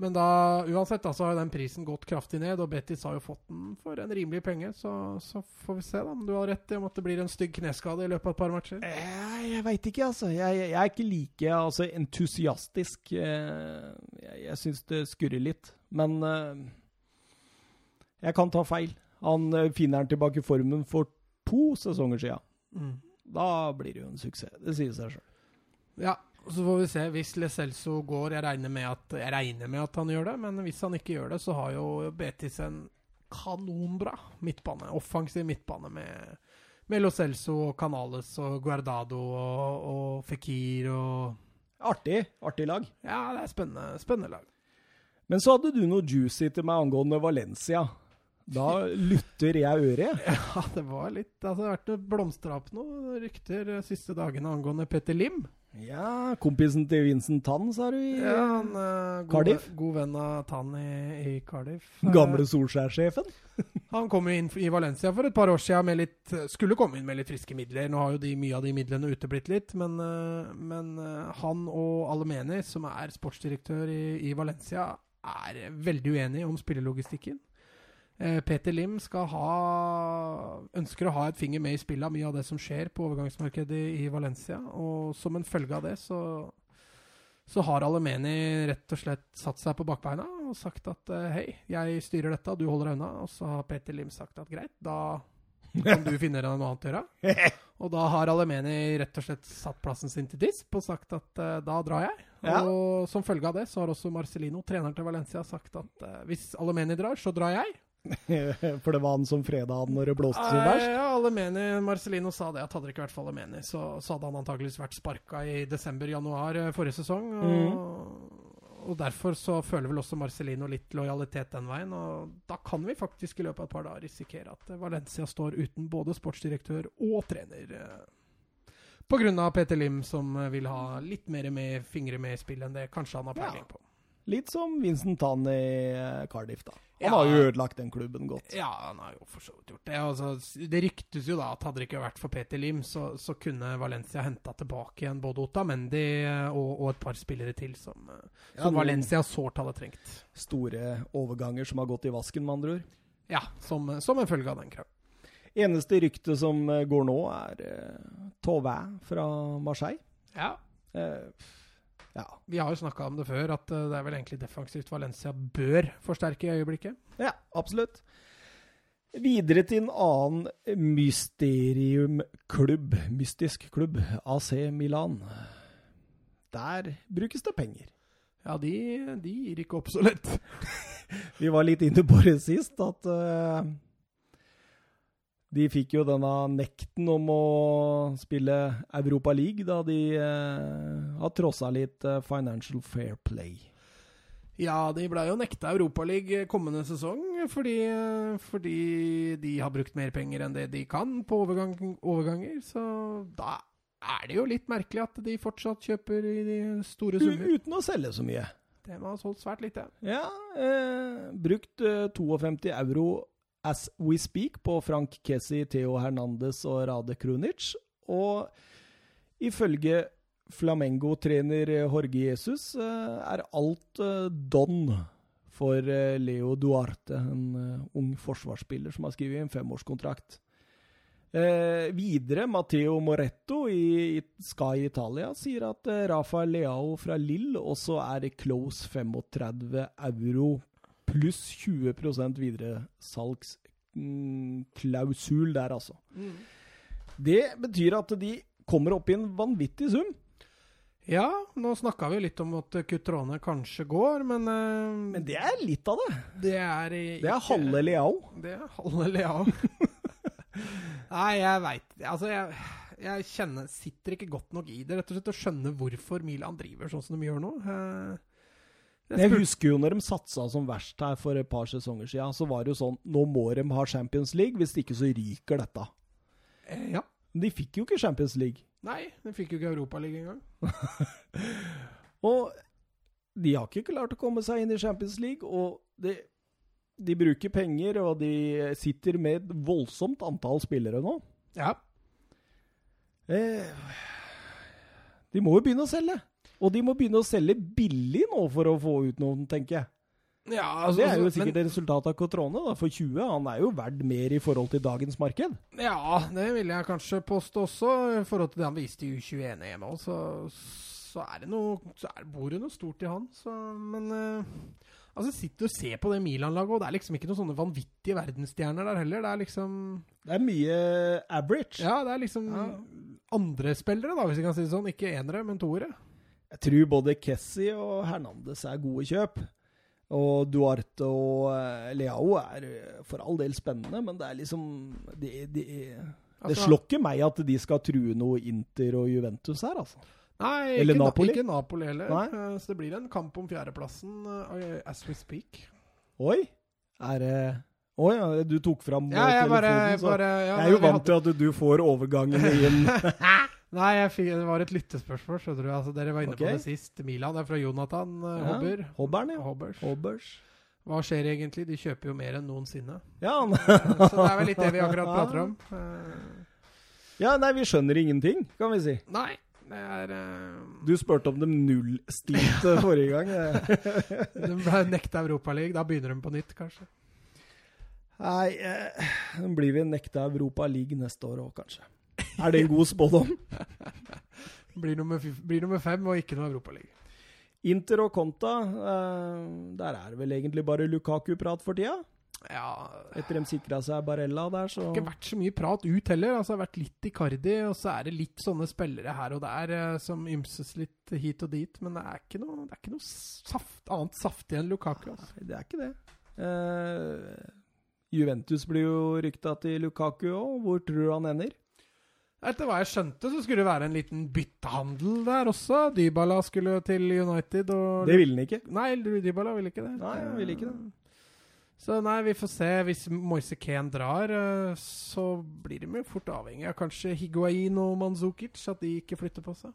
Men da, uansett, da, så har den prisen gått kraftig ned, og Betis har jo fått den for en rimelig penge. Så, så får vi se da om du har rett i om at det blir en stygg kneskade i løpet av et par matcher. Eh, Jeg veit ikke, altså. Jeg, jeg er ikke like altså, entusiastisk. Eh, Jeg, jeg syns det skurrer litt. Men eh, jeg kan ta feil. Han finner han tilbake i formen for to sesonger sia. Mm. Da blir det jo en suksess. Det sier seg sjøl. Ja, og så får vi se. Hvis Le Celso går, jeg regner, med at, jeg regner med at han gjør det, men hvis han ikke gjør det, så har jo Betis en kanonbra midtbane. Offensiv midtbane med, med Lo Celso og Canales og Guardado og, og Fikir og Artig. Artig lag. Ja, det er spennende, spennende lag. Men så hadde du noe juicy til meg angående Valencia. Da lytter jeg øret. Ja, det var litt altså, Det har vært blomstra opp noen rykter de siste dagene angående Petter Lim. Ja, kompisen til Vincent Tann, sa du? i Ja, han uh, god, Cardiff? god venn av Tann i, i Cardiff. Gamle Solskjær-sjefen? Han kom jo inn i Valencia for et par år siden med litt Skulle komme inn med litt friske midler. Nå har jo de, mye av de midlene uteblitt litt, men, eh, men eh, han og Alemeni, som er sportsdirektør i, i Valencia, er veldig uenige om spillelogistikken. Eh, Peter Lim skal ha ønsker å ha et finger med i spillet av mye av det som skjer på overgangsmarkedet i, Valencia. Og som en følge av det så, så har Alemeni rett og slett satt seg på bakbeina og sagt at eh, hei, jeg styrer dette, du holder deg unna. Og så har Peter Lim sagt at greit, da kan du finne deg noe annet å gjøre. Og da har Alemeni rett og slett satt plassen sin til disp og sagt at eh, da drar jeg. Ja. Og som følge av det så har også Marcelino, treneren til Valencia, sagt at hvis Alemeni drar, så drar jeg. For det var han som freda han når det blåste som verst? Ja, Alemeni, Marcelino sa det, at hadde det ikke vært for Alemeni, så, så hadde han antakeligvis vært sparka i desember-januar eh, forrige sesong. Og, og derfor så føler vel også Marcelino litt lojalitet den veien. Og da kan vi faktisk i løpet av et par dager risikere at eh, Valencia står uten både sportsdirektør og trener. eh, På grunn av Peter Lim, som vil ha litt mer med fingre med i spillet enn det kanskje han har peiling på. Litt som Vincent Tann i eh, Cardiff, da. Han Ja. har jo ødelagt den klubben godt. Ja, han har jo for så vidt gjort det. Altså, det ryktes jo da at hadde det ikke vært for Peter Lim, så, så kunne Valencia henta tilbake igjen både Otamendi eh, og, og et par spillere til som, eh, Ja, som Valencia sårt hadde trengt. Store overganger som har gått i vasken, med andre ord. Ja, som, som en følge av den krav. Eneste rykte som går nå, er uh, Tauvin fra Marseille. Ja. Eh, ja. Vi har jo snakka om det før, at eh, det er vel egentlig defensivt Valencia bør forsterke i øyeblikket. ja, absolutt. Videre til en annen mysteriumklubb, mystisk klubb, AC Milan. Der brukes det penger. Ja, de, de gir ikke opp så lett. Vi var litt inne på det sist, at eh, de fikk jo denne nekten om å spille Europa League, da de eh, har trossa litt eh, financial fair play. Ja, de ble jo nekta Europaligaen kommende sesong fordi, fordi de har brukt mer penger enn det de kan på overgang, overganger. Så da er det jo litt merkelig at de fortsatt kjøper i de store U uten å selge så mye. Det har solgt svært lite. Ja, eh, brukt eh, 52 euro as we speak på Frank Kessi, Theo Hernandez og Rade Krunic. Og ifølge Flamengo-trener Jorge Jesus eh, er alt eh, don for eh, Leo Duarte, en ung forsvarsspiller som har skrevet en femårskontrakt. Eh, videre, Matteo Moretto i, i Sky Italia sier at Rafael Leao fra Lill også er close 35 euro pluss 20% videresalgsklausul der, altså. Det betyr at de kommer opp i en vanvittig sum. Ja, nå snakka vi litt om at Cutrone kanskje går, men, uh, Men det er litt av det. det er ikke, Det er halve Leao. Det er halve Leao. Nei, jeg veit Altså, jeg, jeg kjenner Sitter ikke godt nok i det, rett og slett, å skjønne hvorfor Milan driver sånn som de gjør nå. Eh, jeg Jeg husker jo når de satsa som verst her for et par sesonger siden, så var det jo sånn Nå må de ha Champions League, hvis ikke så ryker dette. Eh, ja. Men de fikk jo ikke Champions League. Nei, de fikk jo ikke Europaligaen engang. Og de har ikke klart å komme seg inn i Champions League, og de, de bruker penger, og de sitter med et voldsomt antall spillere nå. Ja. Eh, de må jo begynne å selge. Og de må begynne å selge billig nå for å få ut noen, tenker jeg. ja altså, Det er jo men- sikkert et resultat av Cotrone, da, for 20. Han er jo verdt mer i forhold til dagens marked. Ja, det vil jeg kanskje påstå også. I forhold til det han viste i U21-EM òg, så, så er det noe Så er, bor det noe stort i han. Så, men uh, altså, sitter og ser på det Milan-laget, og det er liksom ikke noen sånne vanvittige verdensstjerner der heller. Det er liksom Det er mye average. Ja, det er liksom Ja. andre spillere, da, hvis vi kan si det sånn. Ikke enere, men toere. Jeg tror både Kessi og Hernandez er gode kjøp. Og Duarte og eh, Leao er eh, for all del spennende, men det er liksom Det, de, det Altså- slår ikke meg at de skal true noe Inter og Juventus her, altså. Nei, Eller ikke, Napoli. ikke Napoli heller. Nei. Eh, Så det blir en kamp om fjerdeplassen as we speak. Oi! Er det Oi, ja, du tok fram Ja, jeg telefonen, bare, så bare ja, Jeg er jo vant til at du får overgangene inn. Nei, fikk, det var et lyttespørsmål, skjønner du. Altså, dere var inne okay. på det sist. Milan er fra Jonathan uh, Ja, Hobber. Hobberen, ja. Hobbers. Hobbers. Hva skjer egentlig? De kjøper jo mer enn noensinne. Ja, Så det er vel litt det vi akkurat prater om. Uh, ja, nei, vi skjønner ingenting, kan vi si. nei, det er uh, Du spurte om dem nullstilte forrige gang. De ble nekta Europaligaen. Da begynner de på nytt, kanskje. Nei, eh, blir vi nekta Europa League neste år òg, kanskje. Er det en god spådom? Blir nummer, blir nummer fem og ikke noe Europaliga. Inter og Conta, eh, der er det vel egentlig bare Lukaku-prat for tida? Ja Etter de sikra seg Barella der, så Det har ikke vært så mye prat ut heller. Altså, det har vært litt Icardi, og så er det litt sånne spillere her og der eh, som ymses litt hit og dit. Men det er ikke noe, det er ikke noe saft, annet saftig enn Lukaku. Altså. Nei, Det er ikke det. Eh, Juventus blir jo rykta til Lukaku òg. Hvor tror du han ender? Etter hva jeg skjønte, så skulle det være en liten byttehandel der også. Dybala skulle til United. Og Det ville han ikke. Nei, Dybala ville ikke det. Nei, han ville ikke det. Så nei, vi får se. Hvis Moise Kane drar, eh, så blir de jo fort avhengig av kanskje Higuain og Manzukic, at de ikke flytter på seg.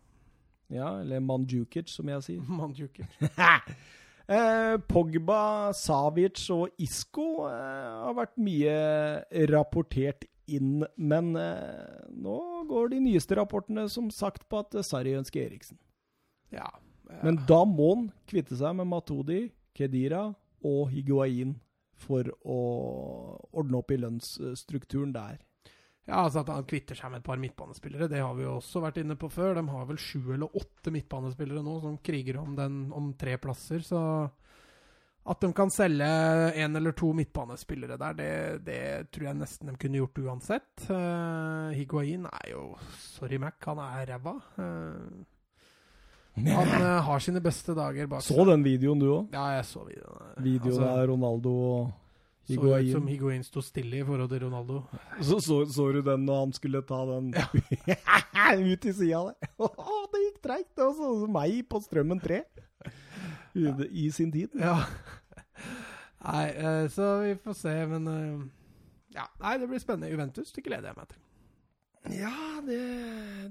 Ja, eller Mandjukic, som jeg sier. Manzukic. Eh, Pogba, Savic og Isco eh, har vært mye rapportert inn, men eh, nå går de nyeste rapportene som sagt på at Sarri ønsker Eriksen. Ja. ja. Men da må han kvitte seg med Matodi, Kedira og Higuain for å ordne opp i lønnsstrukturen der. Ja, altså At han kvitter seg med et par midtbanespillere, det har vi jo også vært inne på før. De har vel sju eller åtte midtbanespillere nå som kriger om, den, om tre plasser. Så at de kan selge én eller to midtbanespillere der, det, det tror jeg nesten de kunne gjort uansett. Uh, Higuain er jo Sorry, Mac, han er ræva. Uh, han uh, har sine beste dager bak Så den videoen du òg? Ja, jeg så videoen. Videoen Altså, der Ronaldo og Så ut som Higuain. Sto stille i forhold til Ronaldo. Så, så, så du den når han skulle ta den ut i sida der? Å, det gikk treigt! Det var sånn som meg på Strømmen 3 i, i sin tid. Ja. Nei, eh, så vi får se, men eh, Ja, nei, det blir spennende. Juventus det gleder jeg meg til. Ja, det,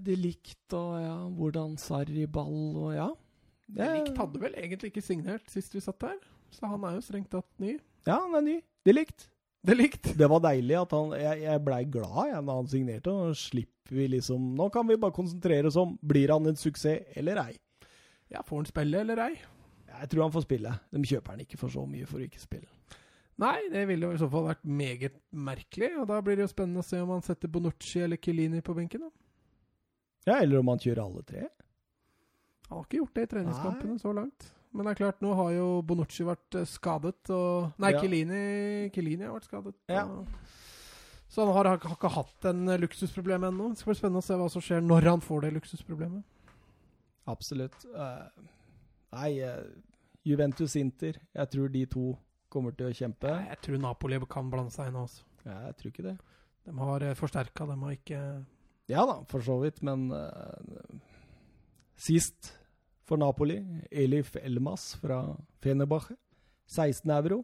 det likt og ja, hvordan Sarri-ball og ja. Det Likt hadde vel egentlig ikke signert sist vi satt her, så han er jo strengt tatt ny. Ja, han er ny. Det likt. Det likt. Det var deilig at han Jeg, jeg blei glad jeg, da han signerte. Og slipper vi liksom Nå kan vi bare konsentrere oss om blir han en suksess eller ei. Ja, får han spille eller ei? Jeg tror han får spille. De kjøper han ikke for så mye for å ikke spille. Nei, det ville jo i så fall vært meget merkelig, og da blir det jo spennende å se om han setter Bonucci eller Kilini på benken. da. Ja, eller om han kjører alle tre. Han har ikke gjort det i treningskampene så langt. Men det er klart, nå har jo Bonucci vært eh, skadet, og Nei, Ja. Har vært skadet. Ja. Og, så han har, har ikke hatt en eh, luksusproblem ennå. Det skal bli spennende å se hva som skjer når han får det luksusproblemet. Absolutt. Uh, nei, uh, Juventus-Inter. Jeg tror de to kommer til å kjempe. Nei, Jeg tror Napoli kan blande seg inn også. Ja, jeg tror ikke det. De har uh, forsterka, de har ikke Ja da, for så vidt, men uh, Sist for Napoli, Elif Elmas fra Fenerbahçe. 16 euro.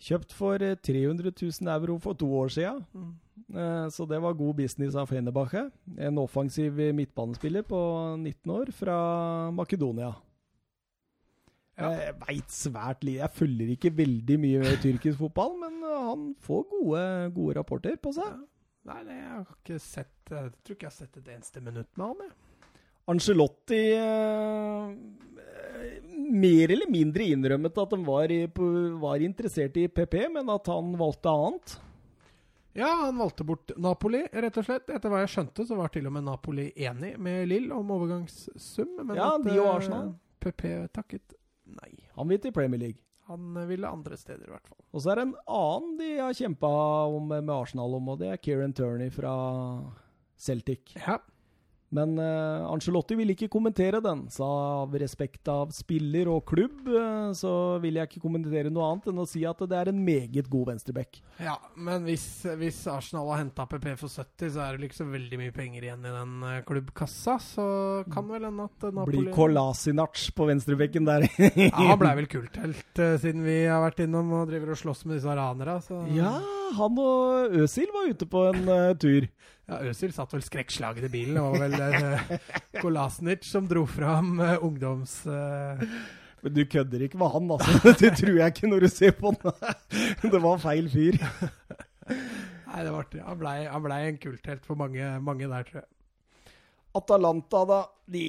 Kjøpt for eh, 300 000 euro for to år siden. mm. Eh, Så det var god business av Fenerbahçe. En offensiv midtbanespiller på 19 år fra Makedonia. Ja. Jeg veit svært lite. Jeg følger ikke veldig mye med tyrkisk fotball, men eh, han får gode, gode rapporter på seg. Nei, nei, jeg har ikke sett Jeg tror ikke jeg har sett et eneste minutt med han. Jeg. Angelotti eh, mer eller mindre innrømmet at de var, var interessert i PP, men at han valgte annet. Ja, han valgte bort Napoli, rett og slett. Etter hva jeg skjønte, så var til og med Napoli enig med Lill om overgangssum. Men Ja, at, de og eh, Arsenal. PP takket nei. Han vil til Premier League. Han eh, ville andre steder, i hvert fall. Og så er det en annen de har kjempa med Arsenal om, og det er Kieran Turney fra Celtic. Ja. Men uh, Angelotti vil ikke kommentere den, så av respekt av spiller og klubb, uh, så vil jeg ikke kommentere noe annet enn å si at det er en meget god venstreback. ja, men hvis, hvis Arsenal har henta PP for 70, så er det ikke så veldig mye penger igjen i den uh, klubbkassa. Så kan vel hende at eh, Napoli Blir Kolasinac på venstrebekken der. Ja, han blei vel kulthelt siden vi har vært innom og driver og slåss med disse ranere. Så Ja, han og Øsil var ute på en uh, tur. Ja, Øsil satt vel skrekkslagen i bilen. Det var vel uh, Kolasnic som dro fram uh, ungdoms... Men du kødder ikke med han, altså. Det tror jeg ikke når du ser på han. Det var feil fyr. Nei, det var artig. Han blei ble en kulthelt for mange, mange der, tror jeg. Atalanta, da. De,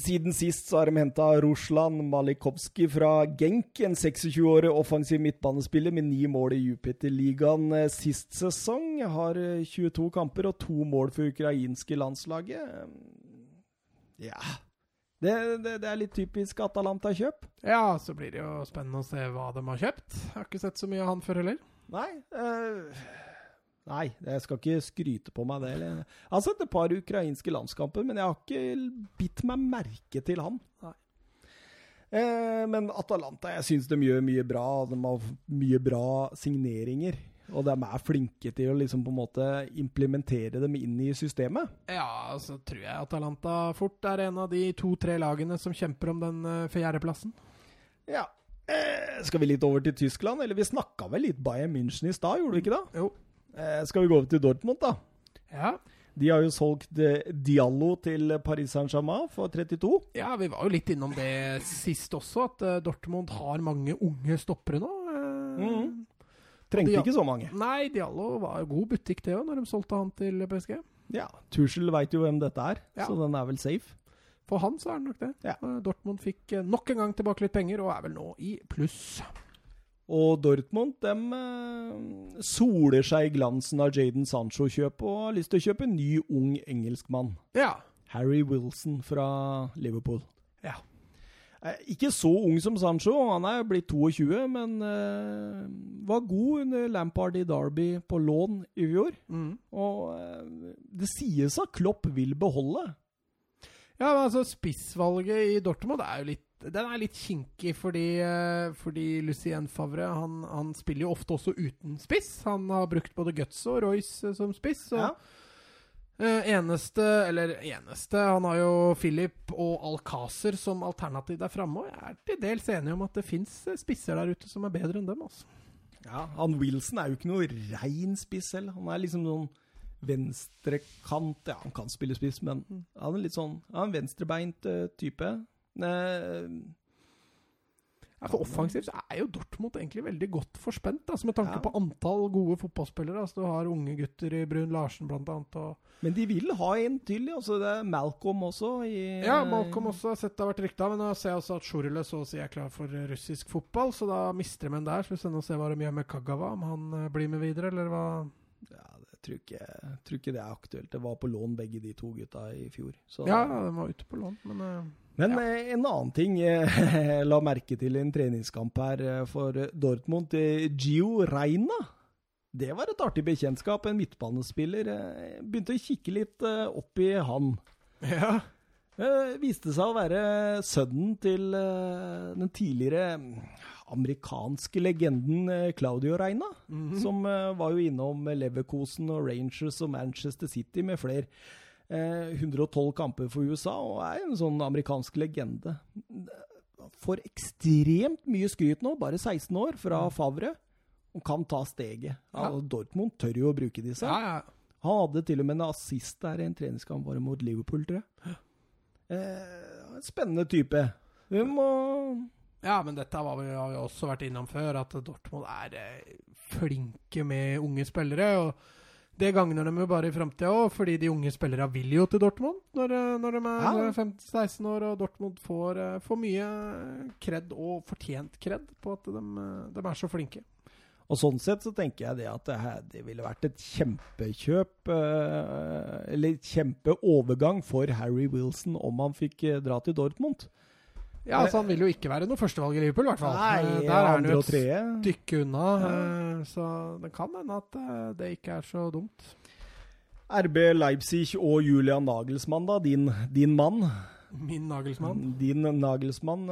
siden sist så har de henta Ruslan Malikovskij fra Genk. En 26-årig offensiv midtbanespiller med ni mål i Jupiter-ligaen sist sesong. Har 22 kamper og to mål for ukrainske landslaget. Ja det, det, det er litt typisk Atalanta-kjøp. Ja, så blir det jo spennende å se hva de har kjøpt. Jeg har ikke sett så mye av han før heller. Nei. Uh, nei, jeg skal ikke skryte på meg det. Jeg har sett et par ukrainske landskamper, men jeg har ikke bitt meg merke til han. Nei. Eh, men Atalanta, jeg syns de gjør mye bra. De har mye bra signeringer. Og de er flinke til å liksom på en måte implementere dem inn i systemet. Ja, så tror jeg Atalanta fort er en av de to-tre lagene som kjemper om den uh, fjerdeplassen. Ja. Eh, skal vi litt over til Tyskland? Eller vi snakka vel litt Bayern München i stad, gjorde vi ikke det? Jo. Eh, skal vi gå over til Dortmund, da? Ja. De har jo solgt eh, Diallo til Paris Saint-Germain for 32. Ja, vi var jo litt innom det sist også, at uh, Dortmund har mange unge stoppere nå. Mm. Trengte ikke så mange. Nei, Diallo var god butikk, det òg, når de solgte han til PSG. Ja, Tuchel veit jo hvem dette er, ja. så den er vel safe. For han så er det nok det. Ja. Dortmund fikk eh, nok en gang tilbake litt penger, og er vel nå i pluss. Og Dortmund de eh, soler seg i glansen av Jaden Sancho-kjøpet og har lyst til å kjøpe en ny, ung engelskmann. Ja. Harry Wilson fra Liverpool. Ja. Eh, ikke så ung som Sancho, han er blitt 22, men uh, var god under Lampard i Derby på lån i fjor. Mm. Og uh, det sies at Klopp vil beholde. Ja, men altså Spissvalget i Dortmund er jo litt den er litt kinkig fordi, uh, fordi Lucien Favre han, han, spiller jo ofte også uten spiss. Han har brukt både Guts og Royce som spiss. Og, ja. Uh, eneste, eller eneste Han har jo Philip og Alcácer som alternativ der framme. Og jeg er til dels enig om at det fins spisser der ute som er bedre enn dem. altså. Ja, han Wilson er jo ikke noe rein spiss selv. Han er liksom noen venstrekant Ja, han kan spille spiss, men han er litt sånn ja, en venstrebeint uh, type. For offensivt så er jo Dortmund egentlig veldig godt forspent, altså med tanke ja. på antall gode fotballspillere. Altså Du har unge gutter i Brun Larsen annet. Og... Men de vil ha en til, altså det er Malcolm også. I, ja, Malcolm også har sett det har vært rykta, men nå ser jeg også at Sjurle så å si er klar for russisk fotball, så da mister de en der. Så vi får se hva de gjør med Kagawa, om han uh, blir med videre, eller hva Ja, det tror ikke, tror ikke det er aktuelt. Det var på lån, begge de to gutta i fjor. Så, ja, de var ute på lån, men uh... Men ja. Eh, en annen ting jeg la merke til i en treningskamp her eh, for Dortmund. Gio Reina. Det var et artig bekjentskap. En midtbanespiller. Begynte å kikke litt eh, opp i han. Ja. Viste seg å være sønnen til den tidligere amerikanske legenden Claudio Reina. Mm -hmm. Som var jo innom Leverkosen og Rangers og Manchester City med flere. 112 eh, kamper for USA og er en sånn amerikansk legende. Får ekstremt mye skryt nå, bare 16 år, fra mm. Favre. Og kan ta steget. Ja. Dortmund tør jo å bruke disse. Ja, ja. Han hadde til og med en assist der i en treningskamp bare mot Liverpool, tror jeg. Eh, spennende type. Vi må Ja, men dette har vi også vært innom før, at Dortmund er eh, flinke med unge spillere. og det gagner dem jo bare i framtida òg, fordi de unge spillerne vil jo til Dortmund når, eh, når de er ja. 15-16 år, og Dortmund får, eh, får mye kred, og fortjent kred, på at de, eh, de, er så flinke. Og Sånn sett så tenker jeg det at det, her, det ville vært et kjempekjøp, eller kjempeovergang for Harry Wilson om han fikk dra til Dortmund. Ja, altså Han vil jo ikke være noe førstevalg i Liverpool, i hvert fall. Nei, eh, Der er han jo et stykke unna. Ja. Eh, så det kan hende at eh, det ikke er så dumt. RB Leipzig og Julian Nagelsmann, da. Din, din mann. Min Nagelsmann? Din Nagelsmann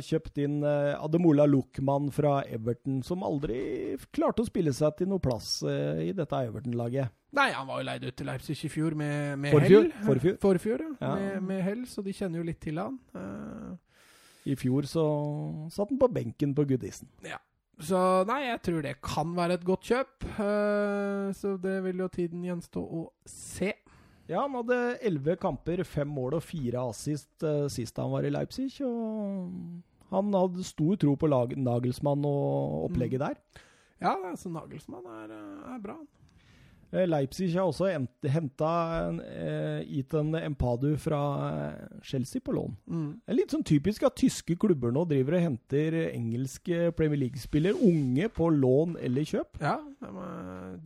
kjøpt inn Ademola Luckman fra Everton, som aldri klarte å spille seg til noe plass i dette Everton-laget. Nei, han var jo leid ut til Leipzig i fjor med, med Forfjor. hell. Forfjor. Forfjor, ja. ja. Med, med, hell, så de kjenner jo litt til han. I fjor så satt han på benken på Goodison. Ja. Så nei, jeg tror det kan være et godt kjøp. Eh, så det vil jo tiden gjenstå å se. Ja, han hadde elleve kamper, fem mål og fire assist uh, sist han var i Leipzig. Og han hadde stor tro på Nagelsmann og opplegget Mm. der. Ja, altså Nagelsmann er, eh, er bra. Eh, Leipzig har også henta Ethan Empadu fra eh, Chelsea på lån. Mm. Det er litt sånn typisk at tyske klubber nå driver og henter engelske Premier League-spillere, unge, på lån eller kjøp. Ja,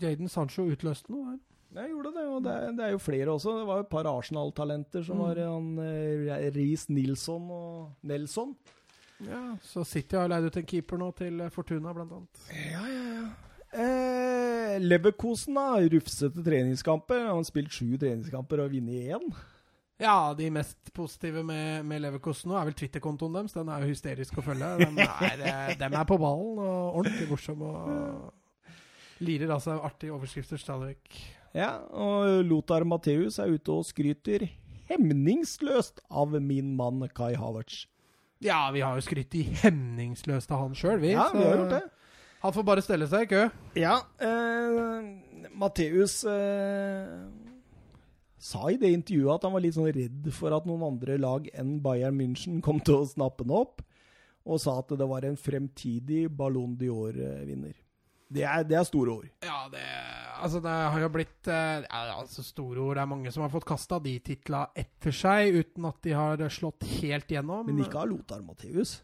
Jaden Sancho utløste noe der. Jeg gjorde det, og det, er- det er jo flere også. Det var et par Arsenal-talenter som Mm. var han eh, Riis Nilsson og Nelson. Ja, Så City har leid ut en keeper nå til eh, Fortuna, blant annet. Ja, ja, ja. Eh, Leverkosen da. rufsete treningskamper. Han har spilt sju treningskamper og vunnet én. Ja, de mest positive med, med Leverkosten nå er vel Twitter-kontoen deres. Den er jo hysterisk å følge. De er, eh, dem er på ballen og ordentlig morsomme og lirer av seg artige overskrifter stadig vekk. Ja, og Lothar Matheus er ute og skryter hemningsløst av min mann Kai Havertz. Ja, vi har jo skrytt i hemningsløst av han sjøl, vi. Ja, vi har gjort det. Han får bare stelle seg i kø. Ja, eh, Matheus eh, sa i det intervjuet at han var litt sånn redd for at noen andre lag enn Bayern München kom til å snappe den opp, og sa at det var en fremtidig Ballon d'Or-vinner. Det, er- det er store ord. Ja, det Altså, det har jo blitt eh, altså Store ord. Det er mange som har fått kasta de titla etter seg, uten at de har slått helt gjennom. Men ikke av Lothar Matheus.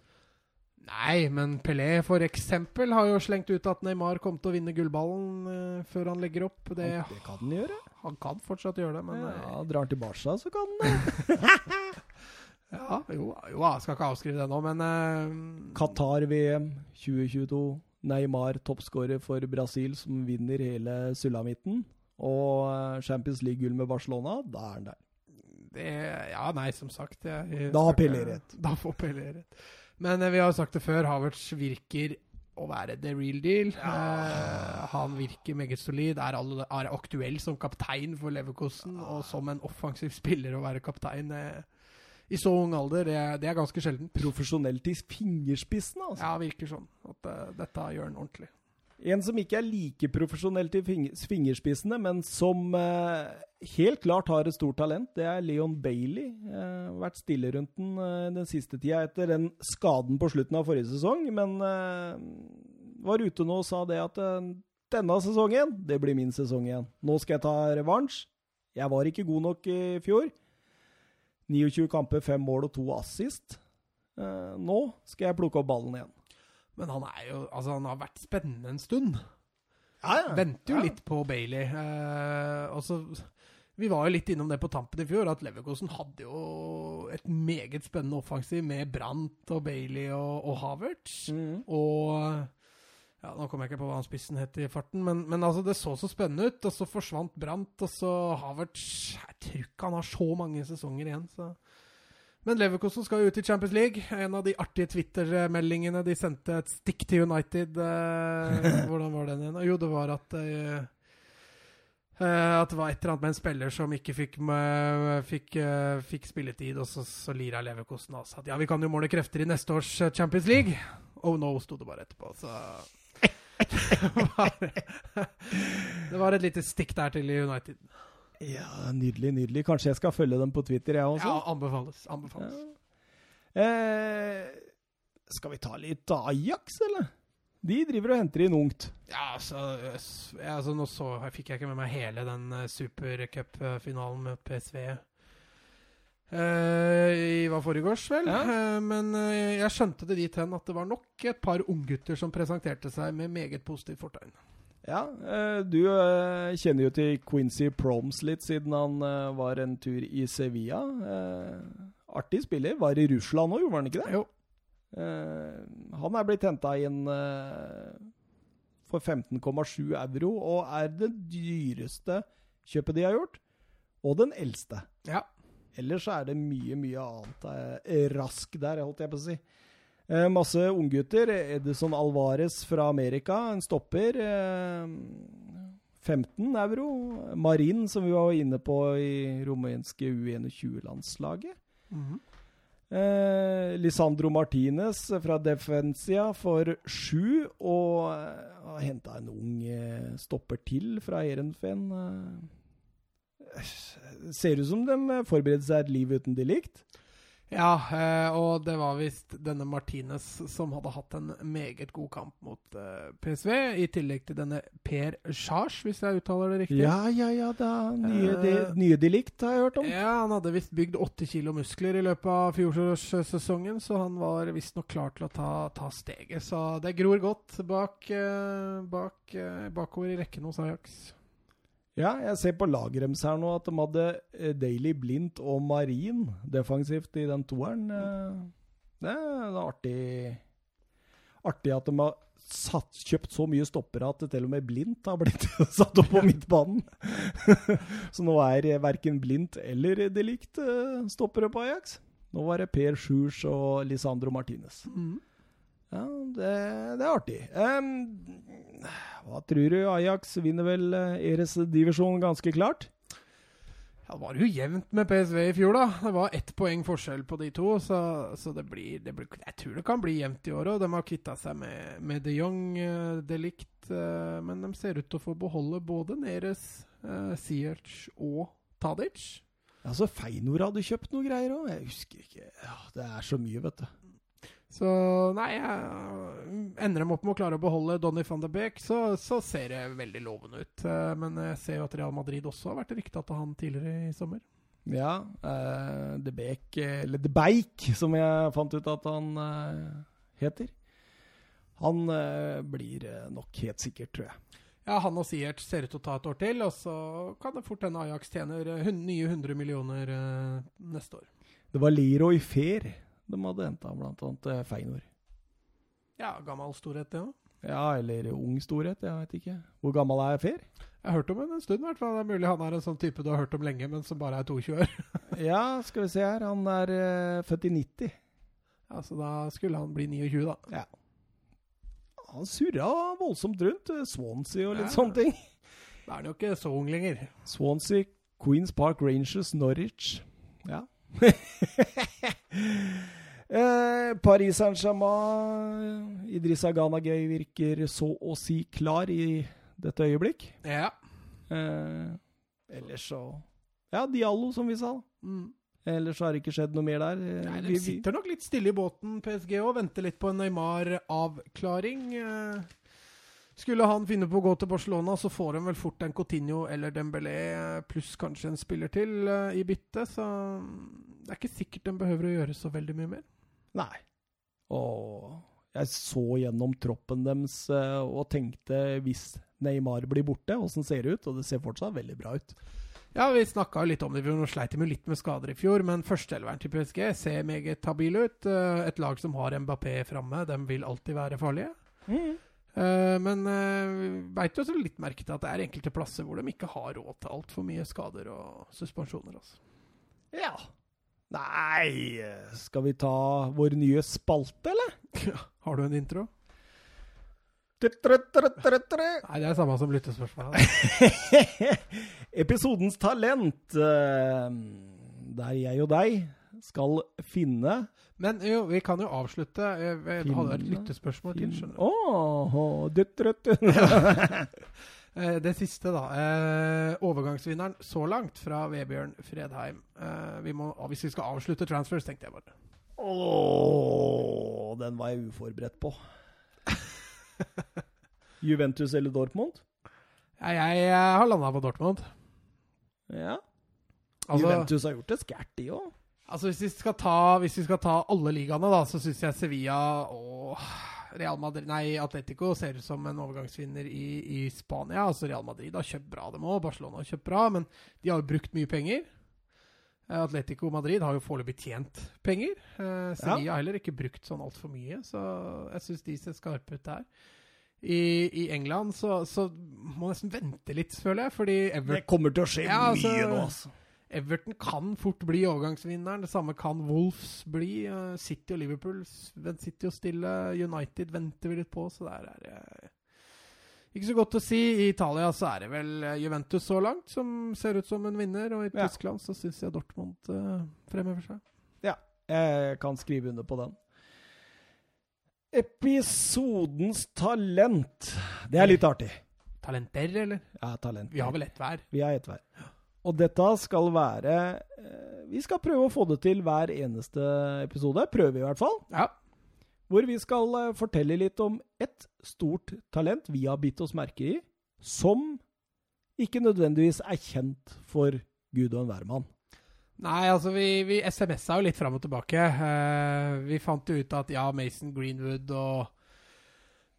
Nei, men Pelé for eksempel har jo slengt ut at Neymar kom til å vinne gullballen uh, før han legger opp. Det, Det kan han gjøre. han kan fortsatt gjøre det, men eh, Ja, Drar han til Barca, så kan han det. ja, jo, jo, jeg skal ikke avskrive det nå, men uh, Qatar-VM 2022. Neymar toppskårer for Brasil, som vinner hele sulamitten. Og eh, Champions League-gull med Barcelona, da er han der. det, Ja, nei, som sagt jeg, Da har Pelé rett. Da får Pelé rett. Men eh, vi har jo sagt det før, Havertz virker å være the real deal. Eh, han virker meget solid, er, alle, er aktuell som kaptein for Leverkosten, og som en offensiv spiller å være kaptein Uh, i så ung alder, det, er- det er ganske sjeldent. Profesjonelt i fingerspissen, altså. Ja, virker sånn. At uh, dette gjør han ordentlig. En som ikke er like profesjonell til fingerspissene, men som eh, helt klart har et stort talent, det er Leon Bailey. Eh, vært stille rundt den eh, den siste tida etter den skaden på slutten av forrige sesong, men eh, var ute nå og sa det at eh, denne sesongen, det blir min sesong igjen. Nå skal jeg ta revansj. Jeg var ikke god nok i fjor. 29 kamper, 5 mål og 2 assist. Eh, nå skal jeg plukke opp ballen igjen. Men han er jo Altså, han har vært spennende en stund. Ja, ja. Venter jo litt på Bailey. Eh, og så Vi var jo litt innom det på tampen i fjor, at Leverkosen hadde jo et meget spennende offensiv med Brandt og Bailey og, og Havertz. Mm. Og ja, Nå kommer jeg ikke på hva han spissen het i farten, men, men altså, det så så spennende ut. Og så forsvant Brandt, og så Havertz Jeg tror ikke han har så mange sesonger igjen, så men Leverkosen skal jo ut i Champions League. En av de artige Twitter-meldingene de sendte et stikk til United eh, Hvordan var den igjen? Jo, det var at eh, eh, At det var et eller annet med en spiller som ikke fikk, fikk, fikk spilletid, og så, så lira Leverkosen av seg at ja, vi kan jo måle krefter i neste års Champions League. Oh no, sto det bare etterpå. Så det var, det var et lite stikk der til United. Ja, nydelig, nydelig. Kanskje jeg skal følge dem på Twitter, jeg også? Ja, anbefales. anbefales. Ja. Eh, skal vi ta litt Ajax, eller? De driver og henter inn ungt. Ja, altså, altså Nå så, jeg fikk jeg ikke med meg hele den uh, supercupfinalen med PSV. Uh, hva var foregårs, vel. Ja. Uh, men uh, jeg skjønte det dit hen at det var nok et par unggutter som presenterte seg med meget positivt fortegn. Ja, eh, du eh, kjenner jo til Quincy Proms litt, siden han eh, var en tur i Sevilla. Artig spiller. Var i Russland nå, gjorde han ikke det? Jo. Han er blitt henta inn for 15,7 euro, og er det dyreste kjøpet de har gjort. Og den eldste. Ja. Ellers er det mye, mye annet rask der, holdt jeg på å si. Eh, masse unggutter. Edison Alvarez fra Amerika, en stopper. Eh, 15 euro. Marin, som vi var inne på i rumenske U21-landslaget. Mhm. Eh, Lisandro Martinez fra Defensia for sju, og eh, har henta en ung eh, stopper til fra Ehrenfen. Eh, ser ut som de forbereder seg et liv uten de likt. Ja, eh, og det var visst denne Martinez som hadde hatt en meget god kamp mot eh, PSV, i tillegg til denne Per Charge, hvis jeg uttaler det riktig. Ja, ja, ja, det er uh, de, Eh, nye de likt, har jeg hørt om. Ja, han hadde visst bygd åtte kilo muskler i løpet av fjorårssesongen, så han var visstnok klar til å ta, ta steget. Så det gror godt bak, bak, bakover i rekken hos Ajax. Ja, jeg ser på laget deres her nå at de hadde eh, Daily Blindt og Marin defensivt i den toeren. Eh, Det er artig Artig at de har satt, kjøpt så mye stoppere at det til og med Blindt har blitt satt opp på midtbanen. så nå er verken Blindt eller De Ligt eh, stoppere på Ajax. Nå var det Per Sjurs og Lisandro Martinez. Ja, det, det er artig. Um, hva tror du? Ajax vinner vel eh, Eres-divisjonen ganske klart? Ja, det var jo jevnt med PSV i fjor, da. Det var ett poeng forskjell på de to, så, så det, blir, det blir Jeg tror det kan bli jevnt i år òg. De har kvitta seg med, med de Jong-delikt, de Ligt, eh, men de ser ut til å få beholde både Neres, Siertz og Tadic. Altså, Feinor hadde kjøpt noe greier òg. Jeg husker ikke. Ja, det er så mye, vet du. Så nei, jeg, ender de opp med å klare å beholde Donny van de Beek, så, så ser det veldig lovende ut. Eh, Men jeg ser jo at Real Madrid også har vært rykta til han tidligere i sommer. Ja. uh, De Beek, eller De Beik, som jeg fant ut at han uh, heter. Han uh, blir nok helt sikkert, tror jeg. Ja, han og Siert ser ut til å ta et år til, og så kan det fort hende Ajax tjener nye 100 millioner neste år. Det var Leroy Fair de hadde henta, eh, Feinor. Ja, gammel storhet, det òg. Ja, eller ung storhet, jeg vet ikke. Hvor gammel er Fer? Jeg har hørt om henne en stund, i hvert fall. Det er mulig han er en sånn type du har hørt om lenge, men som bare er 22 år. Ja, skal vi se her. Han er uh, født i 90. Ja, Så da skulle han bli 29, da. Ja. Han surra voldsomt rundt. eh, Swansea og litt Ja. sånne ting. Da er han jo ikke så ung lenger. Swansea, Queens Park Rangers, Norwich. Ja. eh, Paris Saint-Germain, Idrissa Gana Gay virker så å si klar i dette øyeblikk. Ja. Eh, ellers så Ja, Diallo, som vi sa. Mm. Ellers har det ikke skjedd noe mer der. Eh, Nei, De sitter nok litt stille i båten, PSG og Venter litt på en Neymar-avklaring. Eh, Skulle han finne på å gå til Barcelona, så får de vel fort en Coutinho eller Dembélé pluss kanskje en spiller til i bytte. Så mm, det er ikke sikkert de behøver å gjøre så veldig mye mer. Nei. Og jeg så gjennom troppen deres eh, og tenkte hvis Neymar blir borte, åssen ser det ut? Og det ser fortsatt veldig bra ut. Ja, vi snakka litt om det. Vi sleit de jo litt med skader i fjor, men førsteelveren til PSG ser meget habil ut. Eh, Et lag som har Mbappé framme, de vil alltid være farlige. Mm. men uh, veit jo også litt merke til at det er enkelte plasser hvor de ikke har råd til altfor mye skader og suspensjoner. Altså. Ja. Nei Skal vi ta vår nye spalte, eller? Har du en intro? Nei, det er samme som lyttespørsmål. Episodens talent, eh, der jeg og deg skal finne Men jo, vi kan jo avslutte. Jeg hadde et lyttespørsmål til. skjønner du. Åh, dutt-trutt. Eh, det siste, da. Eh, overgangsvinneren så langt fra Vebjørn Fredheim. Eh, vi må, hvis vi skal avslutte transfers, tenkte jeg bare. Åh, den var jeg uforberedt på. Juventus eller Dortmund? Ja, jeg, har landa på Dortmund. Ja. Altså, Juventus har gjort det skært, de òg. altså hvis, vi skal ta, hvis vi skal ta alle ligaene, da, så syns jeg Sevilla og Real Madrid Nei, Atletico ser ut som en overgangsvinner i, i Spania. Altså Real Madrid har kjøpt bra, dem òg. Barcelona har kjøpt bra, men de har jo brukt mye penger. Eh, Atletico Madrid har jo foreløpig tjent penger. Eh, Sevilla har heller ikke brukt sånn altfor mye, så jeg syns de ser skarpe ut der. I, I England så, så må jeg nesten vente litt, føler jeg, fordi Det kommer til å skje Ja, altså- mye nå, altså. Everton kan fort bli overgangsvinneren. Det samme kan Wolves bli. Eh, City og Liverpool sitter jo stille. United venter vi litt på, så der er det ikke så godt å si. I Italia så er det vel eh, Juventus så langt som ser ut som en vinner, og i Ja. Tyskland så syns jeg Dortmund uh, fremhever seg. Ja, jeg kan skrive under på den. Episodens talent. Det er litt artig. Talenter, eller? Ja, talent. Vi har vel ett hver. Vi har ett hver. Og dette skal være eh, Vi skal prøve å få det til hver eneste episode. Prøve, i hvert fall. Ja. Hvor vi skal eh, fortelle litt om ett stort talent vi har bitt oss merke i, som ikke nødvendigvis er kjent for Gud og enhver mann. Nei, altså vi, vi SMS-a jo litt fram og tilbake. Uh, vi fant jo ut at ja, Mason Greenwood og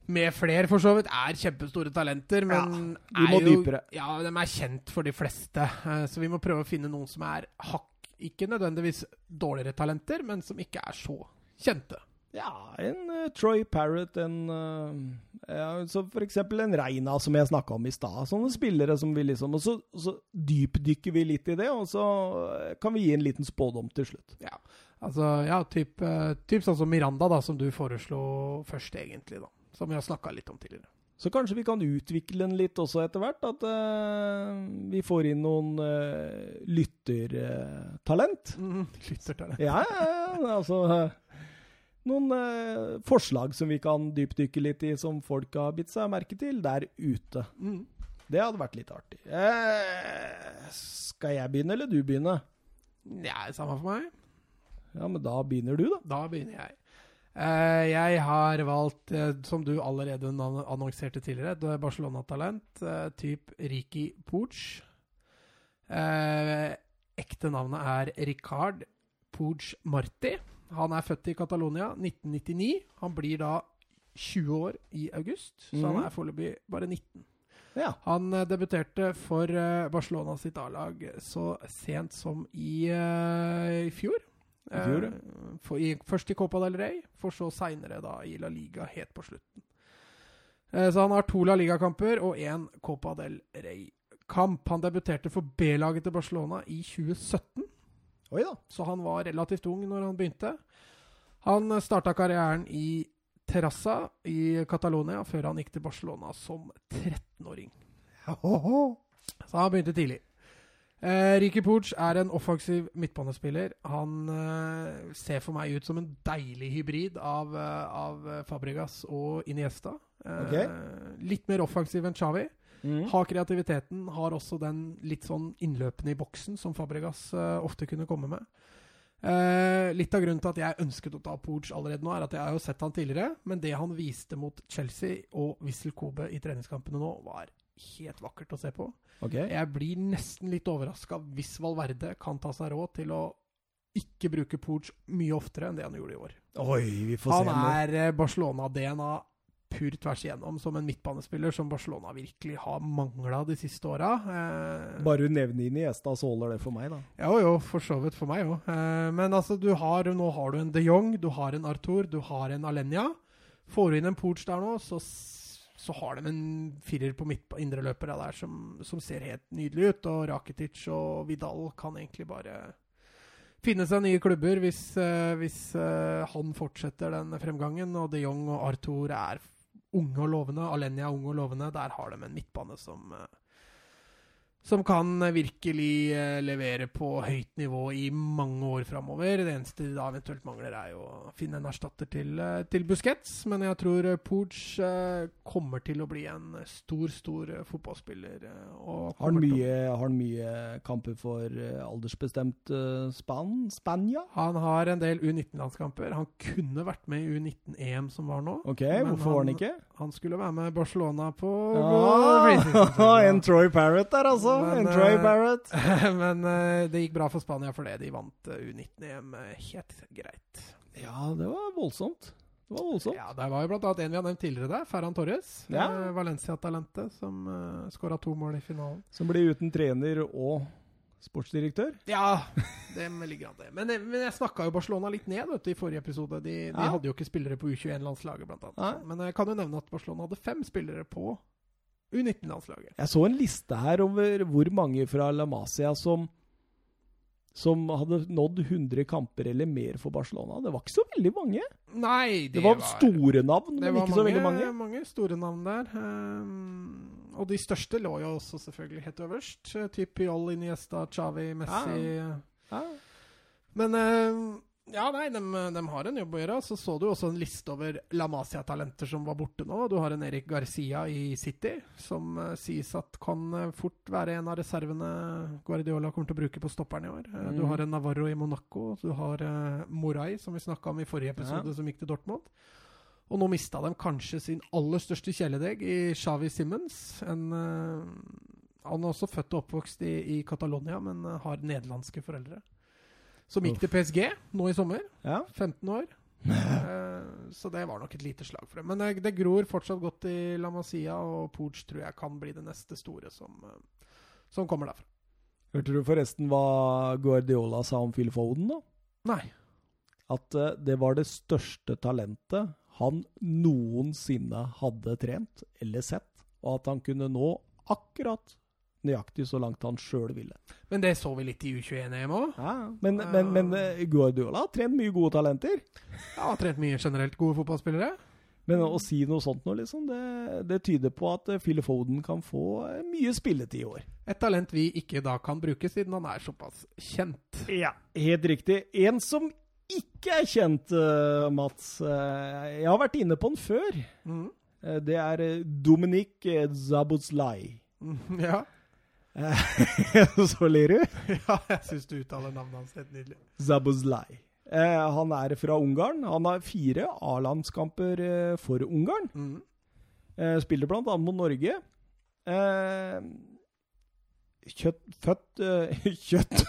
med flere, for så vidt, er kjempestore talenter, men de er jo, dypere. Ja, de er kjent for de fleste. Eh, så vi må prøve å finne noen som er hakk Ikke nødvendigvis dårligere talenter, men som ikke er så kjente. Ja, en uh, Troy Parrott, en uh, ja, så for eksempel en Reina, som jeg snakka om i stad. Sånne spillere som vi liksom Og så, så dypdykker vi litt i det, og så kan vi gi en liten spådom til slutt. Ja, altså, ja, typ, uh, typ sånn som Miranda, da, som du foreslo først, egentlig, da. Som vi har snakka litt om tidligere. Så kanskje vi kan utvikle den litt også etter hvert. At uh, vi får inn noen uh, lyttertalent. Mm, lyttertalent. Ja, ja, ja, altså eh, Noen forslag som vi kan dypdykke litt i, som folk har bitt seg merke til der ute. Mm. Det hadde vært litt artig. Skal jeg begynne, eller du begynne? Ja, samme for meg. Ja, men da begynner du, da. Da begynner jeg. Eh, jeg har valgt, eh, som du allerede annonserte tidligere, Barcelona-talent. Uh, typ Riki Pooch. Eh, ekte navnet er Ricard Pooch Marti. Han er født i Catalonia 1999. Han blir da 20 år i august, så mm. han er foreløpig bare 19. Ja. Han eh, debuterte for eh, Barcelona sitt A-lag så sent som i, uh, i fjor. Eh, for, i, først i Copa del Rey, for så seinere i La Liga helt på slutten. Eh, så han har to La Liga-kamper og én Copa del Rey-kamp. Han debuterte for B-laget til Barcelona i 2017, Oi da. så han var relativt ung når han begynte. Han starta karrieren i Terrassa i Catalonia før han gikk til Barcelona som 13-åring. Så han begynte tidlig. Eh, Ricky Pooch er en offensiv midtbanespiller. Han eh, ser for meg ut som en deilig hybrid av, eh, av Fabregas og Iniesta. Eh, okay. Litt mer offensiv enn Xavi. Mm. Har kreativiteten, har også den litt sånn innløpende i boksen som Fabregas eh, ofte kunne komme med. Eh, litt av grunnen til at jeg ønsket å ta Pooch allerede nå, er at jeg har jo sett han tidligere, men det han viste mot Chelsea og Wissel Kobe i treningskampene nå, var helt vakkert å se på. Okay. Jeg blir nesten litt overraska hvis Valverde kan ta seg råd til å ikke bruke Pooch mye oftere enn det han gjorde i år. Oi, vi får Han er eh, Barcelona-DNA pur tvers igjennom, som en midtbanespiller som Barcelona virkelig har mangla de siste åra. Eh, Bare du nevner Iniesta, så holder det for meg, da. jo, jo, for så vidt for meg òg. Eh, men altså, du har, nå har du en de Jong, du har en Arthur, du har en Alenya. Får du inn en Pooch der nå, så, så har de en firer på midt indreløpere der som, som ser helt nydelig ut. Og Rakitic og Vidal kan egentlig bare finne seg nye klubber hvis, eh, hvis eh, han fortsetter den fremgangen. Og de Jong og Arthur er unge og lovende. Alenya er unge og lovende. Der har de en midtbane som eh, som kan virkelig eh, levere på høyt nivå i mange år framover. Det eneste de da eventuelt mangler, er å finne en erstatter til, eh, til Busquets. Men jeg tror Pooch eh, kommer til å bli en stor, stor fotballspiller. Har han mye, har han mye kamper for aldersbestemt Span Spania? Han har en del U19-landskamper. Han kunne vært med i U19-EM som var nå. Ok, Hvorfor hvorfor var han han- ikke? Han skulle være med Barcelona på ja. en Troy Parrot der, altså. Men, en Troy eh, Parrott. Men eh, det gikk bra for Spania for det. De vant eh, U19-EM helt greit. Ja, det var voldsomt. Det var voldsomt. Ja, Der var jo blant annet en vi har nevnt tidligere der, Ferran Torres. Ja. Valencia-talentet som uh, skåra to mål i finalen. Som blir uten trener og sportsdirektør. Ja, det ligger an til. Men, men jeg snakka jo Barcelona litt ned vet du, i forrige episode. De, de Ja. hadde jo ikke spillere på U21-landslaget, bl.a. Men jeg kan jo nevne at Barcelona hadde fem spillere på U19-landslaget. Jeg så en liste her over hvor mange fra La Masia som, som hadde nådd 100 kamper eller mer for Barcelona. Det var ikke så veldig mange. Nei, Det, var, var, store navn, men ikke ikke så veldig mange. Det var mange store navn der. Um, og de største lå jo også selvfølgelig helt øverst. Typ Piol, Iniesta, Chavi, Messi. Ja. Men eh, Ja, nei, de, de har en jobb å gjøre. Så så du også en liste over La Masia-talenter som var borte nå. Du har en Erik Garcia i City, som uh, sies at kan uh, fort være en av reservene Guardiola kommer til å bruke på stopperen i år. Uh, Du Mm. har en Navarro i Monaco. Du har Moray, som vi snakka om i forrige episode, Ja. som gikk til Dortmund. Og nå mista de kanskje sin aller største kjæledegg i Xavi Simmons. En, han er også født og oppvokst i, i Catalonia, men har nederlandske foreldre. Som gikk til PSG nå i sommer. Ja. 15 år. Eh, så det var nok et lite slag for dem. Men det, det gror fortsatt godt i La Masia, og Pooch tror jeg kan bli det neste store som, eh, som kommer derfra. Hørte du forresten hva Guardiola sa om Phil Foden, da? Nei. At eh, det var det største talentet han noensinne hadde trent eller sett, og at han kunne nå akkurat nøyaktig så langt han sjøl ville. Men det så vi litt i U21-EM òg. Ja, men, men, men eh, Guardiola har trent mye gode talenter. Ja, har trent mye generelt gode fotballspillere. Men å si noe sånt nå, liksom, det, det tyder på at eh, Phil Foden kan få eh, mye spilletid i år. Et talent vi ikke da kan bruke, siden han er såpass kjent. Ja, helt riktig. En som ikke er kjent, eh, Mats. eh, jeg har vært inne på den før. Mm. Eh, det er Dominic Dominik eh, Zabuzlai. Mm, Ja. Så ler du? ja, jeg syns du uttaler navnet hans helt nydelig. Zabuzlai. Eh, han er fra Ungarn. Han har fire A-landskamper eh, for Ungarn. Mm. Eh, spiller blant annet mot Norge. Eh, kjøtt Født eh, Kjøtt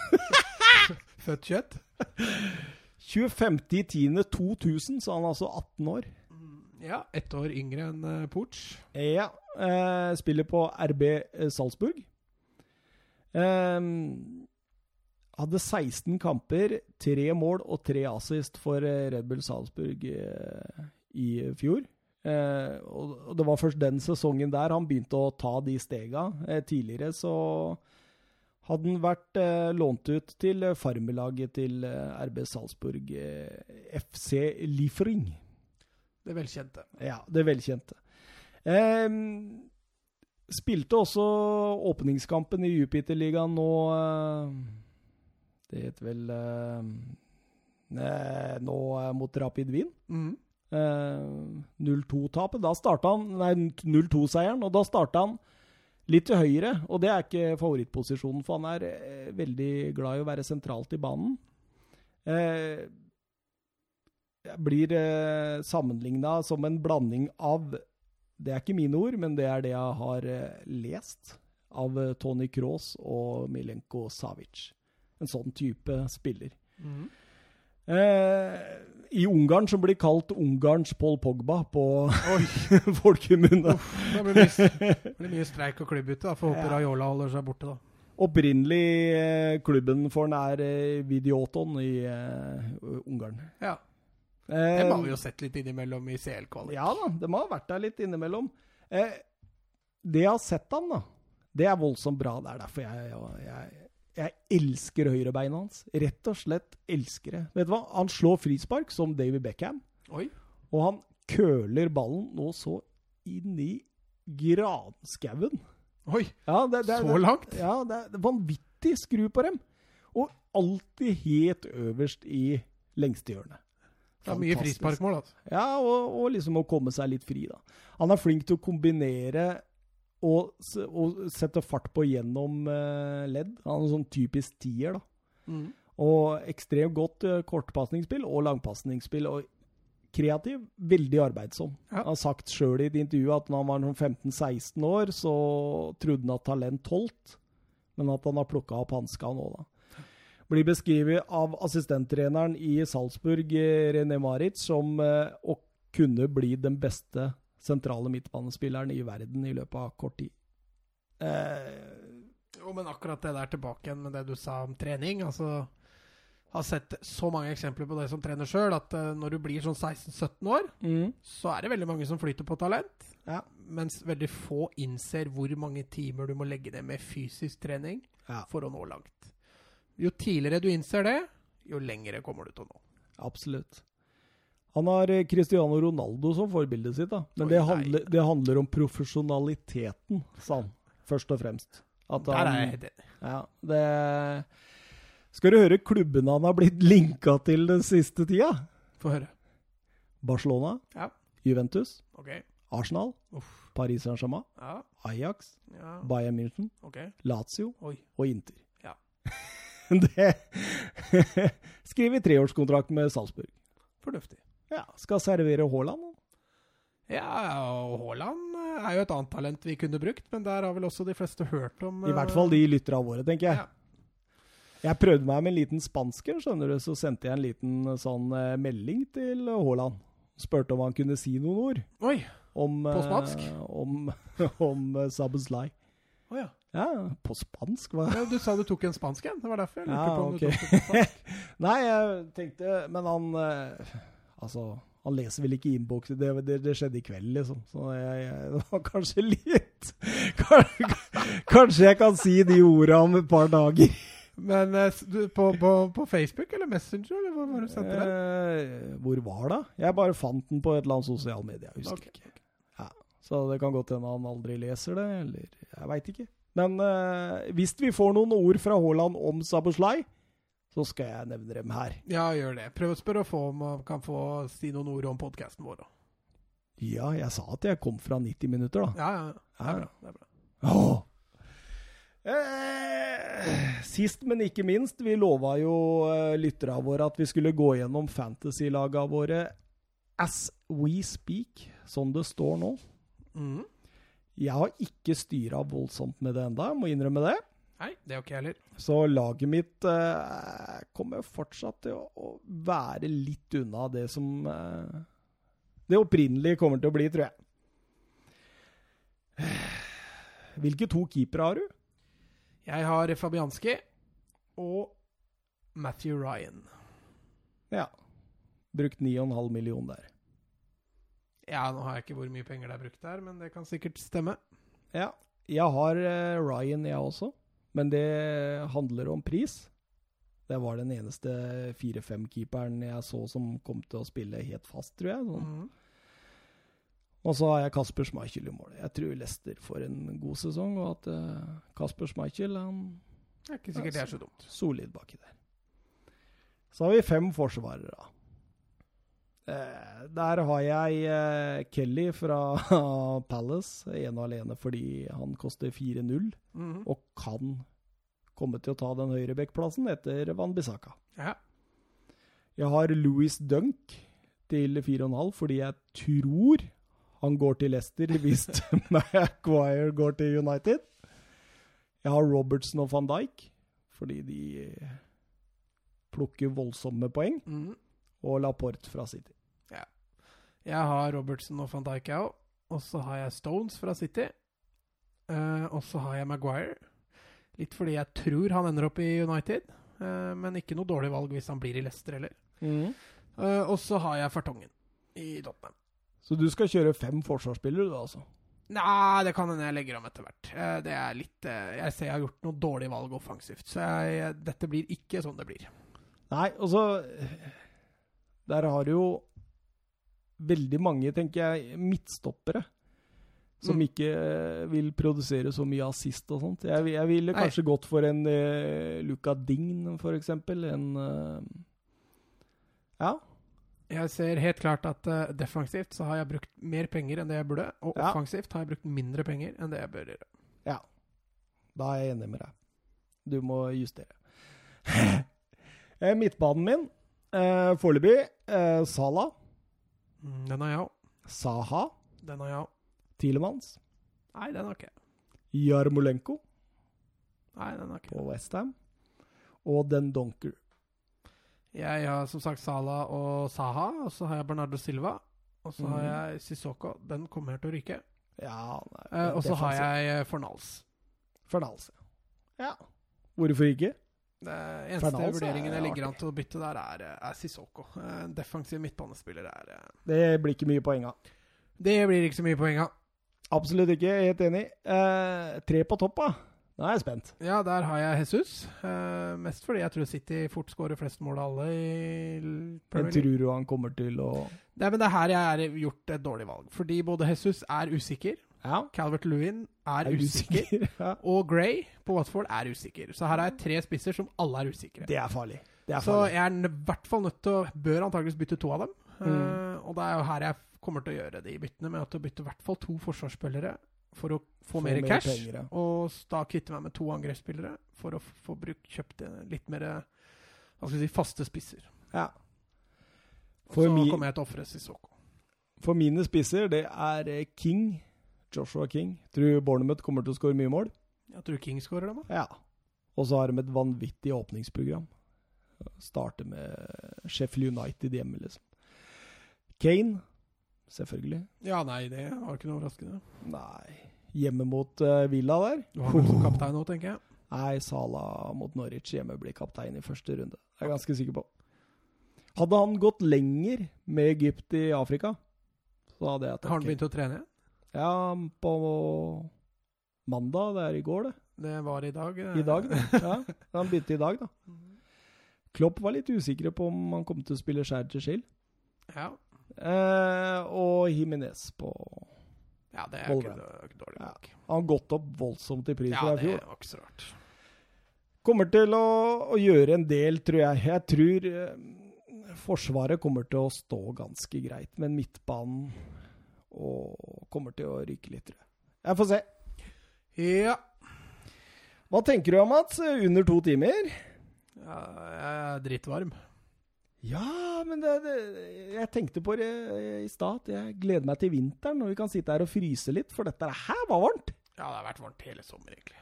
Født kjøtt. 25.10.2000, så han er altså 18 år. Ja, ett år yngre enn Porch. Ja. Eh, spiller på RB Salzburg. Eh, hadde 16 kamper, tre mål og tre assist for eh, Red Bull Salzburg eh, i fjor. Eh, og det var først den sesongen der han begynte å ta de stega. Tidligere så hadde han vært lånt ut til farmelaget til RB Salzburg, FC Liefering. Det velkjente. Ja, det velkjente. Ehm, spilte også åpningskampen i Jupiterligaen nå eh, Det het vel eh, eh, Nå mot Rapid Wien. Mm. Eh, 0-2-tapet. Da starta han Nei, 0-2-seieren, og da starta han litt til høyre. Og det er ikke favorittposisjonen, for han er veldig glad i å være sentralt i banen. Eh, blir eh, sammenligna som en blanding av Det er ikke mine ord, men det er det jeg har eh, lest av eh, Tony Cross og Milenko Savic. En sånn type spiller. Mm. Eh, I Ungarn som blir kalt Ungarns Paul Pogba på folkemunne. det blir mye, blir mye streik og klubbbytte. Får håpe Ja. Raiola holder seg borte, da. Opprinnelig eh, klubben for den er eh, Videoton i eh, Ungarn. Ja. Eh, Dem har vi jo sett litt innimellom i CL-kvalik. Ja da, de har vært der litt innimellom. Eh, det jeg har sett han da, det er voldsomt bra. Det er derfor jeg, jeg, jeg, elsker høyrebeina hans. Rett og slett elsker det. Vet du hva? Han slår frispark som David Beckham, Oi. og han køler ballen nå så inn i granskauen. Oi, Ja, det, det, så langt? Ja, det er vanvittig skru på dem. Og alltid helt øverst i lengste hjørnet. Det er mye frisparkmål, altså. Ja, og, og liksom å komme seg litt fri, da. Han er flink til å kombinere og, og sette fart på gjennom uh, ledd. Han er en sånn typisk tier, da. Mm. Og ekstremt godt uh, kortpasningsspill og langpasningsspill. Og kreativ, veldig arbeidsom. Ja. Han har sagt sjøl i et intervju at når han var sånn 15-16 år, så trodde han at talent holdt, men at han har plukka opp hanska nå, da. Blir beskrevet av assistenttreneren i Salzburg, eh, René Maritz, som eh, å kunne bli den beste sentrale midtbanespilleren i verden i løpet av kort tid. Eh, Jo, men akkurat det der tilbake igjen med det du sa om trening. altså har sett så mange eksempler på det som trener sjøl, at uh, når du blir sånn 16-17 år, mm, så er det veldig mange som flyter på talent. Ja. Mens veldig få innser hvor mange timer du må legge ned med fysisk trening ja, for å nå langt. Jo tidligere du innser det, jo lengre kommer du til å nå. absolutt. Han har eh, Cristiano Ronaldo som forbildet sitt, da. Men Oi, det, handler, det handler om profesjonaliteten, sa han. Først og fremst. At han, helt enig. ja, det, Skal du høre klubbene han har blitt linka til den siste tida? Få høre. Barcelona, Ja. Juventus, Okay. Arsenal, Uff. Paris Saint-Germain, Ja. Ajax, ja. Bayern München, Okay. Lazio Oi. og Inter. Ja. Det Skriver treårskontrakt med Salzburg. Fornuftig. Ja, Skal servere Haaland. Ja, og Haaland eh, er jo et annet talent vi kunne brukt, men der har vel også de fleste hørt om I hvert fall de lytterne våre, tenker jeg. Ja. Jeg prøvde meg med en liten spansker, skjønner du, så sendte jeg en liten sånn eh, melding til Haaland. Spurte om han kunne si noen ord Oi! om På spansk? eh, om, om Sabuslai. Å ja. Ja, på spansk, hva? ja. Du sa du tok en spansk en. Det var derfor jeg lurte Ja, på om okay. du tok en spansk. Nei, jeg tenkte Men han eh, Altså, han leser vel ikke innboksen. Det, det, det skjedde i kveld, liksom. Så jeg, jeg, det var kanskje litt kanskje, jeg kan si de orda om et par dager. Men eh, du, på, på, på Facebook eller Messenger, eller hvor var du sendte den? Eh, hvor var det? Jeg bare fant den på et eller annet sosialmedia. Jeg husker Ok. ikke. Ja, så det kan godt hende han aldri leser det, eller jeg veit ikke. Men eh, hvis vi får noen ord fra Haaland om Sabuslai, så skal jeg nevne dem her. Ja, gjør det. Prøv å spørre om han kan få si noen ord om podkasten vår. Ja, jeg sa at jeg kom fra 90 minutter, da. Ja, ja. Det er bra. Det er bra. Åh. Eh, sist, men ikke minst, vi lova jo eh, lytterne våre at vi skulle gå gjennom fantasy-laga våre as we speak, sånn det står nå. Mhm. Jeg har ikke styra voldsomt med det enda, jeg må innrømme det. Nei, det er ikke jeg heller. Så laget mitt eh, kommer fortsatt til å, å være litt unna det som eh, det opprinnelige kommer til å bli, tror jeg. Hvilke to keepere har du? Jeg har Fabianski og Matthew Ryan. Ja. Brukt 9,5 millioner der. Ja, nå har jeg ikke hvor mye penger det er brukt der, men det kan sikkert stemme. Ja. Jeg har eh, Ryan, jeg også. Men det handler om pris. Det var den eneste 4-5-keeperen jeg så som kom til å spille helt fast, tror jeg. Sånn. Mm. Og så har jeg Kasper Schmeichel i mål. Jeg tror Lester får en god sesong, og at uh, Kasper Schmeichel han Det er ikke sikkert det er så dumt. solid baki der. Så har vi fem forsvarere, da. Der har jeg eh, Kelly fra Palace, ene og alene fordi han koster 4-0 Mhm. og kan komme til å ta den høyrebekkplassen etter Van Bissaka. Ja. Jeg har Louis Dunk til 4,5 fordi jeg tror han går til Leicester hvis Maguire går til United. Jeg har Robertson og van Dijk fordi de plukker voldsomme poeng. Mm. Og Laporte fra City. Jeg har Robertson og van Dijk, jeg òg. Og så har jeg Stones fra City. Uh, og så har jeg Maguire. Litt fordi jeg tror han ender opp i United. Uh, men ikke noe dårlig valg hvis han blir i Leicester heller. Eh, og så har jeg Fartongen i Tottenham. Så du skal kjøre fem forsvarsspillere, du, altså? Nei, det kan hende jeg legger om etter hvert. Det er litt Jeg ser jeg har gjort noe dårlig valg offensivt, så jeg, dette blir ikke sånn det blir. Nei, altså Der har du jo veldig mange, tenker jeg, midtstoppere. Som Mm. ikke eh, vil produsere så mye assist og sånt. Jeg, jeg ville Nei. kanskje gått for en uh, Luca Dign, for eksempel. En uh, Ja. Jeg ser helt klart at uh, defensivt så har jeg brukt mer penger enn det jeg burde, og Ja. offensivt har jeg brukt mindre penger enn det jeg bør gjøre. Ja. Da er jeg enig med deg. Du må justere. Eh, Midtbanen min, uh, foreløpig, uh, Sala, den har jeg òg. Saha, Den har jeg òg. Tilemans, Nei, den har ikke jeg. Jarmolenko Nei, den har ikke på. Westham og Den Donker. Jeg har som sagt Sala og Saha, og så har jeg Bernardo Silva. Og så har Mhm. jeg Sissoko. Den kommer til å ryke. Ja, Eh, og så har jeg eh, Fornals. Fornals. Ja. Hvorfor ikke? Det eneste Fornals er vurderingen jeg ligger an til å bytte der, er, er Sissoko. Eh, defensiv midtbanespiller er eh, Det blir ikke mye poeng av. Det blir ikke så mye poeng av. Absolutt ikke, helt enig. Eh, tre på topp, da. Nå er jeg spent. Ja, der har jeg Jesus. Eh, mest fordi jeg tror City fort skårer flest mål av alle i Premier League. tror du han kommer til å Nei, men det er her jeg har gjort et dårlig valg. Fordi både Jesus er usikker, Ja. Calvert Lewin er, Er usikker. usikker. Ja. Og Gray på Watford er usikker. Så her er tre spisser som alle er usikre. Det er farlig. Det er Så jeg er i hvert fall nødt til å Bør antakeligvis bytte to av dem. Mm. Uh, og det er jo her jeg kommer til å gjøre de byttene, med at å bytte i hvert fall to forsvarsspillere for å få, mer cash. penger, ja. Og da kvitte meg med to angrepsspillere for å få bruk, kjøpt litt mer eh, hva skal vi si, faste spisser. Ja. Så kommer jeg til å ofre Sissoko. For mine spisser, det er eh, King. Joshua King. Tror Bournemouth kommer til å skåre mye mål. Jeg tror King skårer dem, da. Ja. Og så har de et vanvittig åpningsprogram. Starter med Sheffield United hjemme, liksom. Kane, selvfølgelig. Ja, nei, det var ikke noe overraskende. Nei. Hjemme mot uh, Villa der. Du har vel kaptein nå, tenker jeg. Nei, Sala mot Norwich hjemme blir kaptein i første runde. Det er jeg ganske sikker på. Hadde han gått lenger med Egypt i Afrika, så hadde jeg tatt Har han begynt å trene? Ja, på mandag. Det er i går, det. Det var i dag. eh. I dag, da. Ja, han begynte i dag, da. Klopp var litt usikre på om han kom til å spille skjær til skill. Ja. Eh, og Jimenez på ja, det er ikke, ikke dårlig Ja. nok. Han har gått opp voldsomt i pris Ja, fra i det fjor. var ikke så rart. Kommer til å, å gjøre en del, tror jeg. Jeg tror eh, Forsvaret kommer til å stå ganske greit, men midtbanen og kommer til å ryke litt, tror jeg. Jeg får se. Ja. Hva tenker du, om, Mats? Under to timer? ja jeg er drittvarm. Ja, men det, det, jeg tenkte på det i stad. at Jeg gleder meg til vinteren når vi kan sitte her og fryse litt, for dette her var varmt. Ja, det har vært varmt hele sommer, egentlig.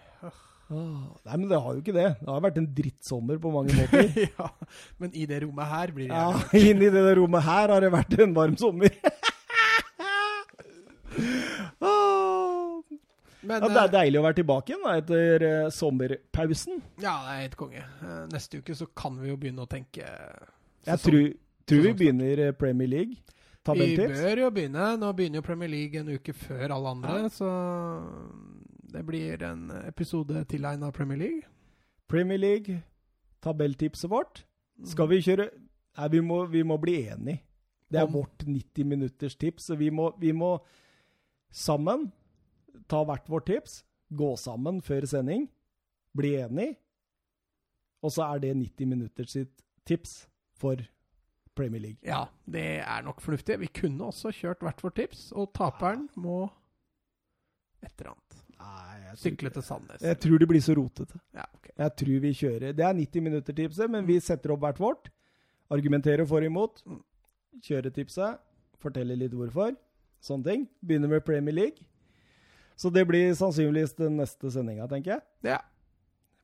Åh, nei, men det har jo ikke det. Det har vært en drittsommer på mange måter. ja, men i det rommet her blir det Ja, inni det rommet her har det vært en varm sommer. Men Ja, det er eh, deilig å være tilbake igjen etter eh, sommerpausen. ja, det er helt konge. Eh, Neste uke så kan vi jo begynne å tenke Jeg tror, tror vi begynner Premier League. Vi bør jo begynne. Nå begynner jo Premier League en uke før alle andre, Ja. så det blir en episode tilegna Premier League. Premier League, tabelltipset vårt. Skal vi kjøre Nei, vi må, vi må bli enige. Det er Om- vårt 90 minutters tips, så vi må, vi må sammen ta hvert vårt tips, gå sammen før sending, bli enig, og så er det 90 minutter sitt tips for Premier League. Ja, det er nok fornuftig. Vi kunne også kjørt hvert vårt tips, og taperen må et eller annet. Nei, Sykle til Sandnes. jeg tror det blir så rotete. Ja, okay. Jeg tror vi kjører Det er 90 minutter tipset, men vi setter opp hvert vårt. Argumenterer for og imot. Mm. Kjører tipset. Forteller litt hvorfor. Sånne ting. Begynner med Premier League. Så det blir sannsynligvis den neste sendinga, tenker jeg. Ja.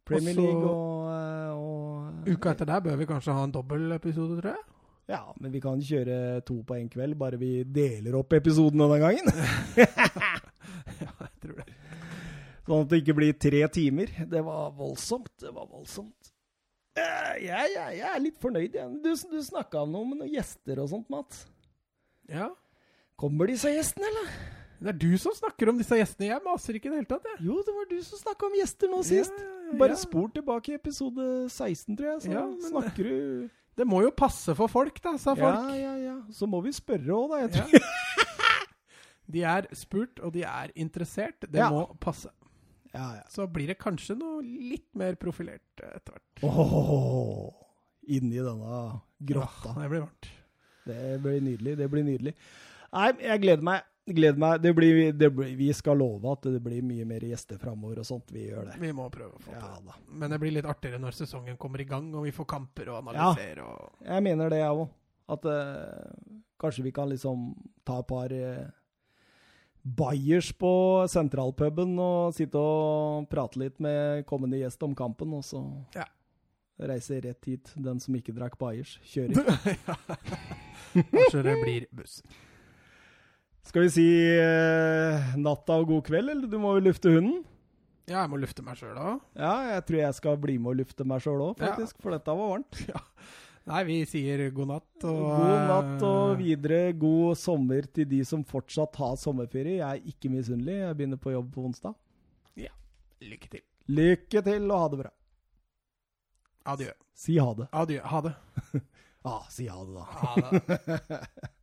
Premier Også, League og, eh, og Uka etter der bør vi kanskje ha en dobbeltepisode, tror jeg. Ja, men vi kan kjøre to på én kveld, bare vi deler opp episoden denne gangen. ja, jeg tror det. Sånn at det ikke blir tre timer. Det var voldsomt. Det var voldsomt. Eh, Jeg, jeg, jeg er litt fornøyd. igjen. Du, du snakka om noe med noen gjester og sånt, Mats. Ja. Kommer disse gjestene, eller? Det er du som snakker om disse gjestene. Jeg maser ikke i det hele tatt, jeg. Jo, det var du som snakka om gjester nå sist. Ja, ja, ja. Bare spol tilbake i episode 16, tror jeg, så men- snakker du Det må jo passe for folk, da, sa folk. ja, ja. ja. Så må vi spørre òg, da. Jeg tror. De er spurt, og de er interessert. Det må passe. Ja, ja. Så blir det kanskje noe litt mer profilert eh, etter hvert. Åh, inni denne grotta. Det blir varmt. Det blir nydelig. Det blir nydelig. Nei, jeg gleder meg. Gleder meg. Det blir, det blir, vi skal love at det blir mye mer gjester framover og sånt. Vi gjør det. Vi må prøve å få til Ja det. Men det blir litt artigere når sesongen kommer i gang, og vi får kamper og analyserer og Jeg mener det, jeg òg. At uh, kanskje vi kan liksom ta et par uh, bayers på sentralpuben og sitte og prate litt med kommende gjest om kampen, og så Ja. reise rett hit, den som ikke drakk bayers. Kjører. Kanskje det blir buss. Skal vi si eh, natta og god kveld, eller du må jo lufte hunden? Ja, jeg må lufte meg sjøl òg. Ja, jeg tror jeg skal bli med og lufte meg sjøl òg, Ja. faktisk, for dette var varmt. Nei, vi sier god natt og God natt og eh, videre god sommer til de som fortsatt har sommerferie. Jeg er ikke misunnelig, jeg begynner på jobb på onsdag. Ja. Lykke til. Lykke til og ha det bra. Adjø. Si ha det. Adjø. Ha det. Ja, si ha det, da. Ha det.